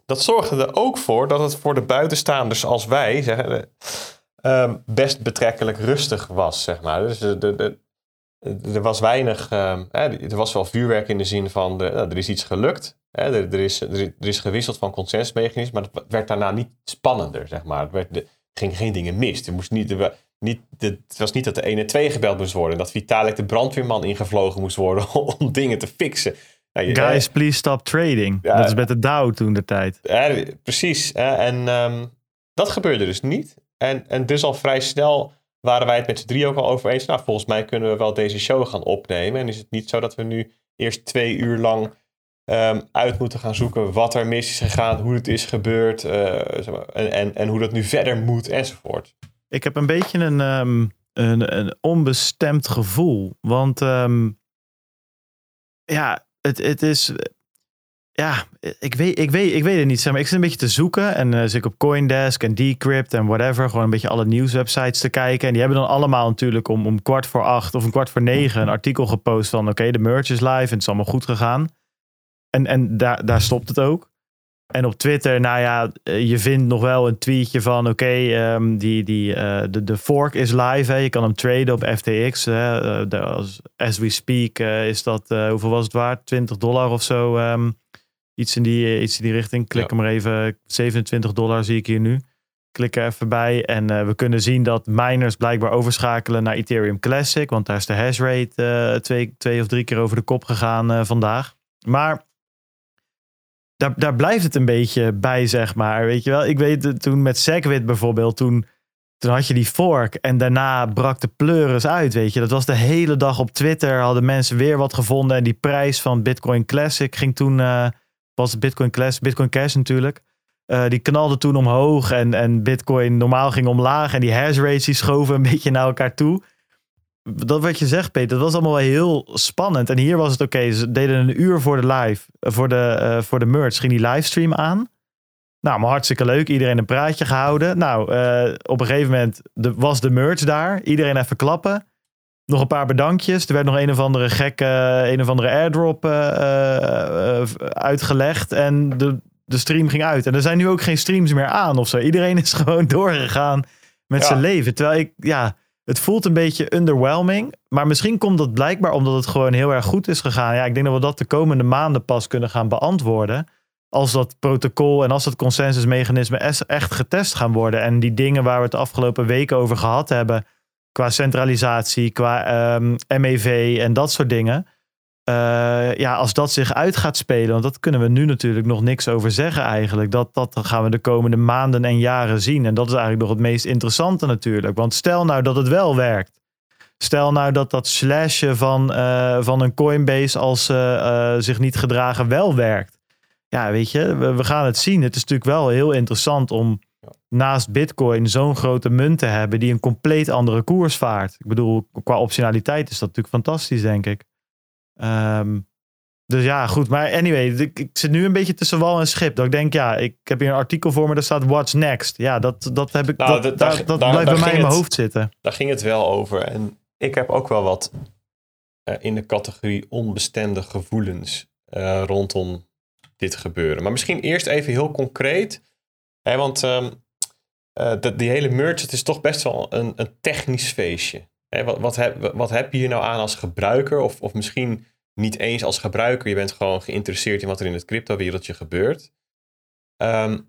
Dat zorgde er ook voor dat het voor de buitenstaanders als wij zeggen, uh, best betrekkelijk rustig was, zeg maar. Dus de, de, er was weinig, uh, er was wel vuurwerk in de zin van, de, er is iets gelukt. Hè, er, er, is, er, is gewisseld van consensusmechanisme, maar het werd daarna niet spannender, zeg maar. Er, werd, er gingen geen dingen mis. Er moest niet, er, niet, het was niet dat de 1 en 2 gebeld moest worden. Dat Vitalik de brandweerman ingevlogen moest worden om dingen te fixen. Nou, je, Guys, please stop trading. Ja, dat is met de Dow toen de tijd. Precies. En um, dat gebeurde dus niet. En, en dus al vrij snel waren wij het met z'n drie ook al over eens. Nou, volgens mij kunnen we wel deze show gaan opnemen. En is het niet zo dat we nu eerst twee uur lang um, uit moeten gaan zoeken wat er mis is gegaan, hoe het is gebeurd uh, en, en, en hoe dat nu verder moet enzovoort. Ik heb een beetje een, um, een, een onbestemd gevoel. Want um, ja, het, het is. Ja, ik weet, ik, weet, ik weet het niet. Zeg maar, ik zit een beetje te zoeken. En uh, zit ik op Coindesk en Decrypt en whatever. Gewoon een beetje alle nieuwswebsites te kijken. En die hebben dan allemaal natuurlijk om, om kwart voor acht of een kwart voor negen een artikel gepost van: oké, de merch is live en het is allemaal goed gegaan. En, en daar, daar stopt het ook. En op Twitter, nou ja, je vindt nog wel een tweetje van: oké, um, die, die, uh, de, de fork is live. Hè. Je kan hem traden op FTX. Hè. As we speak is dat, hoeveel was het waard? 20 dollar of zo. Um, Iets in die, iets in die richting. Klik Ja. hem maar even. 27 dollar zie ik hier nu. Klik er even bij. En eh, we kunnen zien dat miners blijkbaar overschakelen naar Ethereum Classic. Want daar is de hash rate eh, twee, twee of drie keer over de kop gegaan eh, vandaag. Maar daar, daar blijft het een beetje bij, zeg maar. Weet je wel, ik weet toen met Segwit bijvoorbeeld, toen, toen had je die fork en daarna brak de pleuris uit, weet je. Dat was de hele dag op Twitter, hadden mensen weer wat gevonden en die prijs van Bitcoin Classic ging toen, eh, was Bitcoin Classic, Bitcoin Cash natuurlijk. Eh, die knalde toen omhoog en, en Bitcoin normaal ging omlaag en die hash rates die schoven een beetje naar elkaar toe. Dat wat je zegt, Peter, dat was allemaal wel heel spannend. En hier was het oké, ze deden een uur voor de live, eh, voor de, eh, voor de merch, ging die livestream aan. Nou, maar hartstikke leuk. Iedereen een praatje gehouden. Nou, op een gegeven moment de, was de merch daar. Iedereen even klappen. Nog een paar bedankjes. Er werd nog een of andere gekke, een of andere airdrop eh, eh, eh, uitgelegd. En de, de stream ging uit. En er zijn nu ook geen streams meer aan of zo. Iedereen is gewoon doorgegaan met Ja. zijn leven. Terwijl ik, ja, het voelt een beetje underwhelming. Maar misschien komt dat blijkbaar omdat het gewoon heel erg goed is gegaan. Ja, ik denk dat we dat de komende maanden pas kunnen gaan beantwoorden. Als dat protocol en als dat consensusmechanisme echt getest gaan worden. En die dingen waar we het de afgelopen weken over gehad hebben. Qua centralisatie, qua ehm, MEV en dat soort dingen. Eh, ja, als dat zich uit gaat spelen, want dat kunnen we nu natuurlijk nog niks over zeggen eigenlijk. Dat, dat gaan we de komende maanden en jaren zien. En dat is eigenlijk nog het meest interessante natuurlijk. Want stel nou dat het wel werkt. Stel nou dat dat slashen van, eh, van een Coinbase als ze eh, zich niet gedragen wel werkt. Ja, weet je, we gaan het zien. Het is natuurlijk wel heel interessant om naast Bitcoin zo'n grote munt te hebben die een compleet andere koers vaart. Ik bedoel, qua optionaliteit is dat natuurlijk fantastisch, denk ik. Ehm, dus ja, goed. Maar anyway, ik, ik zit nu een beetje tussen wal en schip. Dat ik denk, ja, ik heb hier een artikel voor me, daar staat What's Next. Ja, dat, dat, heb ik, Nou, dat, dat- daar- daar- dat daar- blijft daar bij mij in mijn het. hoofd zitten. Daar ging het wel over. En ik heb ook wel wat eh, in de categorie onbestendig gevoelens eh, rondom dit gebeuren. Maar misschien eerst even heel concreet. Want ehm, eh, dat- die hele merge, het is toch best wel een, een technisch feestje. Wat, wat, heb, wat heb je hier nou aan als gebruiker? Of, of misschien niet eens als gebruiker. Je bent gewoon geïnteresseerd in wat er in het crypto-wereldje gebeurt. Ehm,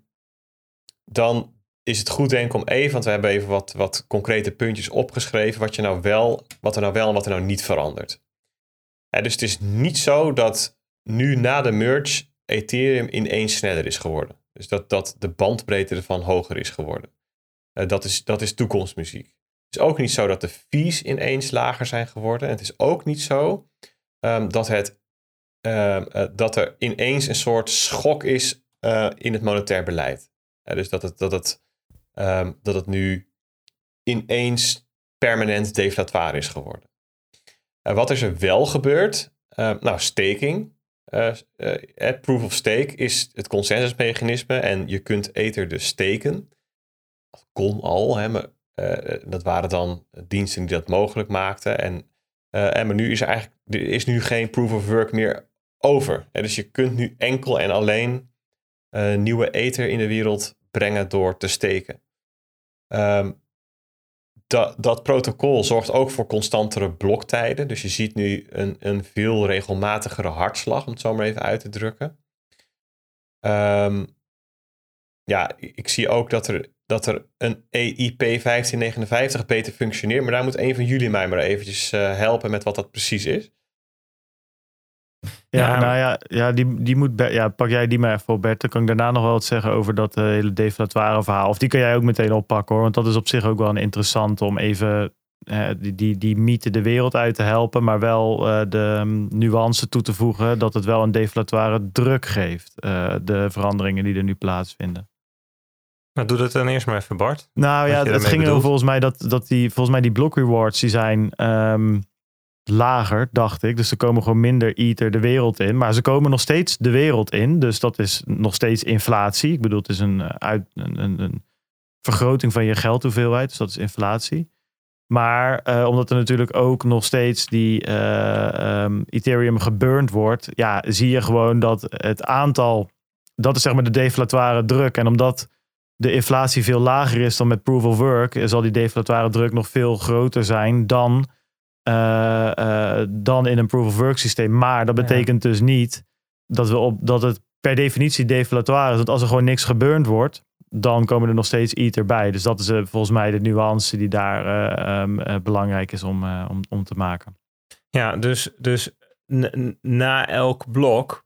dan is het goed denk ik om even, want we hebben even wat, wat concrete puntjes opgeschreven, wat, je nou wel, wat er nou wel en wat er nou niet verandert. Dus het is niet zo dat nu na de merge Ethereum ineens sneller is geworden. Dus dat, dat de bandbreedte ervan hoger is geworden. Eh, dat, is, dat is toekomstmuziek. Het is ook niet zo dat de fees ineens lager zijn geworden. En het is ook niet zo ehm, dat, het, ehm, eh, dat er ineens een soort schok is eh, in het monetair beleid. Dus dat het, dat, het, ehm, dat het nu ineens permanent deflatoir is geworden. Wat is er wel gebeurd? Nou, staking. Eh, eh, proof of stake is het consensusmechanisme en je kunt Ether dus steken. Kon al, hè, maar, eh, dat waren dan diensten die dat mogelijk maakten. En, en maar nu is er eigenlijk is nu geen proof of work meer over. Hè, dus je kunt nu enkel en alleen nieuwe Ether in de wereld brengen door te steken. Ehm, dat, dat protocol zorgt ook voor constantere bloktijden. Dus je ziet nu een, een veel regelmatigere hartslag, om het zo maar even uit te drukken. Ehm, ja, ik zie ook dat er, dat er een EIP 1559 beter functioneert. Maar daar moet een van jullie mij maar eventjes eh, helpen met wat dat precies is. Ja, Ja. nou ja, ja, die, die moet, ja, pak jij die maar even op, Bert. Dan kan ik daarna nog wel wat zeggen over dat eh, hele deflatoire verhaal. Of die kan jij ook meteen oppakken hoor. Want dat is op zich ook wel een interessant om even eh, die, die, die mythe de wereld uit te helpen. Maar wel eh, de mm, nuance toe te voegen dat het wel een deflatoire druk geeft. de veranderingen die er nu plaatsvinden. Nou, doe dat dan eerst maar even, Bart. Nou ja, het ging er volgens mij dat, dat die, volgens mij die block rewards die zijn ehm, lager, dacht ik. Dus er komen gewoon minder ether de wereld in. Maar ze komen nog steeds de wereld in. Dus dat is nog steeds inflatie. Ik bedoel, het is een, eh, uit, een, een, vergroting van je geldhoeveelheid. Dus dat is inflatie. Maar eh, omdat er natuurlijk ook nog steeds die eh, ehm, Ethereum geburnt wordt, ja, zie je gewoon dat het aantal, dat is zeg maar de deflatoire druk. En omdat de inflatie veel lager is dan met proof of work, zal die deflatoire druk nog veel groter zijn dan, eh, eh, dan in een proof of work systeem. Maar dat Ja. betekent dus niet dat, we op, dat het per definitie deflatoire is. Want als er gewoon niks geburnt wordt, dan komen er nog steeds Ether bij. Dus dat is eh, volgens mij de nuance die daar eh, ehm, eh, belangrijk is om, om, om te maken. Ja, dus, dus na elk blok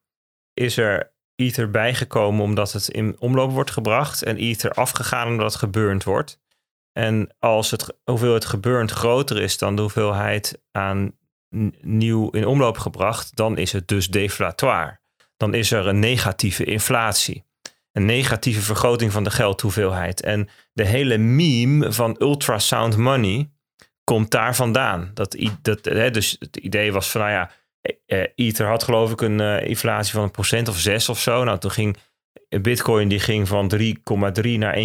is er Ether bijgekomen omdat het in omloop wordt gebracht en Ether afgegaan omdat het geburnt wordt. En als het hoeveelheid geburnt groter is dan de hoeveelheid aan nieuw in omloop gebracht, dan is het dus deflatoire. Dan is er een negatieve inflatie. Een negatieve vergroting van de geldhoeveelheid. En de hele meme van ultrasound money komt daar vandaan. Dat, dat, hè, dus het idee was van, nou ja, eh, eh, Ether had geloof ik een eh, inflatie van een procent of zes of zo. Nou, toen ging Bitcoin die ging van 3,3 naar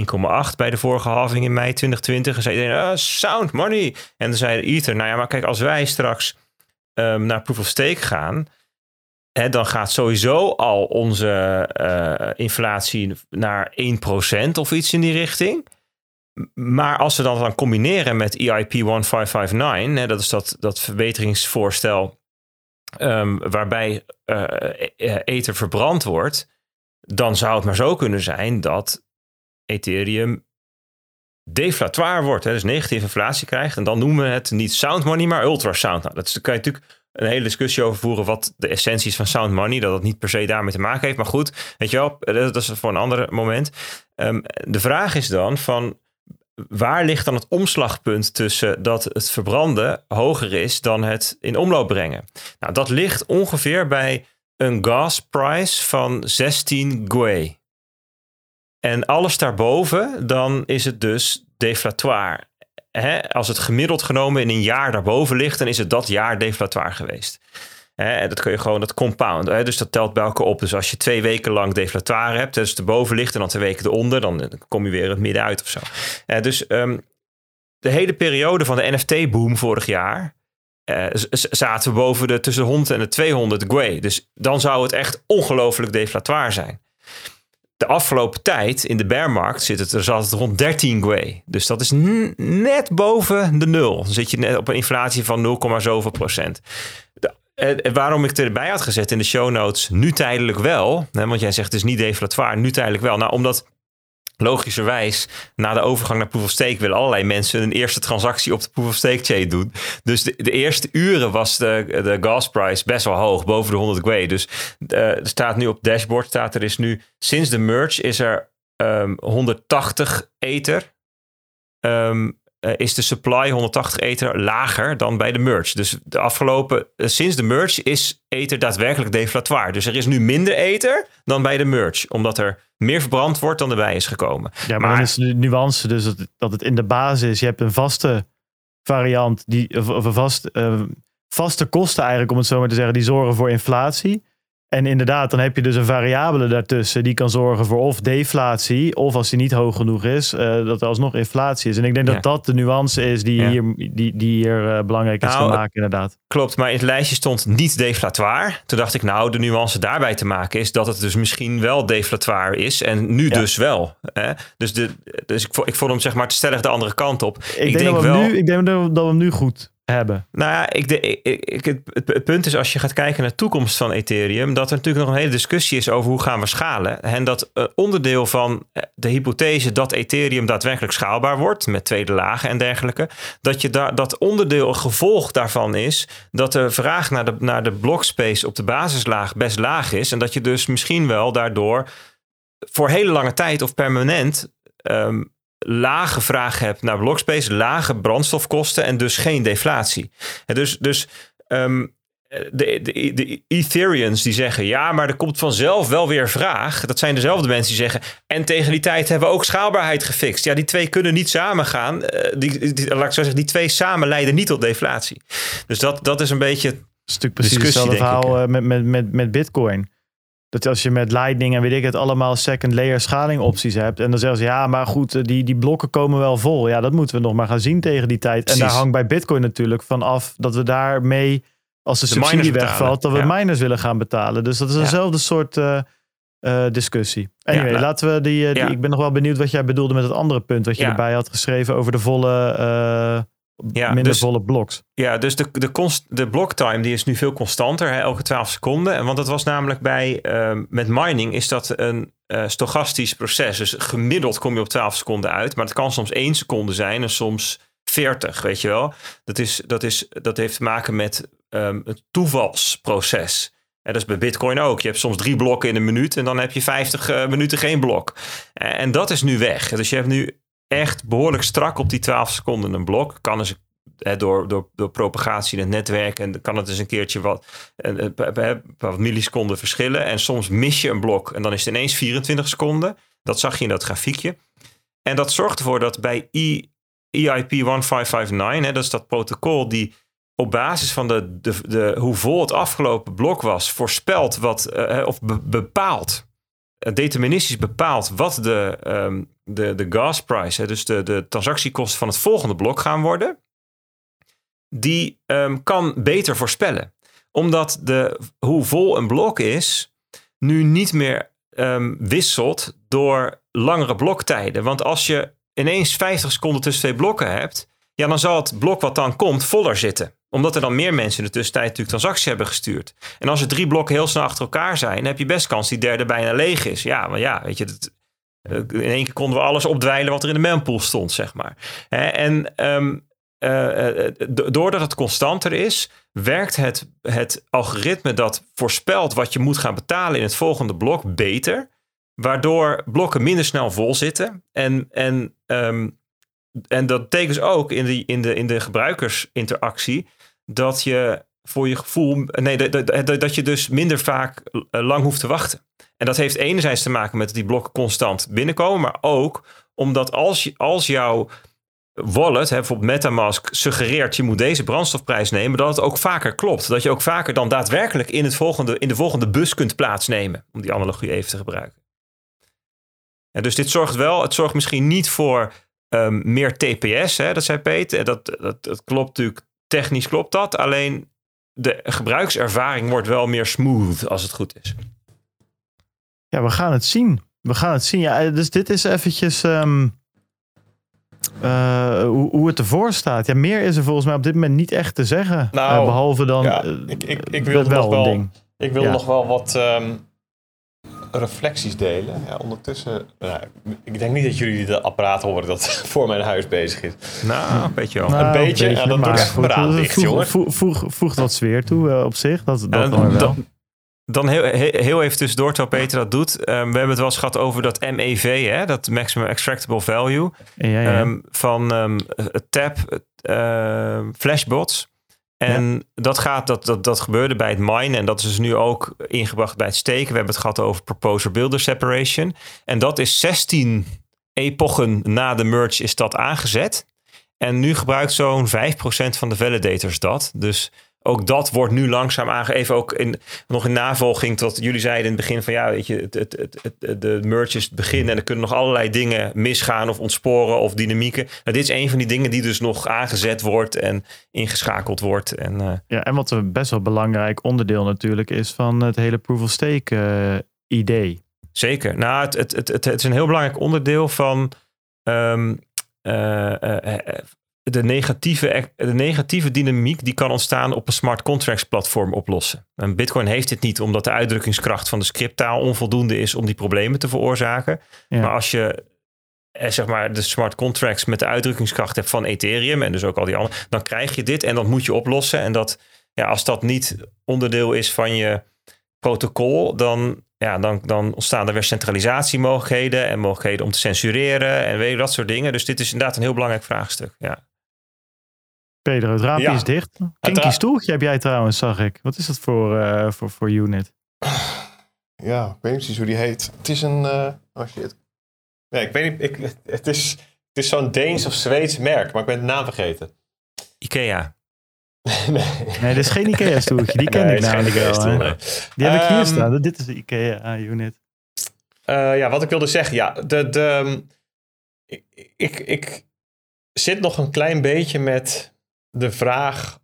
1,8 bij de vorige halving in mei 2020. En zei ah, sound money. En dan zei Ether, nou ja, maar kijk, als wij straks ehm, naar proof of stake gaan, hè, dan gaat sowieso al onze eh, inflatie naar 1% of iets in die richting. Maar als we dat dan combineren met EIP 1559, hè, dat is dat, dat verbeteringsvoorstel ehm, waarbij eh, ether verbrand wordt, dan zou het maar zo kunnen zijn dat Ethereum deflatoire wordt. Hè, dus negatieve inflatie krijgt. En dan noemen we het niet sound money, maar ultrasound. Nou, dat kan je natuurlijk een hele discussie over voeren wat de essentie is van sound money. Dat het niet per se daarmee te maken heeft. Maar goed, weet je wel, dat is voor een ander moment. Ehm, de vraag is dan van waar ligt dan het omslagpunt tussen dat het verbranden hoger is dan het in omloop brengen? Nou, dat ligt ongeveer bij een gasprijs van 16 gwei. En alles daarboven, dan is het dus deflatoire. Als het gemiddeld genomen in een jaar daarboven ligt, dan is het dat jaar deflatoire geweest. Hè, dat kun je gewoon, dat compound. Dus dat telt bij elkaar op. Dus als je twee weken lang deflatoire hebt, dus erboven ligt en dan twee weken eronder, dan kom je weer het midden uit of zo. Dus ehm, de hele periode van de NFT-boom vorig jaar. Eh, zaten boven de tussen de 100 en de 200 gwei. Dus dan zou het echt ongelooflijk deflatoire zijn. De afgelopen tijd in de bearmarkt zit het, er zat het rond 13 gwei. Dus dat is net boven de nul. Dan zit je net op een inflatie van 0, zoveel procent. Waarom ik erbij had gezet in de show notes, nu tijdelijk wel. Hè, want jij zegt het is niet deflatoire, nu tijdelijk wel. Nou, omdat logischerwijs na de overgang naar Proof of Stake willen allerlei mensen een eerste transactie op de Proof of Stake chain doen. Dus de, de eerste uren was de, de gasprijs best wel hoog, boven de 100 gwei. Dus eh, er staat nu op dashboard, staat er is nu sinds de merge is er ehm, 180 ether. Ehm, eh, is de supply 180 ether lager dan bij de merge. Dus de afgelopen, eh, sinds de merge is ether daadwerkelijk deflatoire. Dus er is nu minder ether dan bij de merge, omdat er meer verbrand wordt dan erbij is gekomen. Ja, maar, Maar- dan is de nuance dus dat, dat het in de basis, je hebt een vaste variant, die, of, of een vast, eh, vaste kosten eigenlijk, om het zo maar te zeggen, die zorgen voor inflatie. En inderdaad, dan heb je dus een variabele daartussen die kan zorgen voor of deflatie, of als die niet hoog genoeg is, eh, dat er alsnog inflatie is. En ik denk Ja. dat dat de nuance is die Ja. hier, die, die hier eh, belangrijk is Nou, te maken, inderdaad. Klopt, maar in het lijstje stond niet deflatoire. Toen dacht ik, nou, de nuance daarbij te maken is dat het dus misschien wel deflatoire is. En nu Ja. dus wel. Hè? Dus, de, dus ik, ik vond hem zeg maar te stellig de andere kant op. Ik, denk, dat we hem nu, ik denk dat we hem nu goed hebben. Nou ja, ik, ik, ik- het punt is als je gaat kijken naar de toekomst van Ethereum, dat er natuurlijk nog een hele discussie is over hoe gaan we schalen. En dat eh, onderdeel van eh, de hypothese dat Ethereum daadwerkelijk schaalbaar wordt, met tweede lagen en dergelijke, dat, je daar dat onderdeel, een gevolg daarvan is, dat de vraag naar de, naar de blockspace op de basislaag best laag is. En dat je dus misschien wel daardoor voor hele lange tijd of permanent ehm, lage vraag hebt naar blockspace, lage brandstofkosten en dus geen deflatie. En dus dus ehm, de, de, de Ethereans die zeggen ja, maar er komt vanzelf wel weer vraag. Dat zijn dezelfde mensen die zeggen en tegen die tijd hebben we ook schaalbaarheid gefixt. Ja, die twee kunnen niet samen gaan. Eh, Die, die, laat ik zo zeggen, die twee samen leiden niet tot deflatie. Dus dat, dat is een beetje is natuurlijk precies hetzelfde verhaal eh, met, met, met, met Bitcoin. Dat als je met Lightning en weet ik het allemaal second layer schaling opties hebt. En dan zeggen ze ja, maar goed, eh, die, die blokken komen wel vol. Ja, dat moeten we nog maar gaan zien tegen die tijd. En daar hangt bij Bitcoin natuurlijk van af dat we daarmee, als de, De subsidie wegvalt, dat we ja. miners willen gaan betalen. Dus dat is Ja. dezelfde soort eh, eh, discussie. Anyway, nou, laten we die. Ik ben nog wel benieuwd wat jij bedoelde met het andere punt wat je erbij had geschreven over de volle, Ja, minder dus- volle bloks. Ja, dus de, de, const, de blocktime die is nu veel constanter, hè, elke 12 seconden. En Want dat was namelijk bij, ehm, met mining is dat een eh, stochastisch proces. Dus gemiddeld kom je op 12 seconden uit. Maar het kan soms 1 seconde zijn en soms 40, weet je wel. Dat, is, dat, is, dat heeft te maken met ehm, het toevalsproces. En dat is bij Bitcoin ook. Je hebt soms drie blokken in een minuut en dan heb je 50 eh, minuten geen blok. En dat is nu weg. Dus je hebt nu echt behoorlijk strak op die 12 seconden een blok. Kan eens hè, door, door, door propagatie in het netwerk. En kan het eens een keertje wat, een, een- wat milliseconden verschillen. En soms mis je een blok en dan is het ineens 24 seconden. Dat zag je in dat grafiekje. En dat zorgt ervoor dat bij E- EIP 1559, hè, dat is dat protocol die op basis van de, de, de, hoe vol het afgelopen blok was, voorspelt wat, eh, of be- bepaalt, eh, deterministisch bepaalt wat de, ehm, de, de gas price, hè, dus de, de transactiekosten van het volgende blok gaan worden, die ehm, kan beter voorspellen. Omdat de, hoe vol een blok is, nu niet meer ehm, wisselt door langere bloktijden. Want als je ineens 50 seconden tussen twee blokken hebt, ja, dan zal het blok wat dan komt voller zitten. Omdat er dan meer mensen in de tussentijd natuurlijk transacties hebben gestuurd. En als er drie blokken heel snel achter elkaar zijn, dan heb je best kans die derde bijna leeg is. Ja, maar ja, weet je, in één keer konden we alles opdwijlen wat er in de mempool stond, zeg maar. En ehm, eh, eh, do- doordat het constanter is, werkt het, het algoritme dat voorspelt wat je moet gaan betalen in het volgende blok beter. Waardoor blokken minder snel vol zitten. En, en, ehm, en dat betekent dus ook in, die, in, de, in de gebruikersinteractie dat je voor je gevoel. Nee, dat, dat, dat je dus minder vaak eh, lang hoeft te wachten. En dat heeft enerzijds te maken met die blokken constant binnenkomen, maar ook omdat als, als jouw wallet, hè, bijvoorbeeld Metamask, suggereert je moet deze brandstofprijs nemen, dat het ook vaker klopt. Dat je ook vaker dan daadwerkelijk in, het volgende, in de volgende bus kunt plaatsnemen, om die analogie even te gebruiken. En dus dit zorgt wel, het zorgt misschien niet voor ehm, meer TPS, hè, dat zei Peter. Dat, dat, dat klopt natuurlijk, technisch klopt dat. Alleen de gebruikservaring wordt wel meer smooth als het goed is. Ja, we gaan het zien. We gaan het zien. Ja, dus dit is eventjes ehm, eh, hoe, hoe het ervoor staat. Ja, meer is er volgens mij op dit moment niet echt te zeggen. Nou, Eh, behalve dan ja, eh, ik- ik- ik dat wilde nog een wel- ding. Ik Ja. nog wel wat ehm, reflecties delen. Ja, ondertussen, nou, ik denk niet dat jullie de apparaat horen dat voor mijn huis bezig is. Nou, een beetje wel. Nou, beetje, ja, dan doe ik even mijn raam voeg- dicht, voeg- jongen. voeg- voeg- Voegt wat sfeer toe eh, op zich. Dat, dat En dan weer wel. Dan, heel, heel, even tussendoor, terwijl Peter dat doet. Ehm, we hebben het wel eens gehad over dat MEV, hè, dat Maximum Extractable Value. Ja, ja, ehm, van ehm TAP Flashbots. En dat, gaat, dat, dat, dat gebeurde bij het minen. En dat is dus nu ook ingebracht bij het steken. We hebben het gehad over Proposer Builder Separation. En dat is 16 epochen na de merge is dat aangezet. En nu gebruikt zo'n 5% van de validators dat. Dus ook dat wordt nu langzaam aangegeven. Ook in, nog in navolging tot jullie zeiden in het begin van ja, weet je, het, het, het, het- de merge is het begin en er kunnen nog allerlei dingen misgaan of ontsporen of dynamieken. Nou, dit is een van die dingen die dus nog aangezet wordt en ingeschakeld wordt. En eh, ja, en wat een best wel belangrijk onderdeel natuurlijk is van het hele proof of stake eh, idee. zeker. Nou, het, het, het, het, het is een heel belangrijk onderdeel van eh, de, negatieve, de negatieve dynamiek die kan ontstaan op een smart contracts platform oplossen. En Bitcoin heeft dit niet omdat de uitdrukkingskracht van de scripttaal onvoldoende is om die problemen te veroorzaken. Ja. Maar als je eh, zeg maar de smart contracts met de uitdrukkingskracht hebt van Ethereum en dus ook al die andere, dan krijg je dit en dat moet je oplossen. En dat, ja, als dat niet onderdeel is van je protocol, dan, ja, dan, dan ontstaan er weer centralisatiemogelijkheden en mogelijkheden om te censureren en weet je, dat soort dingen. Dus dit is inderdaad een heel belangrijk vraagstuk. Ja. Pedro, het raampje Ja. is dicht. Kinky stoeltje heb jij trouwens, zag ik. Wat is dat voor, eh, voor, voor unit? Ja, ik weet niet precies hoe die heet. Het is een. eh, oh shit. Nee, ik weet niet. Ik, het is, het is zo'n Deens of Zweeds merk, maar ik ben de naam vergeten. Ikea. nee, Nee, dit is geen Ikea stoeltje. Die ken Nee, ik namelijk wel. Nee. Die heb ik hier Ehm, staan. Dit is de Ikea unit. Eh, ja, wat ik wilde zeggen, ja, de, de, ehm, ik, ik, ik zit nog een klein beetje met de vraag.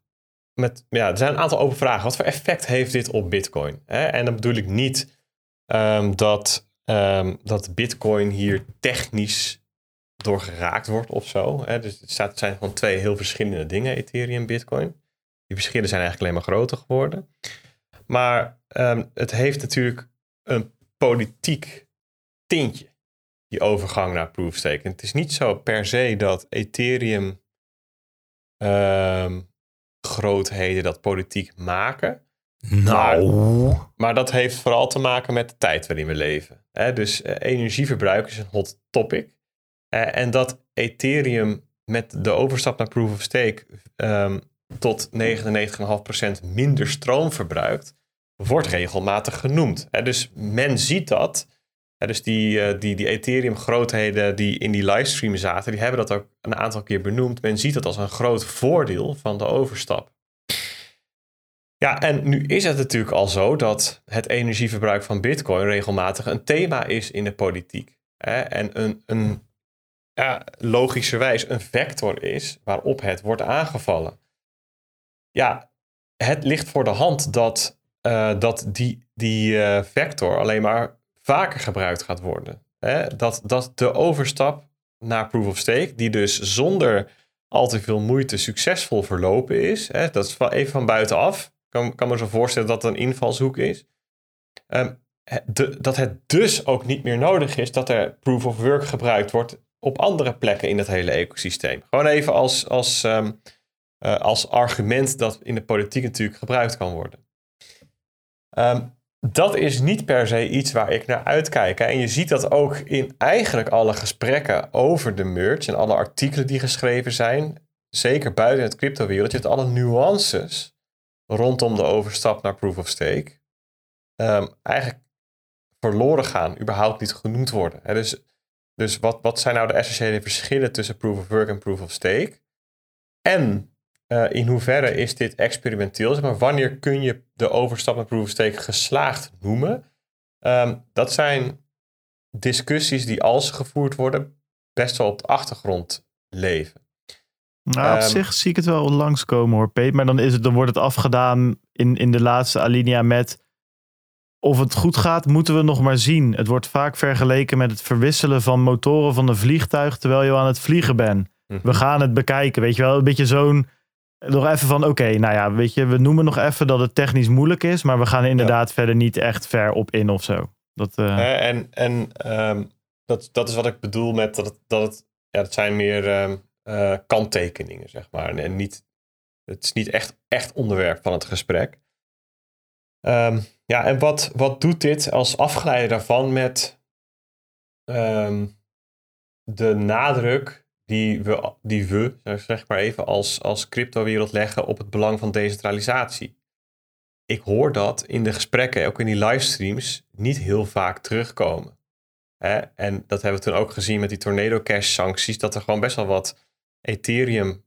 Met, ja, er zijn een aantal open vragen. Wat voor effect heeft dit op Bitcoin? En dan bedoel ik niet ehm, dat, ehm, dat Bitcoin hier technisch door geraakt wordt of zo. Dus het, zijn gewoon twee heel verschillende dingen, Ethereum en Bitcoin. Die verschillen zijn eigenlijk alleen maar groter geworden. Maar ehm, het heeft natuurlijk een politiek tintje, die overgang naar proof of stake. Het is niet zo per se dat Ethereum ehm, grootheden dat politiek maken. Nou. Maar dat heeft vooral te maken met de tijd waarin we leven. Hè? Dus eh, energieverbruik is een hot topic. Eh, en dat Ethereum met de overstap naar proof of stake ehm, tot 99,5% minder stroom verbruikt, wordt regelmatig genoemd. Hè? Dus men ziet dat. Dus die, eh, die, die Ethereum-grootheden die in die livestream zaten, die hebben dat ook een aantal keer benoemd. Men ziet dat als een groot voordeel van de overstap. Ja, en nu is het natuurlijk al zo dat het energieverbruik van Bitcoin regelmatig een thema is in de politiek. Hè? En een, een ja, logischerwijs een vector is waarop het wordt aangevallen. Ja, het ligt voor de hand dat, eh, dat die, die eh, vector alleen maar vaker gebruikt gaat worden. Hè? Dat, dat de overstap naar proof of stake, die dus zonder al te veel moeite succesvol verlopen is, hè? dat is even van buitenaf, kan, kan me zo voorstellen dat het een invalshoek is. Ehm, dat het dus ook niet meer nodig is dat er proof of work gebruikt wordt op andere plekken in het hele ecosysteem. Gewoon even als, als, ehm, eh, als argument dat in de politiek natuurlijk gebruikt kan worden. Ehm, dat is niet per se iets waar ik naar uitkijk. En je ziet dat ook in eigenlijk alle gesprekken over de merge en alle artikelen die geschreven zijn, zeker buiten het cryptowereldje, dat alle nuances rondom de overstap naar proof of stake ehm, eigenlijk verloren gaan, überhaupt niet genoemd worden. Dus, dus wat, wat zijn nou de essentiële verschillen tussen proof of work en proof of stake? En uh, in hoeverre is dit experimenteel? Zeg maar, wanneer kun je de overstap naar proof of stake geslaagd noemen? Um, dat zijn discussies die als ze gevoerd worden best wel op de achtergrond leven. Nou, op Ehm, zich zie ik het wel langskomen hoor, Peet. Maar dan, is het, dan wordt het afgedaan in, in de laatste alinea met... Of het goed gaat, moeten we nog maar zien. Het wordt vaak vergeleken met het verwisselen van motoren van een vliegtuig... terwijl je aan het vliegen bent. Mhm. We gaan het bekijken, weet je wel. Een beetje zo'n... Nog even van, oké, nou ja, weet je, we noemen nog even dat het technisch moeilijk is... maar we gaan er inderdaad verder niet echt ver op in of zo. Dat, eh, Hè, en en ehm, dat, dat is wat ik bedoel met dat het, dat het ja, het zijn meer ehm, eh, kanttekeningen, zeg maar. En, niet, het is niet echt, echt onderwerp van het gesprek. Ehm, ja, en wat, wat doet dit als afgeleide daarvan met de nadruk die we, die we zeg maar even, als, als cryptowereld leggen op het belang van decentralisatie? Ik hoor dat in de gesprekken, ook in die livestreams, niet heel vaak terugkomen. En dat hebben we toen ook gezien met die Tornado Cash sancties, dat er gewoon best wel wat Ethereum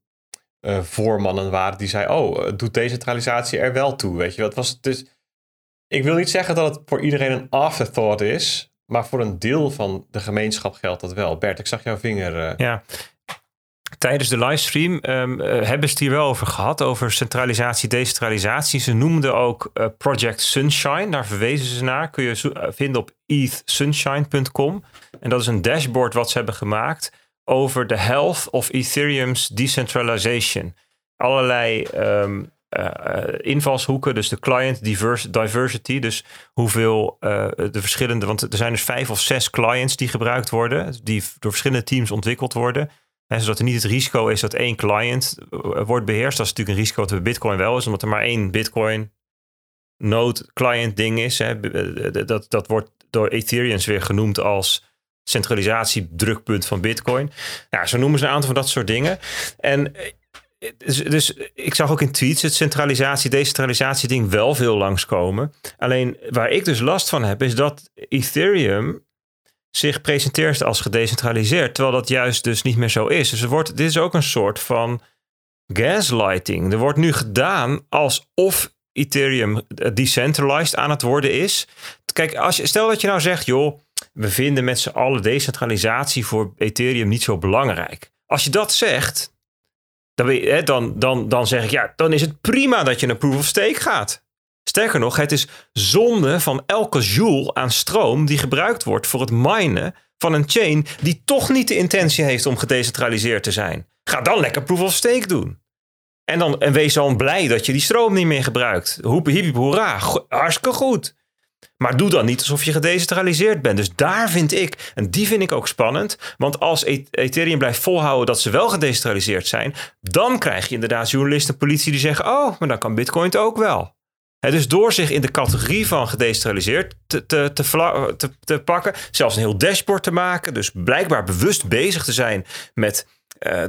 eh, voormannen waren die zeiden, oh, eh, doet decentralisatie er wel toe, weet je wat was dus ik wil niet zeggen dat het voor iedereen een afterthought is, maar voor een deel van de gemeenschap geldt dat wel. Bert, ik zag jouw vinger. eh, Ja. Tijdens de livestream ehm, eh, hebben ze het hier wel over gehad, over centralisatie, decentralisatie. Ze noemden ook eh, Project Sunshine, daar verwezen ze naar. Kun je zo- eh, vinden op ethsunshine.com. En dat is een dashboard wat ze hebben gemaakt over de health of Ethereum's decentralization. Allerlei ehm, eh, eh, invalshoeken, dus de client divers- diversity, dus hoeveel de verschillende, want er zijn dus vijf of zes clients die gebruikt worden, die door verschillende teams ontwikkeld worden. Zodat er niet het risico is dat één client eh, wordt beheerst. Dat is natuurlijk een risico dat bij Bitcoin wel is, omdat er maar één Bitcoin node client ding is. Hè. B- Dat, dat wordt door Ethereums weer genoemd als centralisatiedrukpunt van Bitcoin. Ja, zo noemen ze een aantal van dat soort dingen. En eh, dus, dus ik zag ook in tweets het centralisatie, decentralisatie ding wel veel langskomen. Alleen waar ik dus last van heb, is dat Ethereum zich presenteert als gedecentraliseerd, terwijl dat juist dus niet meer zo is. Dus er wordt, dit is ook een soort van gaslighting. Er wordt nu gedaan alsof Ethereum decentralized aan het worden is. Kijk, als je, stel dat je nou zegt, joh, we vinden met z'n allen decentralisatie voor Ethereum niet zo belangrijk. Als je dat zegt, dan, dan, dan zeg ik, ja, dan is het prima dat je naar proof of stake gaat. Sterker nog, het is zonde van elke joule aan stroom die gebruikt wordt voor het minen van een chain die toch niet de intentie heeft om gedecentraliseerd te zijn. Ga dan lekker proof of stake doen. En, dan, en wees dan blij dat je die stroom niet meer gebruikt. Hoep, hiep, hoera. Hartstikke goed. Maar doe dan niet alsof je gedecentraliseerd bent. Dus daar vind ik, en die vind ik ook spannend. Want als E- Ethereum blijft volhouden dat ze wel gedecentraliseerd zijn. Dan krijg je inderdaad journalisten en politie die zeggen: Oh, maar dan kan Bitcoin het ook wel. Dus door zich in de categorie van gedecentraliseerd te, te, te, vla- te, te pakken, zelfs een heel dashboard te maken, dus blijkbaar bewust bezig te zijn met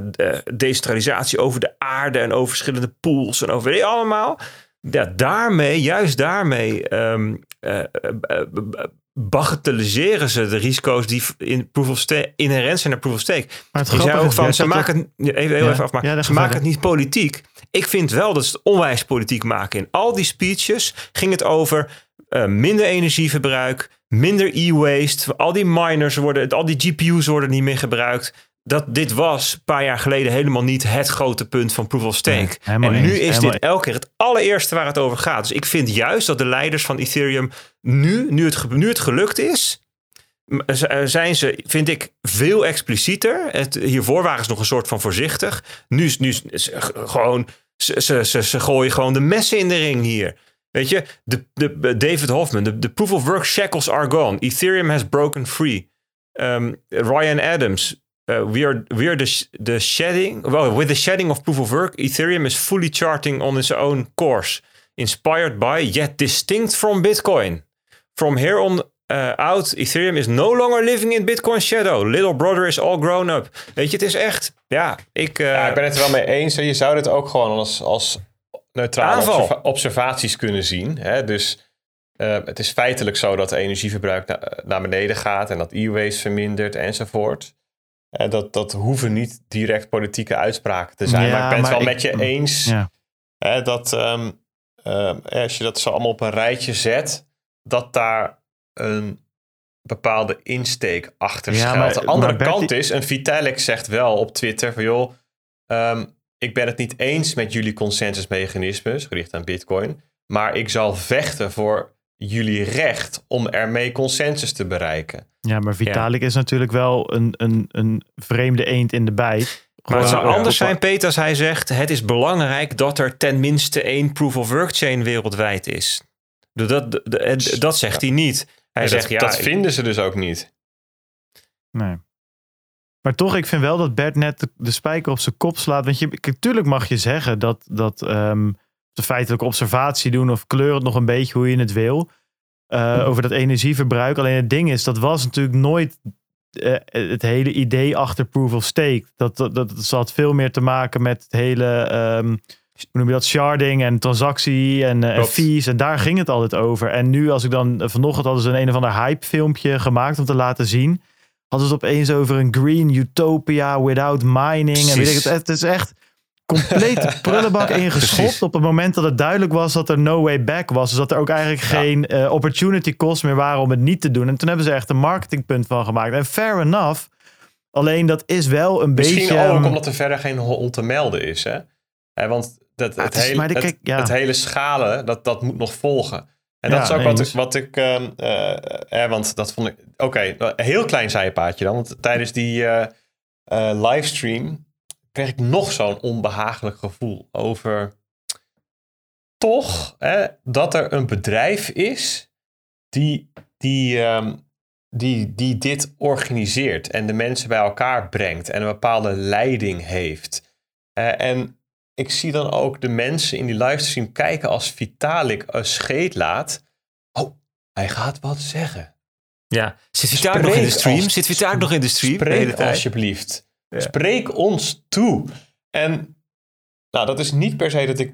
de decentralisatie over de aarde en over verschillende pools en over weet allemaal. Ja, daarmee, juist daarmee, ehm, eh, eh, bagatelliseren ze de risico's die in proof of stake inherent zijn naar proof of stake. Maar het ook van, ze maken het, even, heel Ja. even Ja, ze maken het niet politiek. Ik vind wel dat ze het onwijs politiek maken. In al die speeches ging het over eh, minder energieverbruik, minder e-waste. Al die miners worden, al die GPU's worden niet meer gebruikt. Dat dit was een paar jaar geleden helemaal niet het grote punt van proof of stake. Nee, en nu eens, is dit elke keer het allereerste waar het over gaat. Dus ik vind juist dat de leiders van Ethereum nu, nu het, nu het gelukt is, z- eh, zijn ze, vind ik, veel explicieter. Het, hiervoor waren ze nog een soort van voorzichtig. Nu is nu is- gewoon, ze, ze, ze, gooien gewoon de messen in de ring hier. Weet je, de, de, David Hoffman, de, de proof of work shackles are gone. Ethereum has broken free. Um, Ryan Adams, uh, we are, we are the, the shedding, well, with the shedding of proof of work, Ethereum is fully charting on its own course. Inspired by, yet distinct from Bitcoin. From here on uh, out, Ethereum is no longer living in Bitcoin's shadow. Little brother is all grown up. Weet je, het is echt, ja, ik... uh, Ja, ik ben het er wel mee eens. Je zou dit ook gewoon als, als neutrale observa- observaties kunnen zien. Hè? Dus eh, het is feitelijk zo dat energieverbruik na- naar beneden gaat en dat e-waste vermindert enzovoort. Eh, dat, dat hoeven niet direct politieke uitspraken te zijn. Ja, maar ik ben het wel ik- met je eens Ja. dat ehm, ehm, als je dat zo allemaal op een rijtje zet, dat daar een bepaalde insteek achter Ja, schuilt. maar- de andere kant is, een Vitalik zegt wel op Twitter van joh, ehm, ik ben het niet eens met jullie consensusmechanismes gericht aan Bitcoin, maar ik zal vechten voor jullie recht om ermee consensus te bereiken. Ja, maar Vitalik is natuurlijk wel een, een, een vreemde eend in de bijt. Maar het zou anders zijn, Peter, als hij zegt: het is belangrijk dat er tenminste één proof of work chain wereldwijd is. Dat, dat, dat, dat zegt hij niet. Hij Ja, zegt: dat, ja, dat ik- vinden ze dus ook niet. Nee. Maar toch, ik vind wel dat Bert net de, de spijker op zijn kop slaat. Want je, natuurlijk mag je zeggen dat, dat ehm, de feitelijke observatie doen of kleur het nog een beetje hoe je het wil. eh, over dat energieverbruik. Alleen het ding is, dat was natuurlijk nooit eh, het hele idee achter proof of stake. Dat, dat, dat zat veel meer te maken met het hele, ehm, hoe noem je dat, sharding en transactie en, eh, en fees. En daar ging het altijd over. En nu, als ik dan, eh, vanochtend hadden ze een een of ander hype filmpje gemaakt om te laten zien. Hadden ze het opeens over een green utopia without mining. En weet ik het, het is echt compleet prullenbak ingeschopt. Op het moment dat het duidelijk was dat er no way back was. Dus dat er ook eigenlijk geen eh, opportunity cost meer waren om het niet te doen. En toen hebben ze echt een marketingpunt van gemaakt. En fair enough. Alleen dat is wel een Misschien beetje... ook ehm, omdat er verder geen hol te melden is. Hè? Hè, want dat, het, hele, het, kijk, ja. het hele schalen, dat, dat moet nog volgen. En dat Ja, is ook wat ik... Wat ik ehm, eh, eh, want dat vond ik... Oké, een heel klein zijpaadje dan. Want tijdens die eh, livestream kreeg ik nog zo'n onbehagelijk gevoel over... Toch hè, dat er een bedrijf is die, die, ehm, die, die dit organiseert en de mensen bij elkaar brengt en een bepaalde leiding heeft. En ik zie dan ook de mensen in die livestream kijken als Vitalik een scheet laat. Oh, hij gaat wat zeggen. ja. Zit Vitalik nog in de stream? als- Zit Vitalik nog in de stream? de Spreek tijd? alsjeblieft. Ja. Spreek ons toe. En nou, dat is niet per se dat ik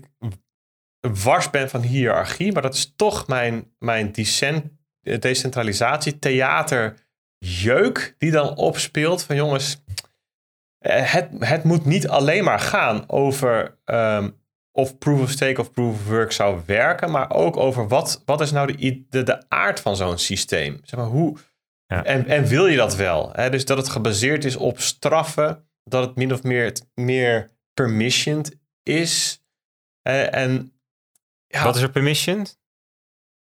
wars ben van hiërarchie, maar dat is toch mijn, mijn decent, eh, decentralisatie, theater, jeuk die dan opspeelt van jongens, het, het moet niet alleen maar gaan over ehm, of proof of stake of proof of work zou werken, maar ook over wat, wat is nou de, de, de aard van zo'n systeem. Zeg maar, hoe, Ja. en, en wil je dat wel? Hè? Dus dat het gebaseerd is op straffen, dat het min of meer, het meer permissioned is. Eh, en ja, Wat is er permissioned?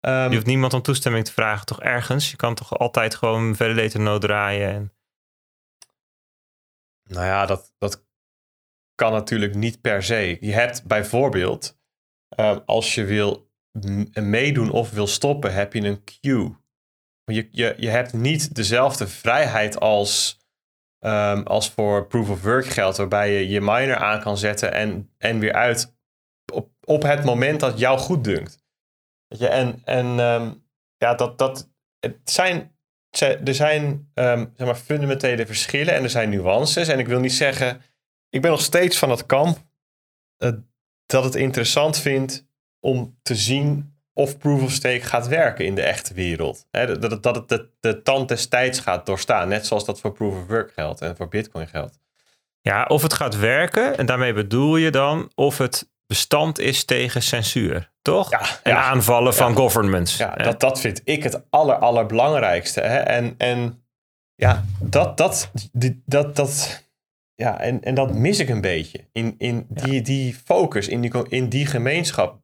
Ehm, Je hoeft niemand om toestemming te vragen, toch ergens? Je kan toch altijd gewoon validator node draaien. En... Nou ja, dat, dat kan natuurlijk niet per se. Je hebt bijvoorbeeld, ehm, als je wil meedoen of wil stoppen, heb je een queue. Je, je, je hebt niet dezelfde vrijheid als, ehm, als voor proof of work geldt, waarbij je je miner aan kan zetten en, en weer uit op, op het moment dat jou goed dunkt. Je, en en ehm, ja, dat, dat, het zijn er zijn ehm, zeg maar fundamentele verschillen en er zijn nuances. En ik wil niet zeggen, ik ben nog steeds van het kamp eh, dat het interessant vindt om te zien of proof of stake gaat werken in de echte wereld. Dat, dat het de, de tand des tijds gaat doorstaan. Net zoals dat voor proof of work geldt en voor bitcoin geldt. Ja, of het gaat werken, en daarmee bedoel je dan of het bestand is tegen censuur, toch? Ja, en ja. aanvallen van governments. Ja, dat, dat vind ik het aller, allerbelangrijkste. Hè? En, en ja, dat, dat, die, dat, dat, ja, en, en dat mis ik een beetje. In, in die, die focus, in die, in die gemeenschap.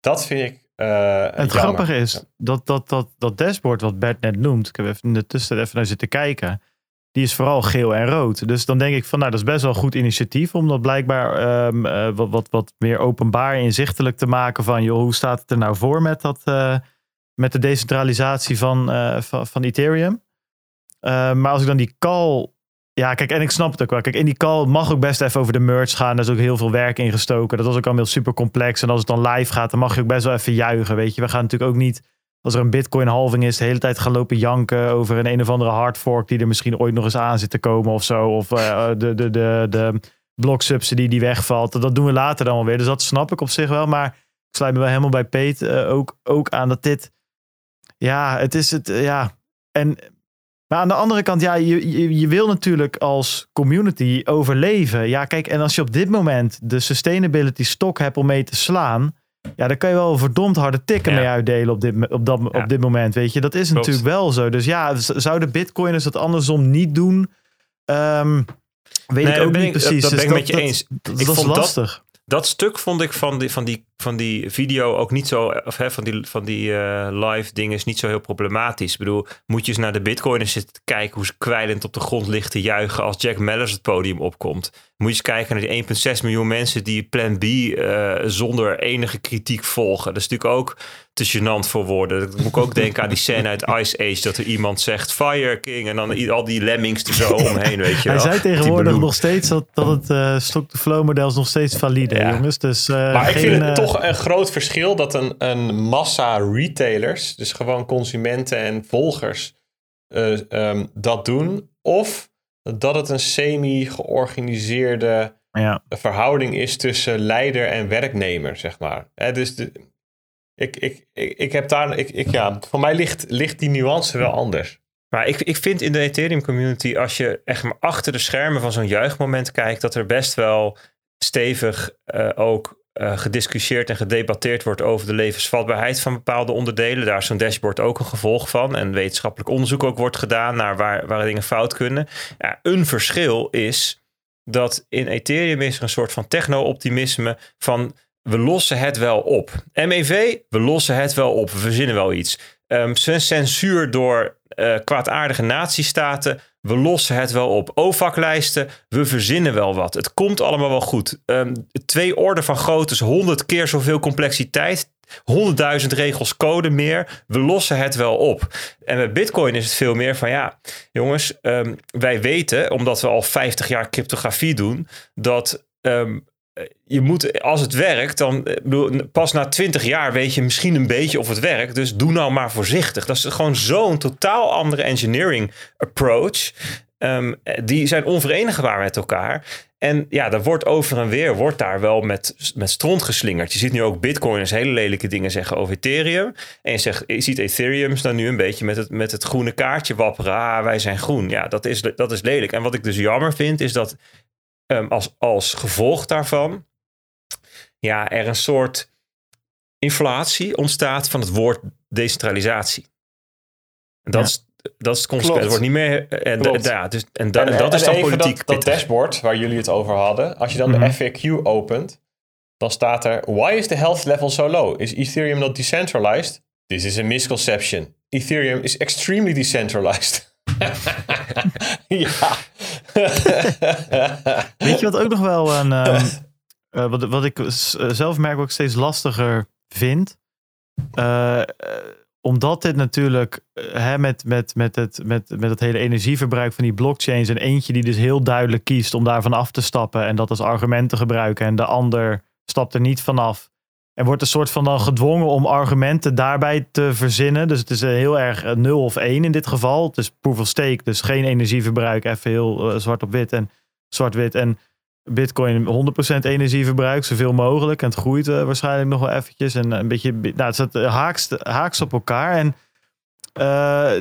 Dat vind ik eh Het jammer. grappige is dat, dat, dat, dat dashboard wat Bert net noemt, ik heb even in de tussentijd even naar zitten kijken, die is vooral geel en rood. Dus dan denk ik van, nou, dat is best wel een goed initiatief om dat blijkbaar ehm, eh, wat, wat, wat meer openbaar inzichtelijk te maken van, joh, hoe staat het er nou voor met, dat, eh, met de decentralisatie van, eh, van, Ethereum? Eh, maar als ik dan die call ja, kijk, en ik snap het ook wel. Kijk, in die call mag ook best even over de merge gaan. Er is ook heel veel werk in gestoken. Dat was ook allemaal super complex. En als het dan live gaat, dan mag je ook best wel even juichen. Weet je, we gaan natuurlijk ook niet, als er een bitcoin halving is, de hele tijd gaan lopen janken over een een of andere hard fork die er misschien ooit nog eens aan zit te komen of zo. Of eh, de, de, de, de block subsidy die wegvalt. Dat doen we later dan wel weer. Dus dat snap ik op zich wel. Maar ik sluit me wel helemaal bij Peet eh, ook, ook aan dat dit, ja, het is het, ja. En maar aan de andere kant, ja, je, je, je wil natuurlijk als community overleven. Ja, kijk, en als je op dit moment de sustainability stok hebt om mee te slaan. Ja, dan kan je wel een verdomd harde tikken Ja. mee uitdelen op dit, op, dat, Ja. op dit moment. Weet je, dat is Klopt. natuurlijk wel zo. Dus ja, zouden bitcoiners dat andersom niet doen? Ehm, weet Nee, ik ook niet ik- precies. dat Dus ben ik met je dat- eens. Dat, Ik dat vond lastig. Dat stuk vond ik van die, van die, van die video ook niet zo, of hè, van die, van die eh, live dingen is niet zo heel problematisch. Ik bedoel, moet je eens naar de bitcoiners zitten te kijken hoe ze kwijlend op de grond liggen te juichen als Jack Mellers het podium opkomt. Moet je eens kijken naar die 1,6 miljoen mensen die Plan B eh, zonder enige kritiek volgen. Dat is natuurlijk ook te gênant voor woorden. Dat moet ik ook denken aan die scène uit Ice Age, dat er iemand zegt Fire King en dan al die lemmings er zo omheen, weet je Hij wel. zei Die tegenwoordig nog steeds dat, dat het eh stock to flow model is nog steeds valide, Ja. jongens. Dus, eh, Maar ik vind het eh, toch een groot verschil dat een, een massa retailers, dus gewoon consumenten en volgers, eh, ehm, dat doen. Of dat het een semi-georganiseerde Ja. verhouding is tussen leider en werknemer, zeg maar. Hè, dus de, ik, ik, ik, heb daar, ik, ik, ja, voor mij ligt, ligt die nuance wel anders. Maar ik, ik vind in de Ethereum community, als je echt maar achter de schermen van zo'n juichmoment kijkt, dat er best wel stevig eh, ook eh, gediscussieerd en gedebatteerd wordt over de levensvatbaarheid van bepaalde onderdelen. Daar is zo'n dashboard ook een gevolg van. En wetenschappelijk onderzoek ook wordt gedaan naar waar, waar dingen fout kunnen. Ja, een verschil is dat in Ethereum is er een soort van techno-optimisme van we lossen het wel op. MEV, we lossen het wel op. We verzinnen wel iets. Ehm, censuur door eh, kwaadaardige natiestaten. We lossen het wel op. OVAC-lijsten, we verzinnen wel wat. Het komt allemaal wel goed. Ehm, twee orde van grootte 100 keer zoveel complexiteit. 100.000 regels code meer. We lossen het wel op. En met Bitcoin is het veel meer van ja, jongens, ehm, wij weten, omdat we al 50 jaar cryptografie doen, dat je moet, als het werkt, dan eh, bedoel, pas na 20 jaar weet je misschien een beetje of het werkt. Dus doe nou maar voorzichtig. Dat is gewoon zo'n totaal andere engineering approach. Ehm, die zijn onverenigbaar met elkaar. En ja, daar wordt over en weer wordt daar wel met, met stront geslingerd. Je ziet nu ook bitcoiners hele lelijke dingen zeggen over Ethereum. En je, zegt, je ziet Ethereum dan nu een beetje met het, met het groene kaartje wapperen. Ah, wij zijn groen. Ja, dat is, dat is lelijk. En wat ik dus jammer vind, is dat um, als, als gevolg daarvan ja, er een soort inflatie ontstaat van het woord decentralisatie. En dat, Ja. is, dat is het consequent. Het wordt niet meer. En, ja, dus, en, da, en dat is dan politiek. Dat, dashboard waar jullie het over hadden. Als je dan Mhm. de FAQ opent, dan staat er: Why is the health level so low? Is Ethereum not decentralized? This is a misconception. Ethereum is extremely decentralized. ja. Weet je wat ook nog wel een. ehm, eh, wat, wat ik eh, zelf merk ik steeds lastiger vind. Eh, omdat dit natuurlijk hè, met, met, met, het, met, met het hele energieverbruik van die blockchains. En eentje die dus heel duidelijk kiest om daarvan af te stappen. En dat als argument te gebruiken. En de ander stapt er niet vanaf. En wordt een soort van dan gedwongen om argumenten daarbij te verzinnen. Dus het is eh, heel erg eh, 0 of 1 in dit geval. Het is proof of stake, dus geen energieverbruik. Even heel eh, zwart op wit en zwart-wit. En Bitcoin 100% energieverbruik, zoveel mogelijk. En het groeit eh, waarschijnlijk nog wel eventjes. En een beetje, nou, het staat eh, haaks, op elkaar. En eh,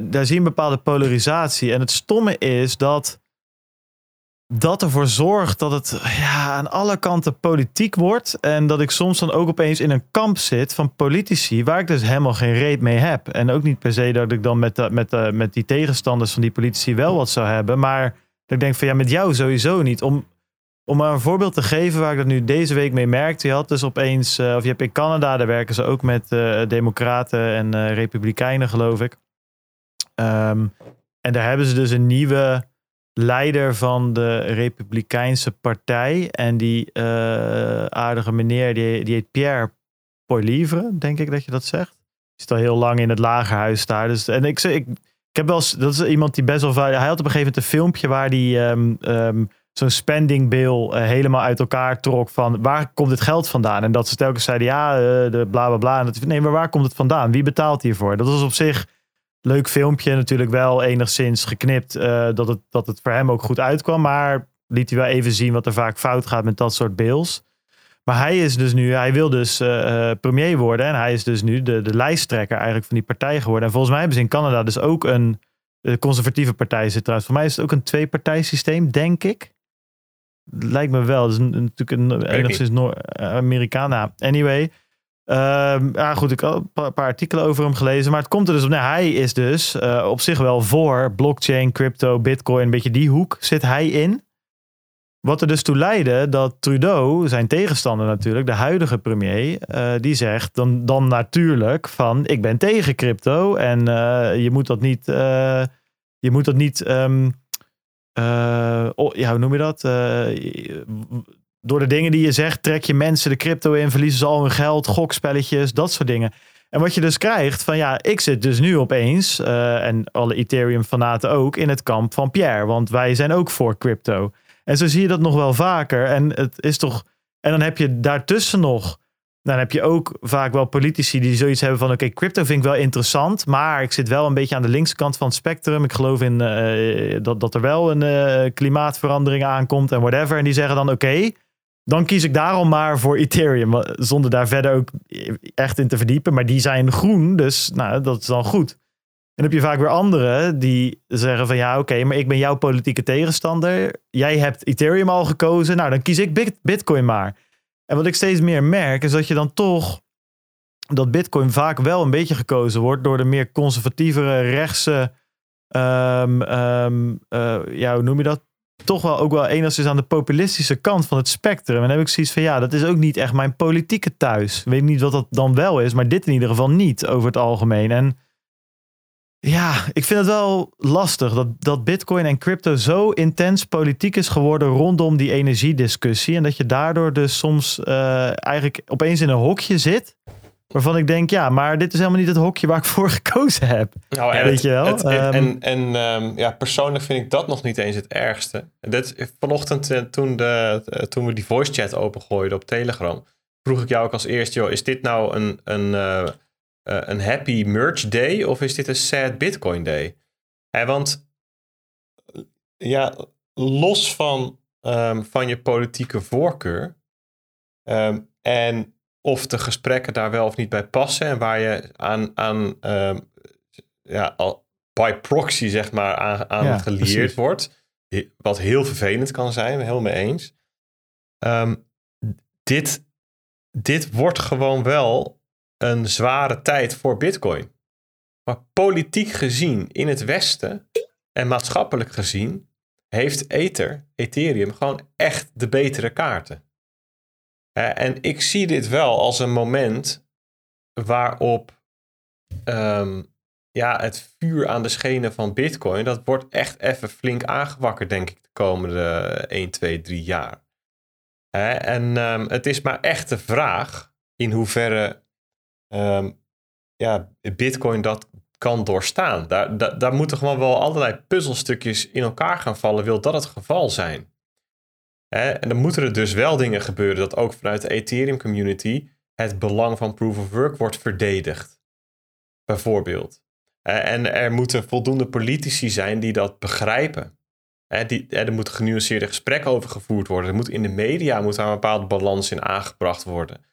daar zie je een bepaalde polarisatie. En het stomme is dat dat ervoor zorgt dat het ja, aan alle kanten politiek wordt. En dat ik soms dan ook opeens in een kamp zit van politici waar ik dus helemaal geen reet mee heb. En ook niet per se dat ik dan met, de, met, de, met die tegenstanders van die politici wel wat zou hebben. Maar dat ik denk van ja, met jou sowieso niet. Om, om maar een voorbeeld te geven waar ik dat nu deze week mee merkte. Je had dus opeens, eh, of je hebt in Canada, daar werken ze ook met eh, democraten en eh, republikeinen geloof ik. Ehm, en daar hebben ze dus een nieuwe leider van de Republikeinse Partij. En die eh, aardige meneer, die, die heet Pierre Poilievre, denk ik dat je dat zegt. Die zit al heel lang in het lagerhuis daar. Dus, en ik, ik, ik heb wel dat is iemand die best wel hij had op een gegeven moment een filmpje waar die ehm, ehm, zo'n spending bill eh, helemaal uit elkaar trok van waar komt dit geld vandaan? En dat ze telkens zeiden ja, eh, de bla bla bla. En nee, maar waar komt het vandaan? Wie betaalt hiervoor? Dat was op zich leuk filmpje, natuurlijk wel enigszins geknipt eh, dat, het, dat het voor hem ook goed uitkwam. Maar liet hij wel even zien wat er vaak fout gaat met dat soort bills. Maar hij is dus nu, hij wil dus eh, eh, premier worden. En hij is dus nu de, de lijsttrekker eigenlijk van die partij geworden. En volgens mij hebben ze in Canada dus ook een de conservatieve partij zit trouwens. Voor mij is het ook een twee-partijsysteem, denk ik. Lijkt me wel. Dat is natuurlijk een enigszins Noor- Amerikaan. Nou, anyway. Ehm, ja, goed, ik heb een paar, artikelen over hem gelezen. Maar het komt er dus op. Hij is dus eh, op zich wel voor blockchain, crypto, bitcoin. Een beetje die hoek zit hij in. Wat er dus toe leidde dat Trudeau, zijn tegenstander natuurlijk, de huidige premier, eh, die zegt dan, dan natuurlijk van ik ben tegen crypto en eh, je moet dat niet, je moet dat niet, oh, ja, hoe noem je dat? Door de dingen die je zegt trek je mensen de crypto in, verliezen ze al hun geld, gokspelletjes, dat soort dingen. En wat je dus krijgt van ja, ik zit dus nu opeens, eh, en alle Ethereum-fanaten ook, in het kamp van Pierre. Want wij zijn ook voor crypto. En zo zie je dat nog wel vaker. En het is toch. En dan heb je daartussen nog. Dan heb je ook vaak wel politici die zoiets hebben van: oké, crypto vind ik wel interessant. Maar ik zit wel een beetje aan de linkse kant van het spectrum. Ik geloof in eh, dat, dat er wel een eh, klimaatverandering aankomt en whatever. En die zeggen dan: oké, dan kies ik daarom maar voor Ethereum. Zonder daar verder ook echt in te verdiepen. Maar die zijn groen, dus nou, dat is dan goed. En dan heb je vaak weer anderen die zeggen van ja, oké, maar ik ben jouw politieke tegenstander. Jij hebt Ethereum al gekozen. Nou, dan kies ik Bit- Bitcoin maar. En wat ik steeds meer merk is dat je dan toch dat Bitcoin vaak wel een beetje gekozen wordt door de meer conservatievere rechtse, ehm, ehm, eh, ja, hoe noem je dat? Toch wel ook wel enigszins aan de populistische kant van het spectrum. En dan heb ik zoiets van ja, dat is ook niet echt mijn politieke thuis. Ik weet niet wat dat dan wel is, maar dit in ieder geval niet over het algemeen. En ja, ik vind het wel lastig dat, dat Bitcoin en crypto zo intens politiek is geworden rondom die energiediscussie. En dat je daardoor dus soms eh, eigenlijk opeens in een hokje zit. Waarvan ik denk, ja, maar dit is helemaal niet het hokje waar ik voor gekozen heb. Nou, en Weet het- je wel, het- en, ehm, en, en, ehm, ja, persoonlijk vind ik dat nog niet eens het ergste. Dit, vanochtend, eh, toen, de, eh, toen we die voice chat opengooiden op Telegram, vroeg ik jou ook als eerste, joh, is dit nou een, een, eh, een happy merge day of is dit een sad Bitcoin day? Hè, want ja, los van, ehm, van je politieke voorkeur en of de gesprekken daar wel of niet bij passen en waar je aan, aan ehm, ja, al by proxy zeg maar aan, aan Ja, precies. wordt. Wat heel vervelend kan zijn, heel mee eens. Ehm, dit, dit wordt gewoon wel een zware tijd voor Bitcoin. Maar politiek gezien in het Westen en maatschappelijk gezien heeft Ether, Ethereum, gewoon echt de betere kaarten. Eh, en ik zie dit wel als een moment waarop ehm, ja, het vuur aan de schenen van Bitcoin, dat wordt echt even flink aangewakkerd, denk ik, de komende 1, 2, 3 jaar. En ehm, het is maar echt de vraag in hoeverre ehm, ja, Bitcoin dat kan doorstaan. Daar, daar, daar moeten gewoon wel allerlei puzzelstukjes in elkaar gaan vallen, wil dat het geval zijn. Hè? En dan moeten er dus wel dingen gebeuren dat ook vanuit de Ethereum community het belang van proof of work wordt verdedigd. Bijvoorbeeld. En er moeten voldoende politici zijn die dat begrijpen. Die, er moet genuanceerde gesprek over gevoerd worden. Er moet in de media moet daar een bepaalde balans in aangebracht worden.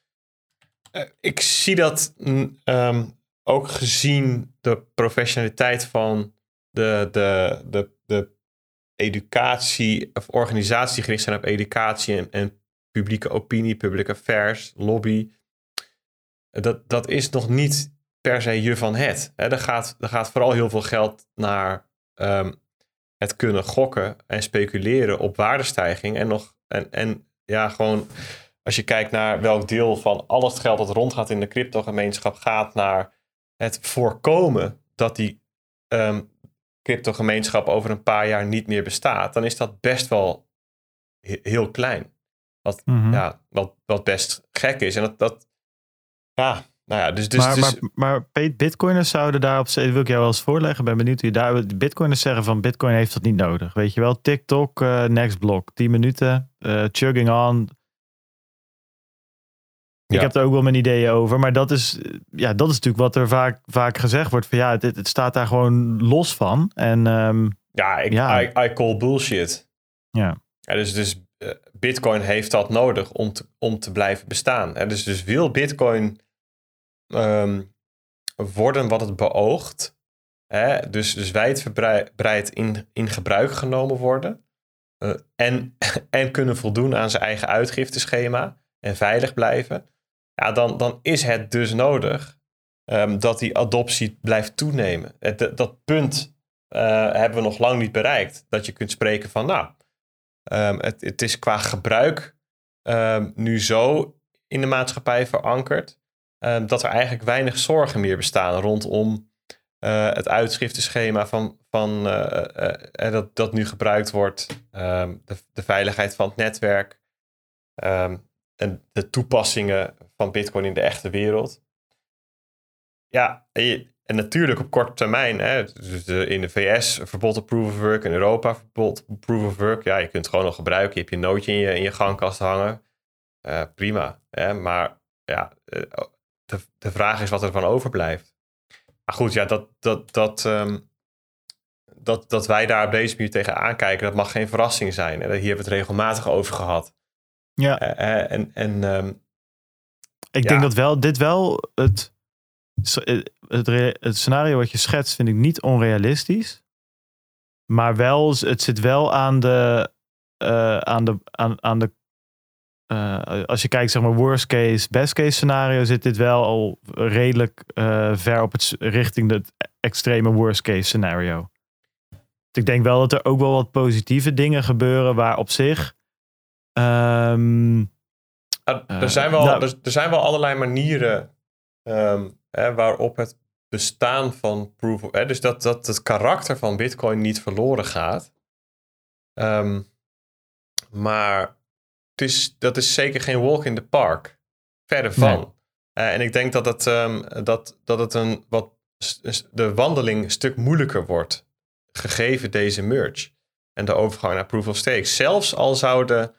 Eh, ik zie dat mm, ehm, ook gezien de professionaliteit van de, de, de, de educatie of organisaties gericht zijn op educatie en, publieke opinie, public affairs, lobby. Dat, dat is nog niet per se je van het. Hè. Er, gaat, er gaat vooral heel veel geld naar ehm, het kunnen gokken en speculeren op waardestijging. En, nog, en, en ja, gewoon als je kijkt naar welk deel van al het geld dat rondgaat in de crypto-gemeenschap gaat naar het voorkomen dat die um, crypto-gemeenschap over een paar jaar niet meer bestaat, dan is dat best wel heel klein. Wat, Mhm. ja, wat, wat best gek is. En dat, dat ja, nou ja, dus... dus, maar, dus maar, maar bitcoiners zouden daarop, wil ik jou wel eens voorleggen, ben benieuwd hoe je daar, de bitcoiners zeggen van bitcoin heeft dat niet nodig. Weet je wel, TikTok, eh next block, 10 minuten, eh, chugging on. Ik Ja. heb er ook wel mijn ideeën over, maar dat is, ja, dat is natuurlijk wat er vaak, vaak gezegd wordt. Van ja, het, het staat daar gewoon los van. En ehm, Ja, ik, Ja. I, I call bullshit. Ja. Ja, dus dus eh, Bitcoin heeft dat nodig om te, om te blijven bestaan. En dus, dus wil Bitcoin ehm, worden wat het beoogt, hè, dus, dus wijdverbreid in, in gebruik genomen worden, eh, en, en kunnen voldoen aan zijn eigen uitgifteschema en veilig blijven, ja, dan, dan is het dus nodig ehm, dat die adoptie blijft toenemen. Het, dat- dat punt eh, hebben we nog lang niet bereikt. Dat je kunt spreken van, nou, ehm, het, het is qua gebruik ehm, nu zo in de maatschappij verankerd, dat er eigenlijk weinig zorgen meer bestaan rondom eh, het uitschriftenschema van, van eh, eh, eh, dat, dat nu gebruikt wordt, de, de veiligheid van het netwerk en de toepassingen van Bitcoin in de echte wereld. Ja, en, en natuurlijk op korte termijn, hè, dus in de VS verbod op proof of work, in Europa verbod op proof of work. Ja, je kunt het gewoon nog gebruiken. Je hebt je nootje in je, in je gangkast hangen. Eh, prima. Hè, maar ja, eh, de, de vraag is wat er van overblijft. Maar goed, ja, dat, dat, dat, ehm, dat, dat wij daar op deze manier tegen aankijken, dat mag geen verrassing zijn. En hier hebben we het regelmatig over gehad. Ja, Eh, eh, en en ehm, ik Ja. denk dat wel, dit wel het, het, re- het scenario wat je schetst, vind ik niet onrealistisch. Maar wel, het zit wel aan de, eh, aan de, aan, aan de eh, als je kijkt, zeg maar, worst case, best case scenario, zit dit wel al redelijk eh, ver op het richting het extreme worst case scenario. Ik denk wel dat er ook wel wat positieve dingen gebeuren waar op zich. Ehm, Ah, er, Eh, zijn wel, nou- er, er zijn wel allerlei manieren ehm, hè, waarop het bestaan van proof of... Hè, dus dat, dat het karakter van Bitcoin niet verloren gaat. Ehm, maar het is, dat is zeker geen walk in the park. Verre van. Nee. Eh, en ik denk dat het, dat, dat het een wat de wandeling een stuk moeilijker wordt. Gegeven deze merge. En de overgang naar proof of stake. Zelfs al zou de eh,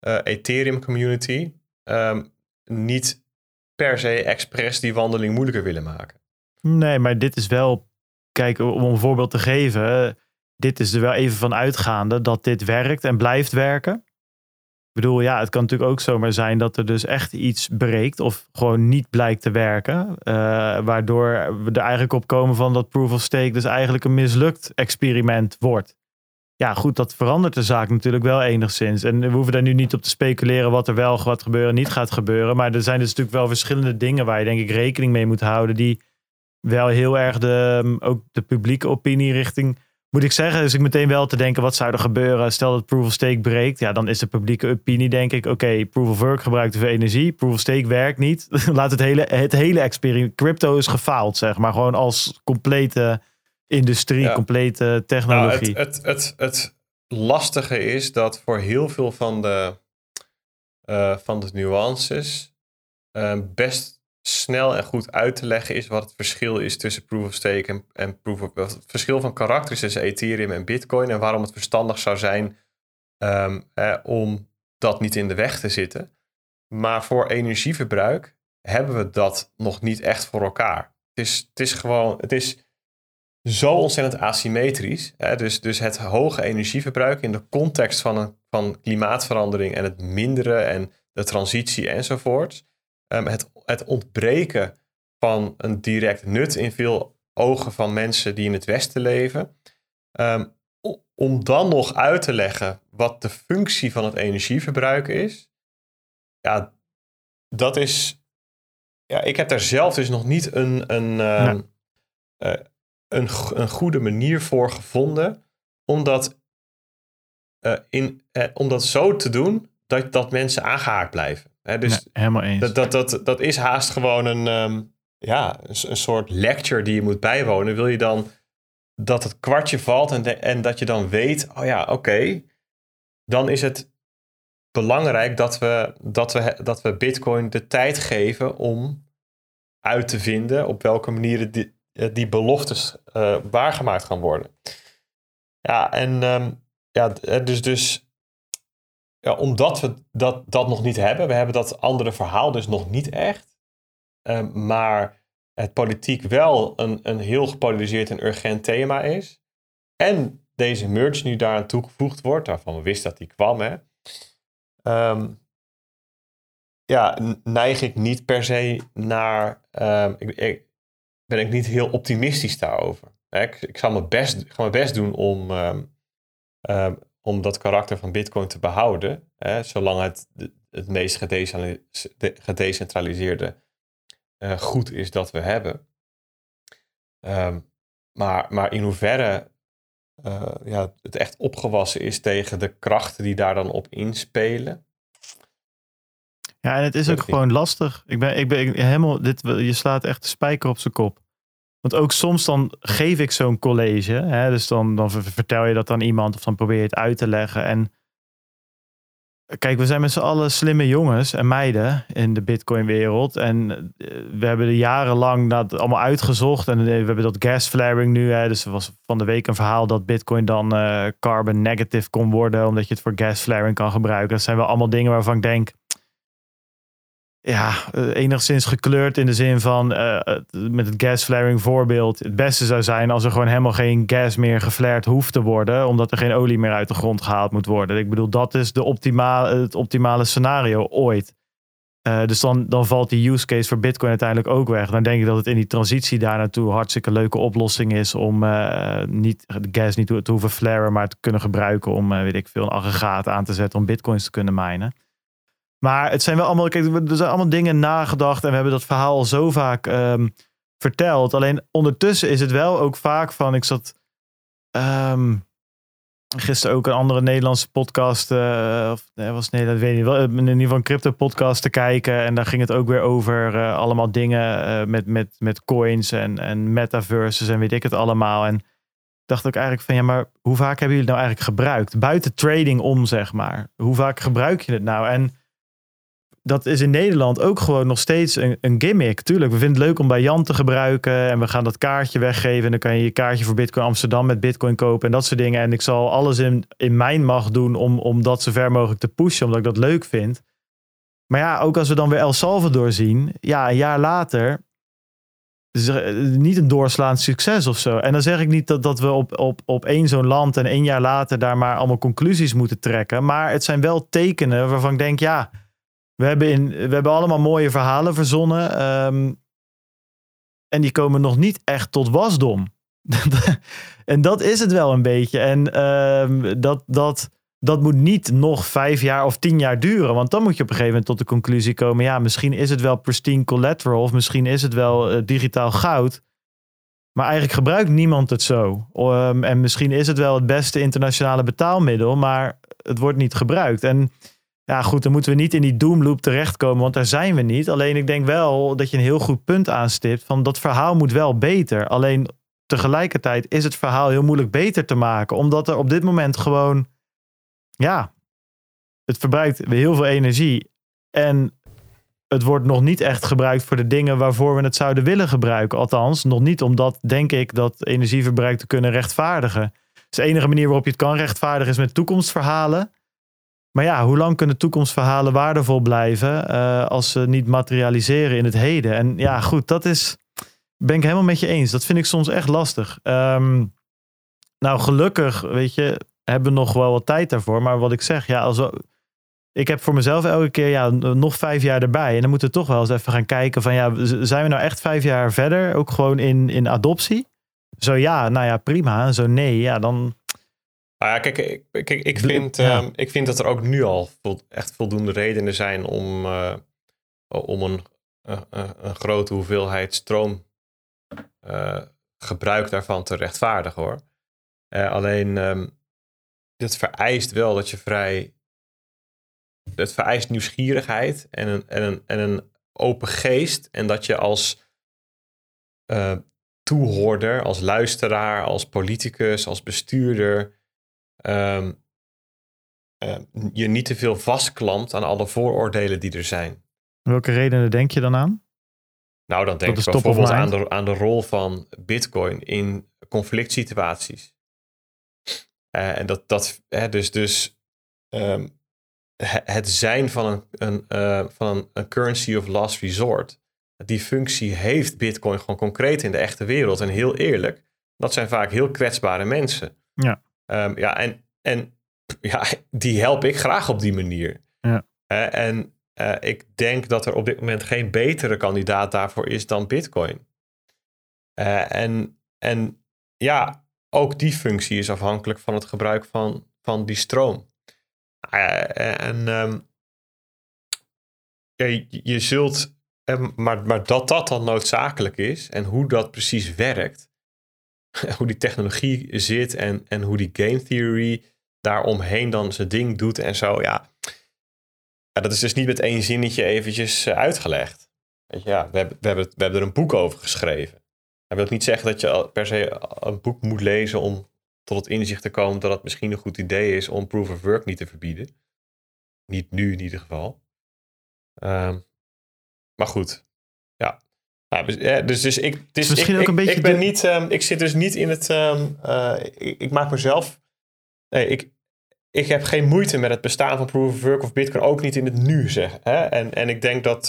Ethereum community ehm, niet per se expres die wandeling moeilijker willen maken. Nee, maar dit is wel. Kijk, om een voorbeeld te geven. Dit is er wel even van uitgaande dat dit werkt en blijft werken. Ik bedoel, ja, het kan natuurlijk ook zomaar zijn dat er dus echt iets breekt of gewoon niet blijkt te werken. eh, waardoor we er eigenlijk op komen van dat proof of stake dus eigenlijk een mislukt experiment wordt. Ja, goed, dat verandert de zaak natuurlijk wel enigszins. En we hoeven daar nu niet op te speculeren wat er wel gaat gebeuren en niet gaat gebeuren. Maar er zijn dus natuurlijk wel verschillende dingen waar je denk ik rekening mee moet houden. Die wel heel erg de, ook de publieke opinie richting moet ik zeggen, dus ik meteen wel te denken, wat zou er gebeuren? Stel dat proof of stake breekt, ja, dan is de publieke opinie denk ik, oké, proof of work gebruikt te veel energie, proof of stake werkt niet. Laat het hele, het hele experiment, crypto is gefaald, zeg maar, gewoon als complete industrie, Ja. complete Nou, technologie. het, het, het, het lastige is dat voor heel veel van de, eh, van de nuances eh, best snel en goed uit te leggen is wat het verschil is tussen proof of stake en, en proof of het verschil van karakter is tussen Ethereum en Bitcoin en waarom het verstandig zou zijn ehm, eh, om dat niet in de weg te zitten. Maar voor energieverbruik hebben we dat nog niet echt voor elkaar. Het is, het is gewoon, het is zo ontzettend asymmetrisch. Hè? Dus, dus het hoge energieverbruik in de context van, een, van klimaatverandering en het minderen en de transitie enzovoort. Ehm, het, het ontbreken van een direct nut in veel ogen van mensen die in het Westen leven. Ehm, om dan nog uit te leggen wat de functie van het energieverbruik is. Ja, dat is. Ja, ik heb daar zelf dus nog niet een, een, ehm, eh, een, een goede manier voor gevonden. Om dat, eh, in, eh, om dat zo te doen dat, dat mensen aangehaakt blijven. Hè, dus Nee, helemaal eens. dat, dat, dat, dat is haast gewoon een, ehm, ja, een, soort lecture die je moet bijwonen. Wil je dan dat het kwartje valt en, de- en dat je dan weet, oh ja, oké, dan is het belangrijk dat we, dat, we, dat we Bitcoin de tijd geven om uit te vinden op welke manieren die, eh, die beloftes eh, waargemaakt gaan worden. Ja, en ehm, ja, eh, dus, dus ja, omdat we dat, dat nog niet hebben, we hebben dat andere verhaal dus nog niet echt. Ehm, maar het politiek wel een, een heel gepolariseerd en urgent thema is. En deze merge nu daaraan toegevoegd wordt, waarvan we wisten dat die kwam. Hè. Ehm, ja, neig ik niet per se naar. ik, ben ik niet heel optimistisch daarover. Ik, ik zal mijn best, ik ga mijn best doen om, ehm, ehm, om dat karakter van Bitcoin te behouden. Hè, zolang het het meest gedecentral- de- gedecentraliseerde eh, goed is dat we hebben. Ehm, maar, maar in hoeverre eh, ja, het echt opgewassen is tegen de krachten die daar dan op inspelen. Ja, en het is ook gewoon lastig. Ik ben, ik ben ik- helemaal, dit, je slaat echt de spijker op zijn kop. Want ook soms dan geef ik zo'n college. Hè, dus dan, dan ver- vertel je dat aan iemand of dan probeer je het uit te leggen. En kijk, we zijn met z'n allen slimme jongens en meiden in de Bitcoin wereld. En eh, we hebben er jarenlang dat allemaal uitgezocht. En eh, we hebben dat gas flaring nu. Hè, dus er was van de week een verhaal dat Bitcoin dan eh, carbon negative kon worden. Omdat je het voor gas flaring kan gebruiken. Dat zijn wel allemaal dingen waarvan ik denk ja, eh, enigszins gekleurd in de zin van eh, het- met het gas flaring voorbeeld. Het beste zou zijn als er gewoon helemaal geen gas meer geflared hoeft te worden, omdat er geen olie meer uit de grond gehaald moet worden. Ik bedoel, dat is de optimale, het optimale scenario ooit. Eh, dus dan, dan valt die use case voor Bitcoin uiteindelijk ook weg. Dan denk ik dat het in die transitie daar naartoe hartstikke leuke oplossing is om eh, niet, de gas niet te hoeven flaren, maar te kunnen gebruiken om, eh, weet ik veel, een aggregaat aan te zetten om bitcoins te kunnen minen. Maar het zijn wel allemaal, kijk, er zijn allemaal dingen nagedacht en we hebben dat verhaal al zo vaak ehm, verteld. Alleen ondertussen is het wel ook vaak van, ik zat ehm, gisteren ook een andere Nederlandse podcast, eh, of nee, was het Nederland, weet niet wel, in ieder geval een crypto podcast te kijken en daar ging het ook weer over eh, allemaal dingen eh, met, met, met coins en, en metaverses en weet ik het allemaal. En dacht ook eigenlijk van, ja, maar hoe vaak hebben jullie het nou eigenlijk gebruikt? Buiten trading om, zeg maar. Hoe vaak gebruik je het nou? En dat is in Nederland ook gewoon nog steeds een, gimmick. Tuurlijk, we vinden het leuk om bij Jan te gebruiken. En we gaan dat kaartje weggeven. En dan kan je je kaartje voor Bitcoin Amsterdam met Bitcoin kopen. En dat soort dingen. En ik zal alles in, in mijn macht doen om, om dat zo ver mogelijk te pushen. Omdat ik dat leuk vind. Maar ja, ook als we dan weer El Salvador zien. Ja, een jaar later. er, eh, niet een doorslaand succes of zo. En dan zeg ik niet dat, dat we op, op, op één zo'n land en één jaar later daar maar allemaal conclusies moeten trekken. Maar het zijn wel tekenen waarvan ik denk, ja, we hebben, in, we hebben allemaal mooie verhalen verzonnen. ehm, en die komen nog niet echt tot wasdom. en dat is het wel een beetje. En ehm, dat, dat, dat moet niet nog vijf jaar of tien jaar duren. Want dan moet je op een gegeven moment tot de conclusie komen. Ja, misschien is het wel pristine collateral. Of misschien is het wel eh, digitaal goud. Maar eigenlijk gebruikt niemand het zo. Um, en misschien is het wel het beste internationale betaalmiddel, maar het wordt niet gebruikt. En ja, goed, dan moeten we niet in die doomloop terechtkomen, want daar zijn we niet. Alleen ik denk wel dat je een heel goed punt aanstipt van dat verhaal moet wel beter. Alleen tegelijkertijd is het verhaal heel moeilijk beter te maken, omdat er op dit moment gewoon, ja, het verbruikt heel veel energie. En het wordt nog niet echt gebruikt voor de dingen waarvoor we het zouden willen gebruiken. Althans, nog niet omdat, denk ik, dat energieverbruik te kunnen rechtvaardigen. Dus de enige manier waarop je het kan rechtvaardigen is met toekomstverhalen. Maar ja, hoe lang kunnen toekomstverhalen waardevol blijven uh, als ze niet materialiseren in het heden? En ja, goed, dat is, ben ik helemaal met je eens. Dat vind ik soms echt lastig. Um, nou, gelukkig, weet je, hebben we nog wel wat tijd daarvoor. Maar wat ik zeg, ja, als ik heb voor mezelf elke keer ja, nog vijf jaar erbij. En dan moeten we toch wel eens even gaan kijken van ja, zijn we nou echt vijf jaar verder? Ook gewoon in, in adoptie? Zo ja, nou ja, prima. Zo nee, ja, dan... Nou ja, kijk, ik, kijk, ik, vind, ja. um, ik vind dat er ook nu al echt voldoende redenen zijn om, uh, om een, uh, een grote hoeveelheid stroom gebruik daarvan te rechtvaardigen hoor. alleen um, het vereist wel dat je vrij het vereist nieuwsgierigheid en een, en een, en een open geest. En dat je als toehoorder, als luisteraar, als politicus, als bestuurder. Um, uh, je niet te veel vastklampt aan alle vooroordelen die er zijn. Welke redenen denk je dan aan? Nou, dan denk ik bijvoorbeeld aan de, aan de rol van Bitcoin in conflict situaties. Uh, en dat, dat hè, dus, dus um, het zijn van een, een, uh, van een, currency of last resort. Die functie heeft Bitcoin gewoon concreet in de echte wereld. En heel eerlijk, dat zijn vaak heel kwetsbare mensen. Ja. Um, ja, en, en ja, die help ik graag op die manier. Ja. Uh, en uh, ik denk dat er op dit moment geen betere kandidaat daarvoor is dan Bitcoin. en, en ja, ook die functie is afhankelijk van het gebruik van, van die stroom. Uh, en um, ja, je, zult, maar, maar dat dat dan noodzakelijk is en hoe dat precies werkt, hoe die technologie zit en, en hoe die game theory daaromheen dan zijn ding doet en zo, ja. ja dat is dus niet met één zinnetje eventjes eh, uitgelegd. Weet je, ja, we, hebben, we, hebben, we hebben er een boek over geschreven. Dat wil niet zeggen dat je per se een boek moet lezen om tot het inzicht te komen dat het misschien een goed idee is om proof of work niet te verbieden. Niet nu in ieder geval. Um, maar goed, ja. Nou, dus, ja, dus, dus ik, het is, misschien ik, ook een ik, beetje. Ik ben de... niet, um, ik zit dus niet in het. Um, uh, ik, ik, maak mezelf. Nee, ik, ik heb geen moeite met het bestaan van proof of work of Bitcoin, ook niet in het nu zeg. Hè? En, en ik denk dat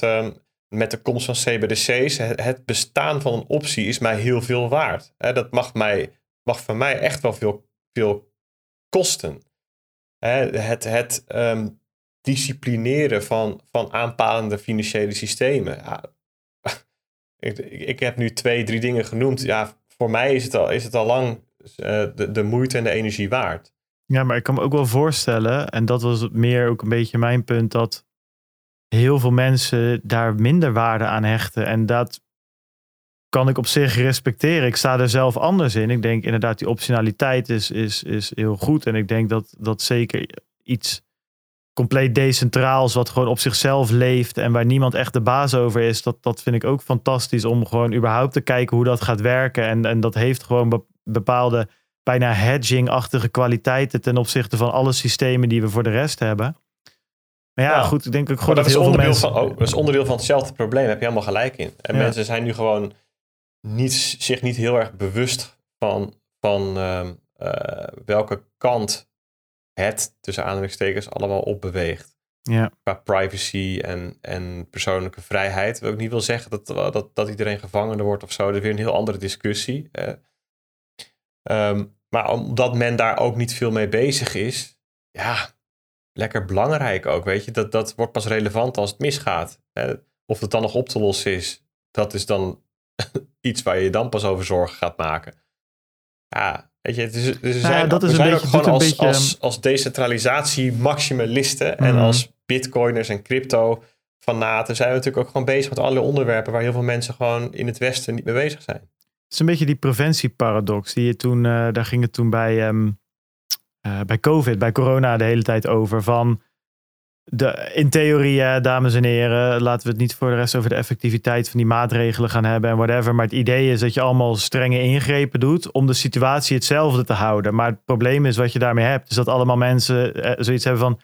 met de komst van CBDC's, het, het, bestaan van een optie is mij heel veel waard. Hè? Dat mag mij mag van mij echt wel veel, veel kosten. het het um, disciplineren van, van aanpalende financiële systemen. Ja, ik, ik heb nu twee, drie dingen genoemd. Ja, voor mij is het al, is het al lang uh, de, de moeite en de energie waard. Ja, maar ik kan me ook wel voorstellen, en dat was meer ook een beetje mijn punt, dat heel veel mensen daar minder waarde aan hechten. En dat kan ik op zich respecteren. Ik sta er zelf anders in. Ik denk inderdaad, die optionaliteit is, is, is heel goed. En ik denk dat dat zeker iets compleet decentraals, wat gewoon op zichzelf leeft en waar niemand echt de baas over is, dat, dat vind ik ook fantastisch om gewoon überhaupt te kijken hoe dat gaat werken. En, en dat heeft gewoon bepaalde bijna hedging-achtige kwaliteiten ten opzichte van alle systemen die we voor de rest hebben. Maar ja, goed, ik denk ook gewoon dat, dat, is heel veel mensen... Van, oh, dat is onderdeel van hetzelfde probleem, heb je helemaal gelijk in. En ja. mensen zijn nu gewoon niet, zich niet heel erg bewust van, van uh, uh, welke kant het, tussen aanhalingstekens, allemaal opbeweegt. Ja. Qua privacy en, en persoonlijke vrijheid. Wat ik niet wil zeggen dat, dat, dat iedereen gevangen wordt of zo. Dat is weer een heel andere discussie. Uh, um, maar omdat men daar ook niet veel mee bezig is, ja, lekker belangrijk ook, weet je. Dat, dat wordt pas relevant als het misgaat. Of het dan nog op te lossen is, dat is dan iets waar je dan pas over zorgen gaat maken. Ja, weet je, dus, dus zijn, ja, dat is we zijn een beetje, ook gewoon als, beetje... als, als decentralisatie maximalisten mm. en mhm. als bitcoiners en crypto fanaten zijn we natuurlijk ook gewoon bezig met alle onderwerpen waar heel veel mensen gewoon in het Westen niet mee bezig zijn. Het is een beetje die preventieparadox. Die je toen, eh, daar ging het toen bij, ehm, eh, bij COVID, bij corona de hele tijd over. Van de, in theorie, dames en heren, laten we het niet voor de rest over de effectiviteit van die maatregelen gaan hebben en whatever. Maar het idee is dat je allemaal strenge ingrepen doet om de situatie hetzelfde te houden. Maar het probleem is wat je daarmee hebt, is dat allemaal mensen eh, zoiets hebben van.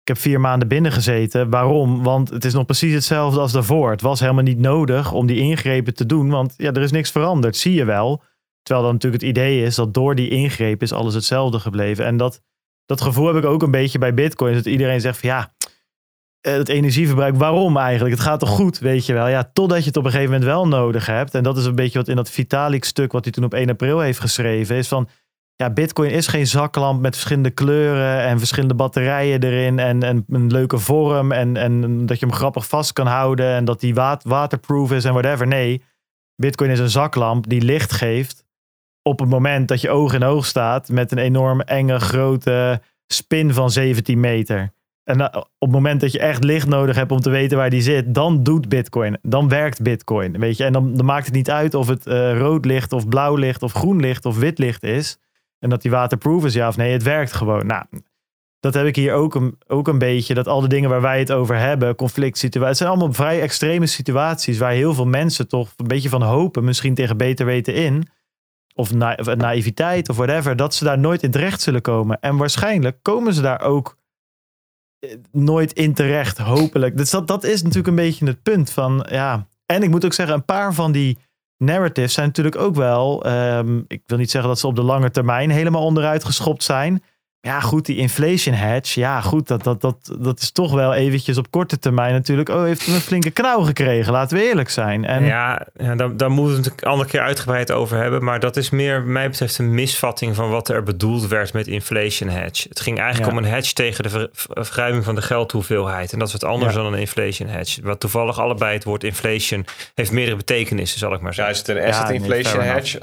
Ik heb vier maanden binnen gezeten. Waarom? Want het is nog precies hetzelfde als daarvoor. Het was helemaal niet nodig om die ingrepen te doen. Want ja, er is niks veranderd. Zie je wel. Terwijl dan natuurlijk het idee is dat door die ingreep is alles hetzelfde gebleven. En dat, dat gevoel heb ik ook een beetje bij Bitcoin. Dat iedereen zegt van ja, het energieverbruik, waarom eigenlijk? Het gaat toch goed, weet je wel. Ja, totdat je het op een gegeven moment wel nodig hebt. En dat is een beetje wat in dat Vitalik stuk wat hij toen op 1 april heeft geschreven. Is van, ja, Bitcoin is geen zaklamp met verschillende kleuren en verschillende batterijen erin en, en een leuke vorm en, en dat je hem grappig vast kan houden en dat die wat, waterproof is en whatever. Nee, Bitcoin is een zaklamp die licht geeft op het moment dat je oog in oog staat met een enorm enge grote spin van 17 meter. En eh, op het moment dat je echt licht nodig hebt om te weten waar die zit, dan doet Bitcoin. Dan werkt Bitcoin. Weet je? En dan, dan maakt het niet uit of het uh, rood licht of blauw licht of groen licht of wit licht is. En dat die waterproof is, ja of nee. Het werkt gewoon. Nou, dat heb ik hier ook een, ook een beetje. Dat al de dingen waar wij het over hebben, conflict situaties. Het zijn allemaal vrij extreme situaties waar heel veel mensen toch een beetje van hopen. Misschien tegen beter weten in. Of, of naïviteit of whatever. Dat ze daar nooit in terecht zullen komen. En waarschijnlijk komen ze daar ook nooit in terecht, hopelijk. Dus dat, dat is natuurlijk een beetje het punt van, ja. En ik moet ook zeggen, een paar van die narratives zijn natuurlijk ook wel, ehm, ik wil niet zeggen dat ze op de lange termijn helemaal onderuit geschopt zijn. Ja, goed, die inflation hedge. Ja, goed, dat, dat, dat, dat is toch wel eventjes op korte termijn natuurlijk. Oh, heeft een flinke knauw gekregen, laten we eerlijk zijn. En... Ja, ja daar, daar moeten we het een andere keer uitgebreid over hebben. Maar dat is meer, mij betreft, een misvatting van wat er bedoeld werd met inflation hedge. Het ging eigenlijk om een hedge tegen de ver, verruiming van de geldhoeveelheid. En dat is wat anders ja. dan een inflation hedge. Wat toevallig allebei het woord inflation heeft meerdere betekenissen, zal ik maar zeggen. Ja, is het een asset inflation hedge?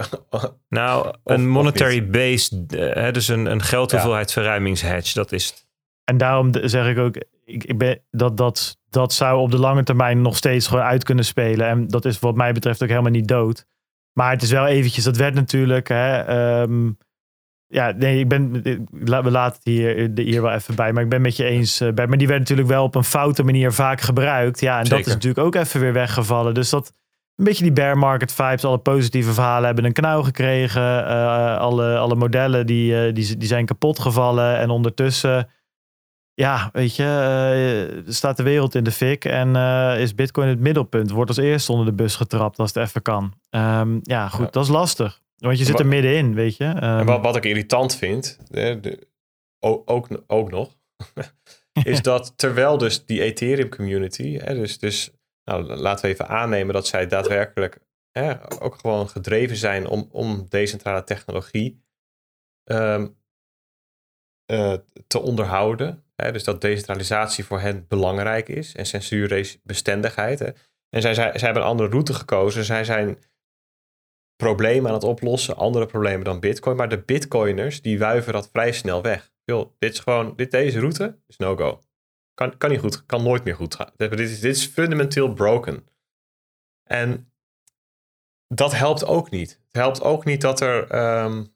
nou, een monetary based, uh, dus een, een geldhoeveelheid verruimingshedge, dat is het. En daarom zeg ik ook, ik, ik ben, dat, dat, dat zou op de lange termijn nog steeds gewoon uit kunnen spelen. En dat is wat mij betreft ook helemaal niet dood. Maar het is wel eventjes, dat werd natuurlijk. Hè, um, ja, nee, ik ben. We laten het hier, hier wel even bij. Maar ik ben met je eens. Uh, bij, maar die werd natuurlijk wel op een foute manier vaak gebruikt. Ja, en Zeker. dat is natuurlijk ook even weer weggevallen. Dus dat. Een beetje die bear market vibes. Alle positieve verhalen hebben een knauw gekregen. Uh, alle, alle modellen die, uh, die, die zijn kapot gevallen. En ondertussen ja, weet je, uh, staat de wereld in de fik en is Bitcoin het middelpunt. Wordt als eerste onder de bus getrapt als het even kan. Um, ja, goed, ja. dat is lastig. Want je zit er middenin, weet je. Um, en wat, wat ik irritant vind, de, de, ook, ook, ook nog, is dat terwijl dus die Ethereum community, hè, dus, dus nou, laten we even aannemen dat zij daadwerkelijk hè, ook gewoon gedreven zijn om, om decentrale technologie um, uh, te onderhouden. Hè, dus dat decentralisatie voor hen belangrijk is en censuurbestendigheid. Hè. En zij, zij, zij hebben een andere route gekozen. Zij zijn problemen aan het oplossen, andere problemen dan Bitcoin. Maar de Bitcoiners die wuiven dat vrij snel weg. Yo, dit is gewoon, dit, deze route is no-go. Kan, kan niet goed, kan nooit meer goed gaan. Dit is, dit is fundamenteel broken. En dat helpt ook niet. Het helpt ook niet dat, er, um,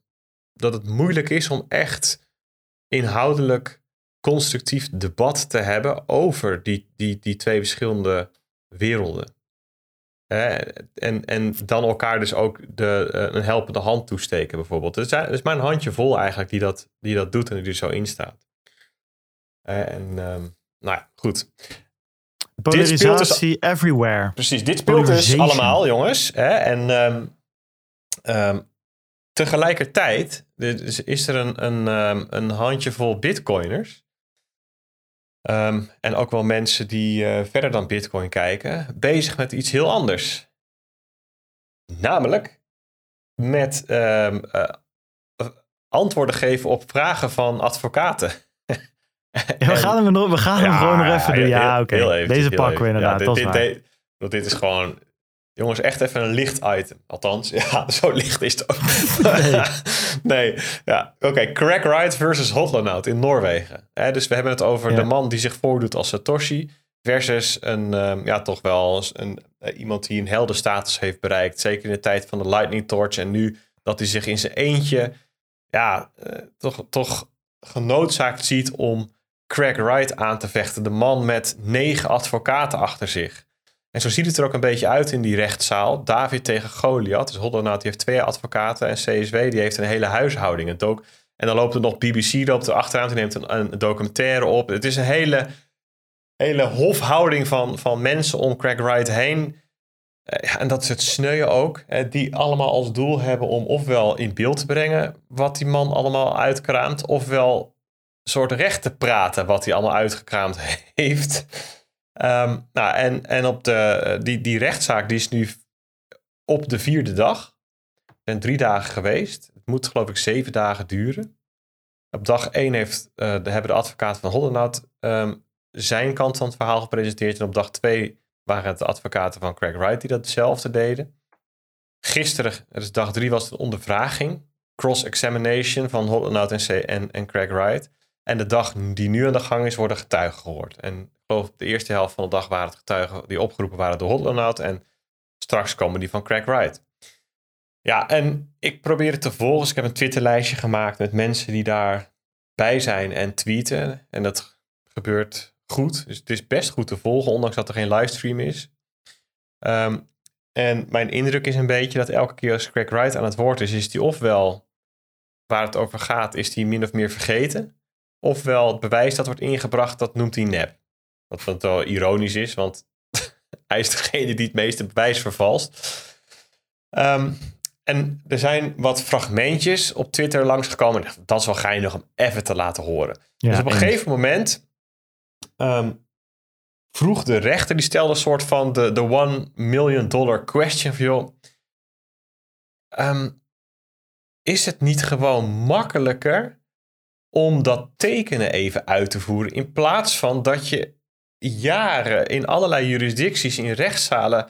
dat het moeilijk is om echt inhoudelijk constructief debat te hebben over die, die, die twee verschillende werelden. en, en dan elkaar dus ook de, een helpende hand toesteken, bijvoorbeeld. Het is, is maar een handje vol eigenlijk die dat, die dat doet en die er zo in staat. en um, nou ja, goed. Polarisatie dus, everywhere. Precies, dit speelt dus allemaal, jongens. Hè? En um, um, tegelijkertijd dus is er een, een, um, een handjevol bitcoiners. en ook wel mensen die uh, verder dan bitcoin kijken, bezig met iets heel anders. Namelijk met uh, antwoorden geven op vragen van advocaten. Ja, we gaan hem, nog, we gaan hem ja, gewoon nog even doen. Ja, oké. Okay. Deze pakken we inderdaad. Dit, dit, dit, dit, is gewoon... Jongens, echt even een licht item. Althans, ja, zo licht is het ook. Nee. nee, ja. Oké, okay. Crack Ride versus Hotlonout in Noorwegen. Dus we hebben het over de man die zich voordoet als Satoshi. Versus een, ehm, ja, toch wel een, eh, iemand die een heldenstatus heeft bereikt. Zeker in de tijd van de Lightning Torch. En nu dat hij zich in zijn eentje, ja, eh, toch, toch genoodzaakt ziet om Craig Wright aan te vechten. De man met negen advocaten achter zich. En zo ziet het er ook een beetje uit in die rechtszaal. David tegen Goliath. Dus Hoddernaut die heeft twee advocaten. En CSW die heeft een hele huishouding. Ook. En dan loopt er nog BBC loopt er achteraan. Die neemt een, een documentaire op. Het is een hele, hele hofhouding van, van mensen om Craig Wright heen. Eh, en dat is het sneuien ook. Die allemaal als doel hebben om ofwel in beeld te brengen wat die man allemaal uitkraamt. Ofwel soort recht te praten wat hij allemaal uitgekraamd heeft. Ehm, nou, en, en op de, die, die rechtszaak die is nu op de vierde dag. Zijn drie dagen geweest. Het moet geloof ik zeven dagen duren. Op dag één heeft, eh, de, hebben de advocaten van Hoddernout ehm, zijn kant van het verhaal gepresenteerd. En op dag twee waren het de advocaten van Craig Wright die datzelfde deden. Gisteren, dus dag drie, was een ondervraging. Cross-examination van Hoddernout en, en, en Craig Wright. En de dag die nu aan de gang is, worden getuigen gehoord. En geloof de eerste helft van de dag waren het getuigen die opgeroepen waren door Hoddernout. En straks komen die van Craig Wright. Ja, en ik probeer het te volgen. Ik heb een Twitterlijstje gemaakt met mensen die daarbij zijn en tweeten. En dat gebeurt goed. Dus het is best goed te volgen, ondanks dat er geen livestream is. Ehm, en mijn indruk is een beetje dat elke keer als Craig Wright aan het woord is, is hij ofwel waar het over gaat, is hij min of meer vergeten. Ofwel het bewijs dat wordt ingebracht, dat noemt hij nep. Wat, wat wel ironisch is, want hij is degene die het meeste bewijs vervalst. Ehm, en er zijn wat fragmentjes op Twitter langsgekomen. Dat is wel geinig om even te laten horen. Ja, dus op een gegeven moment ehm, vroeg de rechter, die stelde een soort van de, de one million dollar question van joh, ehm, is het niet gewoon makkelijker om dat tekenen even uit te voeren in plaats van dat je jaren in allerlei jurisdicties, in rechtszalen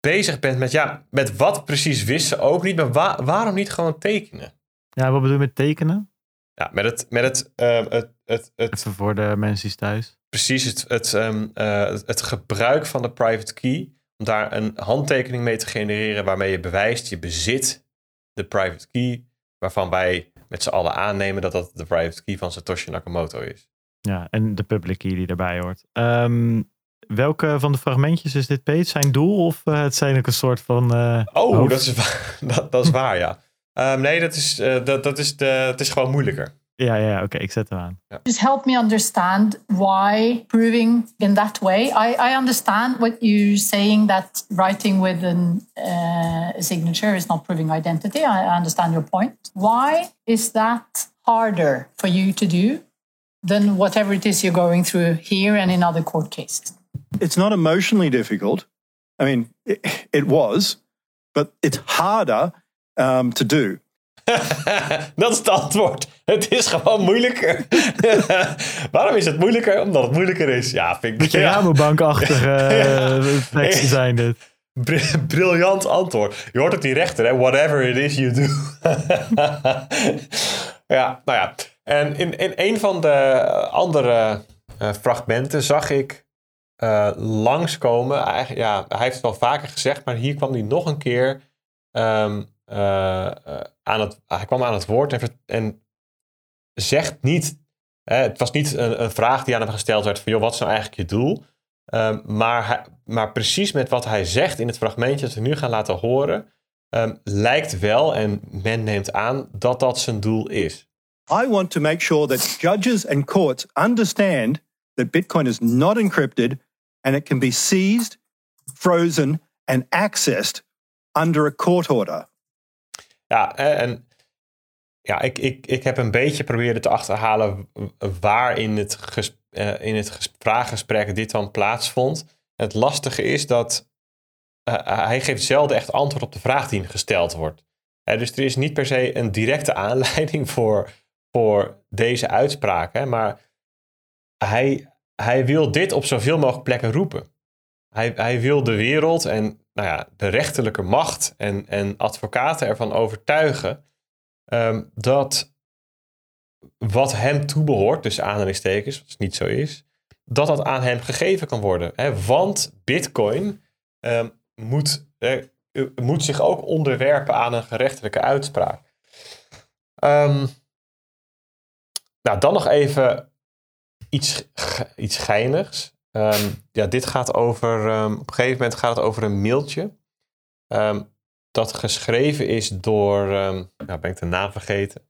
bezig bent met, ja, met wat precies wisten ze ook niet, maar wa- waarom niet gewoon tekenen? Ja, wat bedoel je met tekenen? Ja, met het, met het, ehm, het, het, het Even voor de mensen thuis. precies het, het, het, het gebruik van de private key. Om daar een handtekening mee te genereren waarmee je bewijst je bezit de private key. Waarvan wij met z'n allen aannemen dat dat de private key van Satoshi Nakamoto is. Ja, en de public key die daarbij hoort. Ehm, welke van de fragmentjes is dit, Peet? Zijn doel of eh, het zijn ook een soort van... eh, Oh, hoofd- dat is, waar, dat, dat is waar, ja. Ehm, nee, dat is, eh, dat, dat is de, het is gewoon moeilijker. Ja, ja, ja, oké, ik zet hem aan. Just help me understand why proving in that way. I, I understand what you're saying that writing with an, uh, a signature is not proving identity. I, I understand your point. Why is that harder for you to do than whatever it is you're going through here and in other court cases? it's not emotionally difficult. I mean, it, it was, but it's harder um, to do. dat is het antwoord. Het is gewoon moeilijker. Waarom is het moeilijker? Omdat het moeilijker is. Ja, vind ik... Beetje ja. Rabobankachtige eh, teksten zijn dit. Br- briljant antwoord. Je hoort ook die rechter, hè? Whatever it is you do. ja, nou ja. En in, in een van de andere eh, fragmenten zag ik eh langskomen. Eigenlijk, ja, hij heeft het wel vaker gezegd, maar hier kwam hij nog een keer eh, aan het. Hij kwam aan het woord en, en zegt niet. Hè, het was niet een, een vraag die aan hem gesteld werd van, joh, wat is nou eigenlijk je doel? Ehm, maar, maar precies met wat hij zegt in het fragmentje dat we nu gaan laten horen, ehm, lijkt wel, en men neemt aan, dat dat zijn doel is. I want to make sure that judges and courts understand that Bitcoin is not encrypted and it can be seized, frozen, and accessed under a court order. Ja, en ja, ik, ik, ik heb een beetje proberen te achterhalen waar in het, ges, eh, in het ges- vraaggesprek dit dan plaatsvond. Het lastige is dat eh, hij geeft zelden echt antwoord op de vraag die hem gesteld wordt. Dus er is niet per se een directe aanleiding voor, voor deze uitspraak. Hè, maar hij, hij wil dit op zoveel mogelijk plekken roepen. Hij, hij wil de wereld en nou ja, de rechterlijke macht en, en advocaten ervan overtuigen ehm, dat wat hem toebehoort, dus aanhalingstekens, wat niet zo is, dat dat aan hem gegeven kan worden. Hè? Want Bitcoin ehm, moet, moet zich ook onderwerpen aan een gerechtelijke uitspraak. Ehm, nou, dan nog even iets, iets geinigs. Ehm, ja, dit gaat over. ehm, op een gegeven moment gaat het over een mailtje. ehm, dat geschreven is door. ehm nou, ben ik de naam vergeten.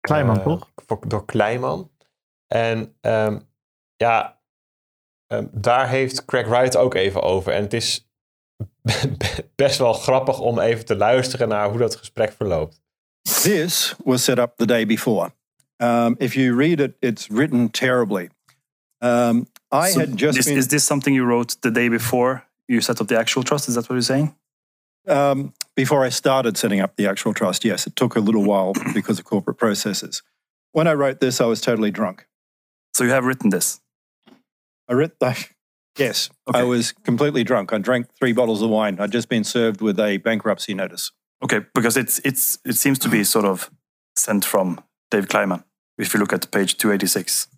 Kleiman, Eh, toch? voor- Door Kleiman. En ehm, ja, ehm, daar heeft Craig Wright ook even over. En het is best wel grappig om even te luisteren naar hoe dat gesprek verloopt. This was set up the day before. Um, if you read it, it's written terribly. Um, I So had just this, been. Is this something you wrote the day before you set up the actual trust? Is that what you're saying? Um, before I started setting up the actual trust, yes, it took a little while because of corporate processes. When I wrote this, I was totally drunk. So you have written this. I read, yes, I was completely drunk. I drank three bottles of wine. I'd just been served with a bankruptcy notice. Okay, because it's it's it seems to be sort of sent from Dave Kleiman. If you look at page 286.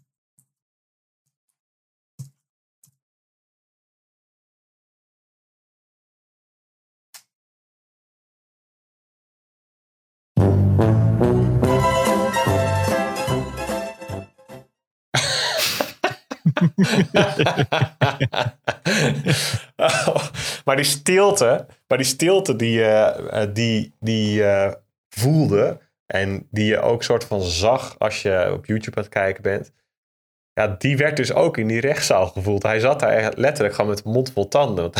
Maar die stilte, maar die stilte die je eh, die, die, eh, voelde en die je ook soort van zag als je op YouTube aan het kijken bent. Ja, die werd dus ook in die rechtszaal gevoeld. Hij zat daar letterlijk gewoon met mond vol tanden.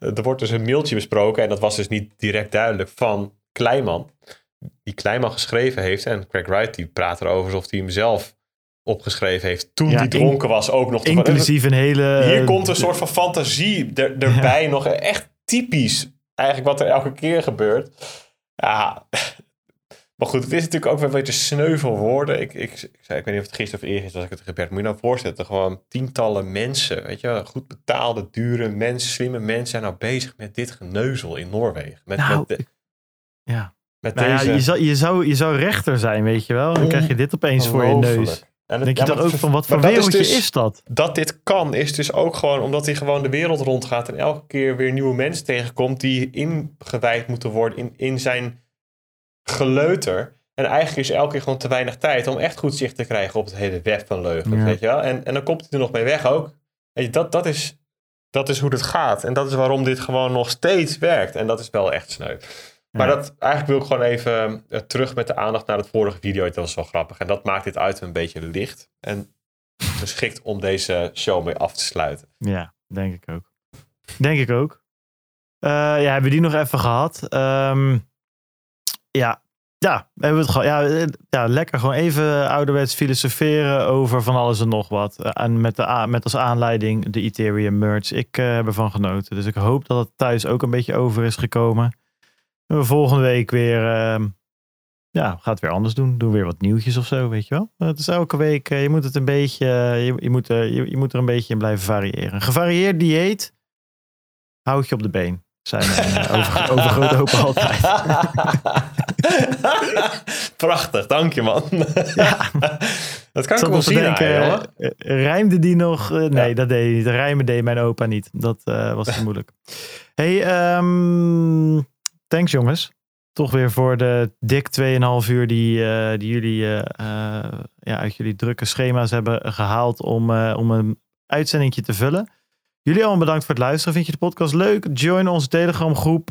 Er wordt dus een mailtje besproken en dat was dus niet direct duidelijk van Kleiman. Die Kleiman geschreven heeft en Craig Wright die praat erover alsof hij hem zelf opgeschreven heeft toen Ja, hij dronken was ook nog. Inclusief een hele... Hier komt een soort van fantasie er, erbij. Nog echt typisch eigenlijk wat er elke keer gebeurt. Ja, maar goed, het is natuurlijk ook wel een beetje sneu voor woorden. Ik, ik, ik, zei, ik weet niet of het gisteren of eergisteren was ik het gebeurd. Moet je nou voorstellen, gewoon tientallen mensen, weet je, wel, goed betaalde, dure mensen, slimme mensen zijn nou bezig met dit geneuzel in Noorwegen. Met, Nou, met, de- ja. met Nou ja, deze... je, zou, je, zou, je zou rechter zijn, weet je wel. Dan krijg je dit opeens voor je neus. En het- denk je ja, dan ook van, wat voor is wereldje dus- is dat? dat dit kan, is dus ook gewoon omdat hij gewoon de wereld rondgaat en elke keer weer nieuwe mensen tegenkomt die ingewijd moeten worden in, in zijn geleuter. En eigenlijk is elke keer gewoon te weinig tijd om echt goed zicht te krijgen op het hele web van leugens, Ja. weet je wel. En, en dan komt hij er nog mee weg ook. Weet je, dat, dat, is, dat is hoe het gaat. En dat is waarom dit gewoon nog steeds werkt. En dat is wel echt sneu. Maar Ja. dat, eigenlijk wil ik gewoon even eh, terug met de aandacht naar het vorige video. Dat was wel grappig. En dat maakt dit uit een beetje licht. En geschikt om deze show mee af te sluiten. Ja, denk ik ook. Denk ik ook. Eh, ja, hebben we die nog even gehad? Ehm, ja, ja, we hebben het gehad. Ja, ja, lekker gewoon even ouderwets filosoferen over van alles en nog wat. Eh, En met, de, met als aanleiding de Ethereum merge. Ik heb ervan genoten. Dus ik hoop dat het thuis ook een beetje over is gekomen. En we volgende week weer, ehm, ja, gaat weer anders doen. Doen weer wat nieuwtjes of zo, weet je wel. Het is elke week, eh, je moet het een beetje, eh, je, je, moet, er- je, je moet er een beetje in blijven variëren. Een gevarieerd dieet houdt je op de been. Zijn mijn eh, over, overgrote hopen altijd. Prachtig, dank je man. Dat kan Ik ik zat wel zien denken, eh, rijmde die nog? Eh, nee, Ja. dat deed hij niet. Rijmen deed mijn opa niet. Dat eh, was te moeilijk. Hey, ehm, thanks jongens. Toch weer voor de dik 2,5 uur die, eh, die jullie eh, eh, ja, uit jullie drukke schema's hebben gehaald om, om een uitzendingje te vullen. Jullie allemaal bedankt voor het luisteren. Vind je de podcast leuk? Join onze Telegram groep.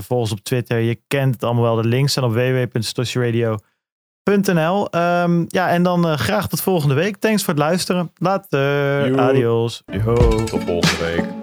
Volg ons op Twitter. Je kent het allemaal wel. De links staan op www.stoshiradio.nl Ehm Ja, en dan graag tot volgende week. Thanks voor het luisteren. Later. Joe. Adios. Yo. Tot volgende week.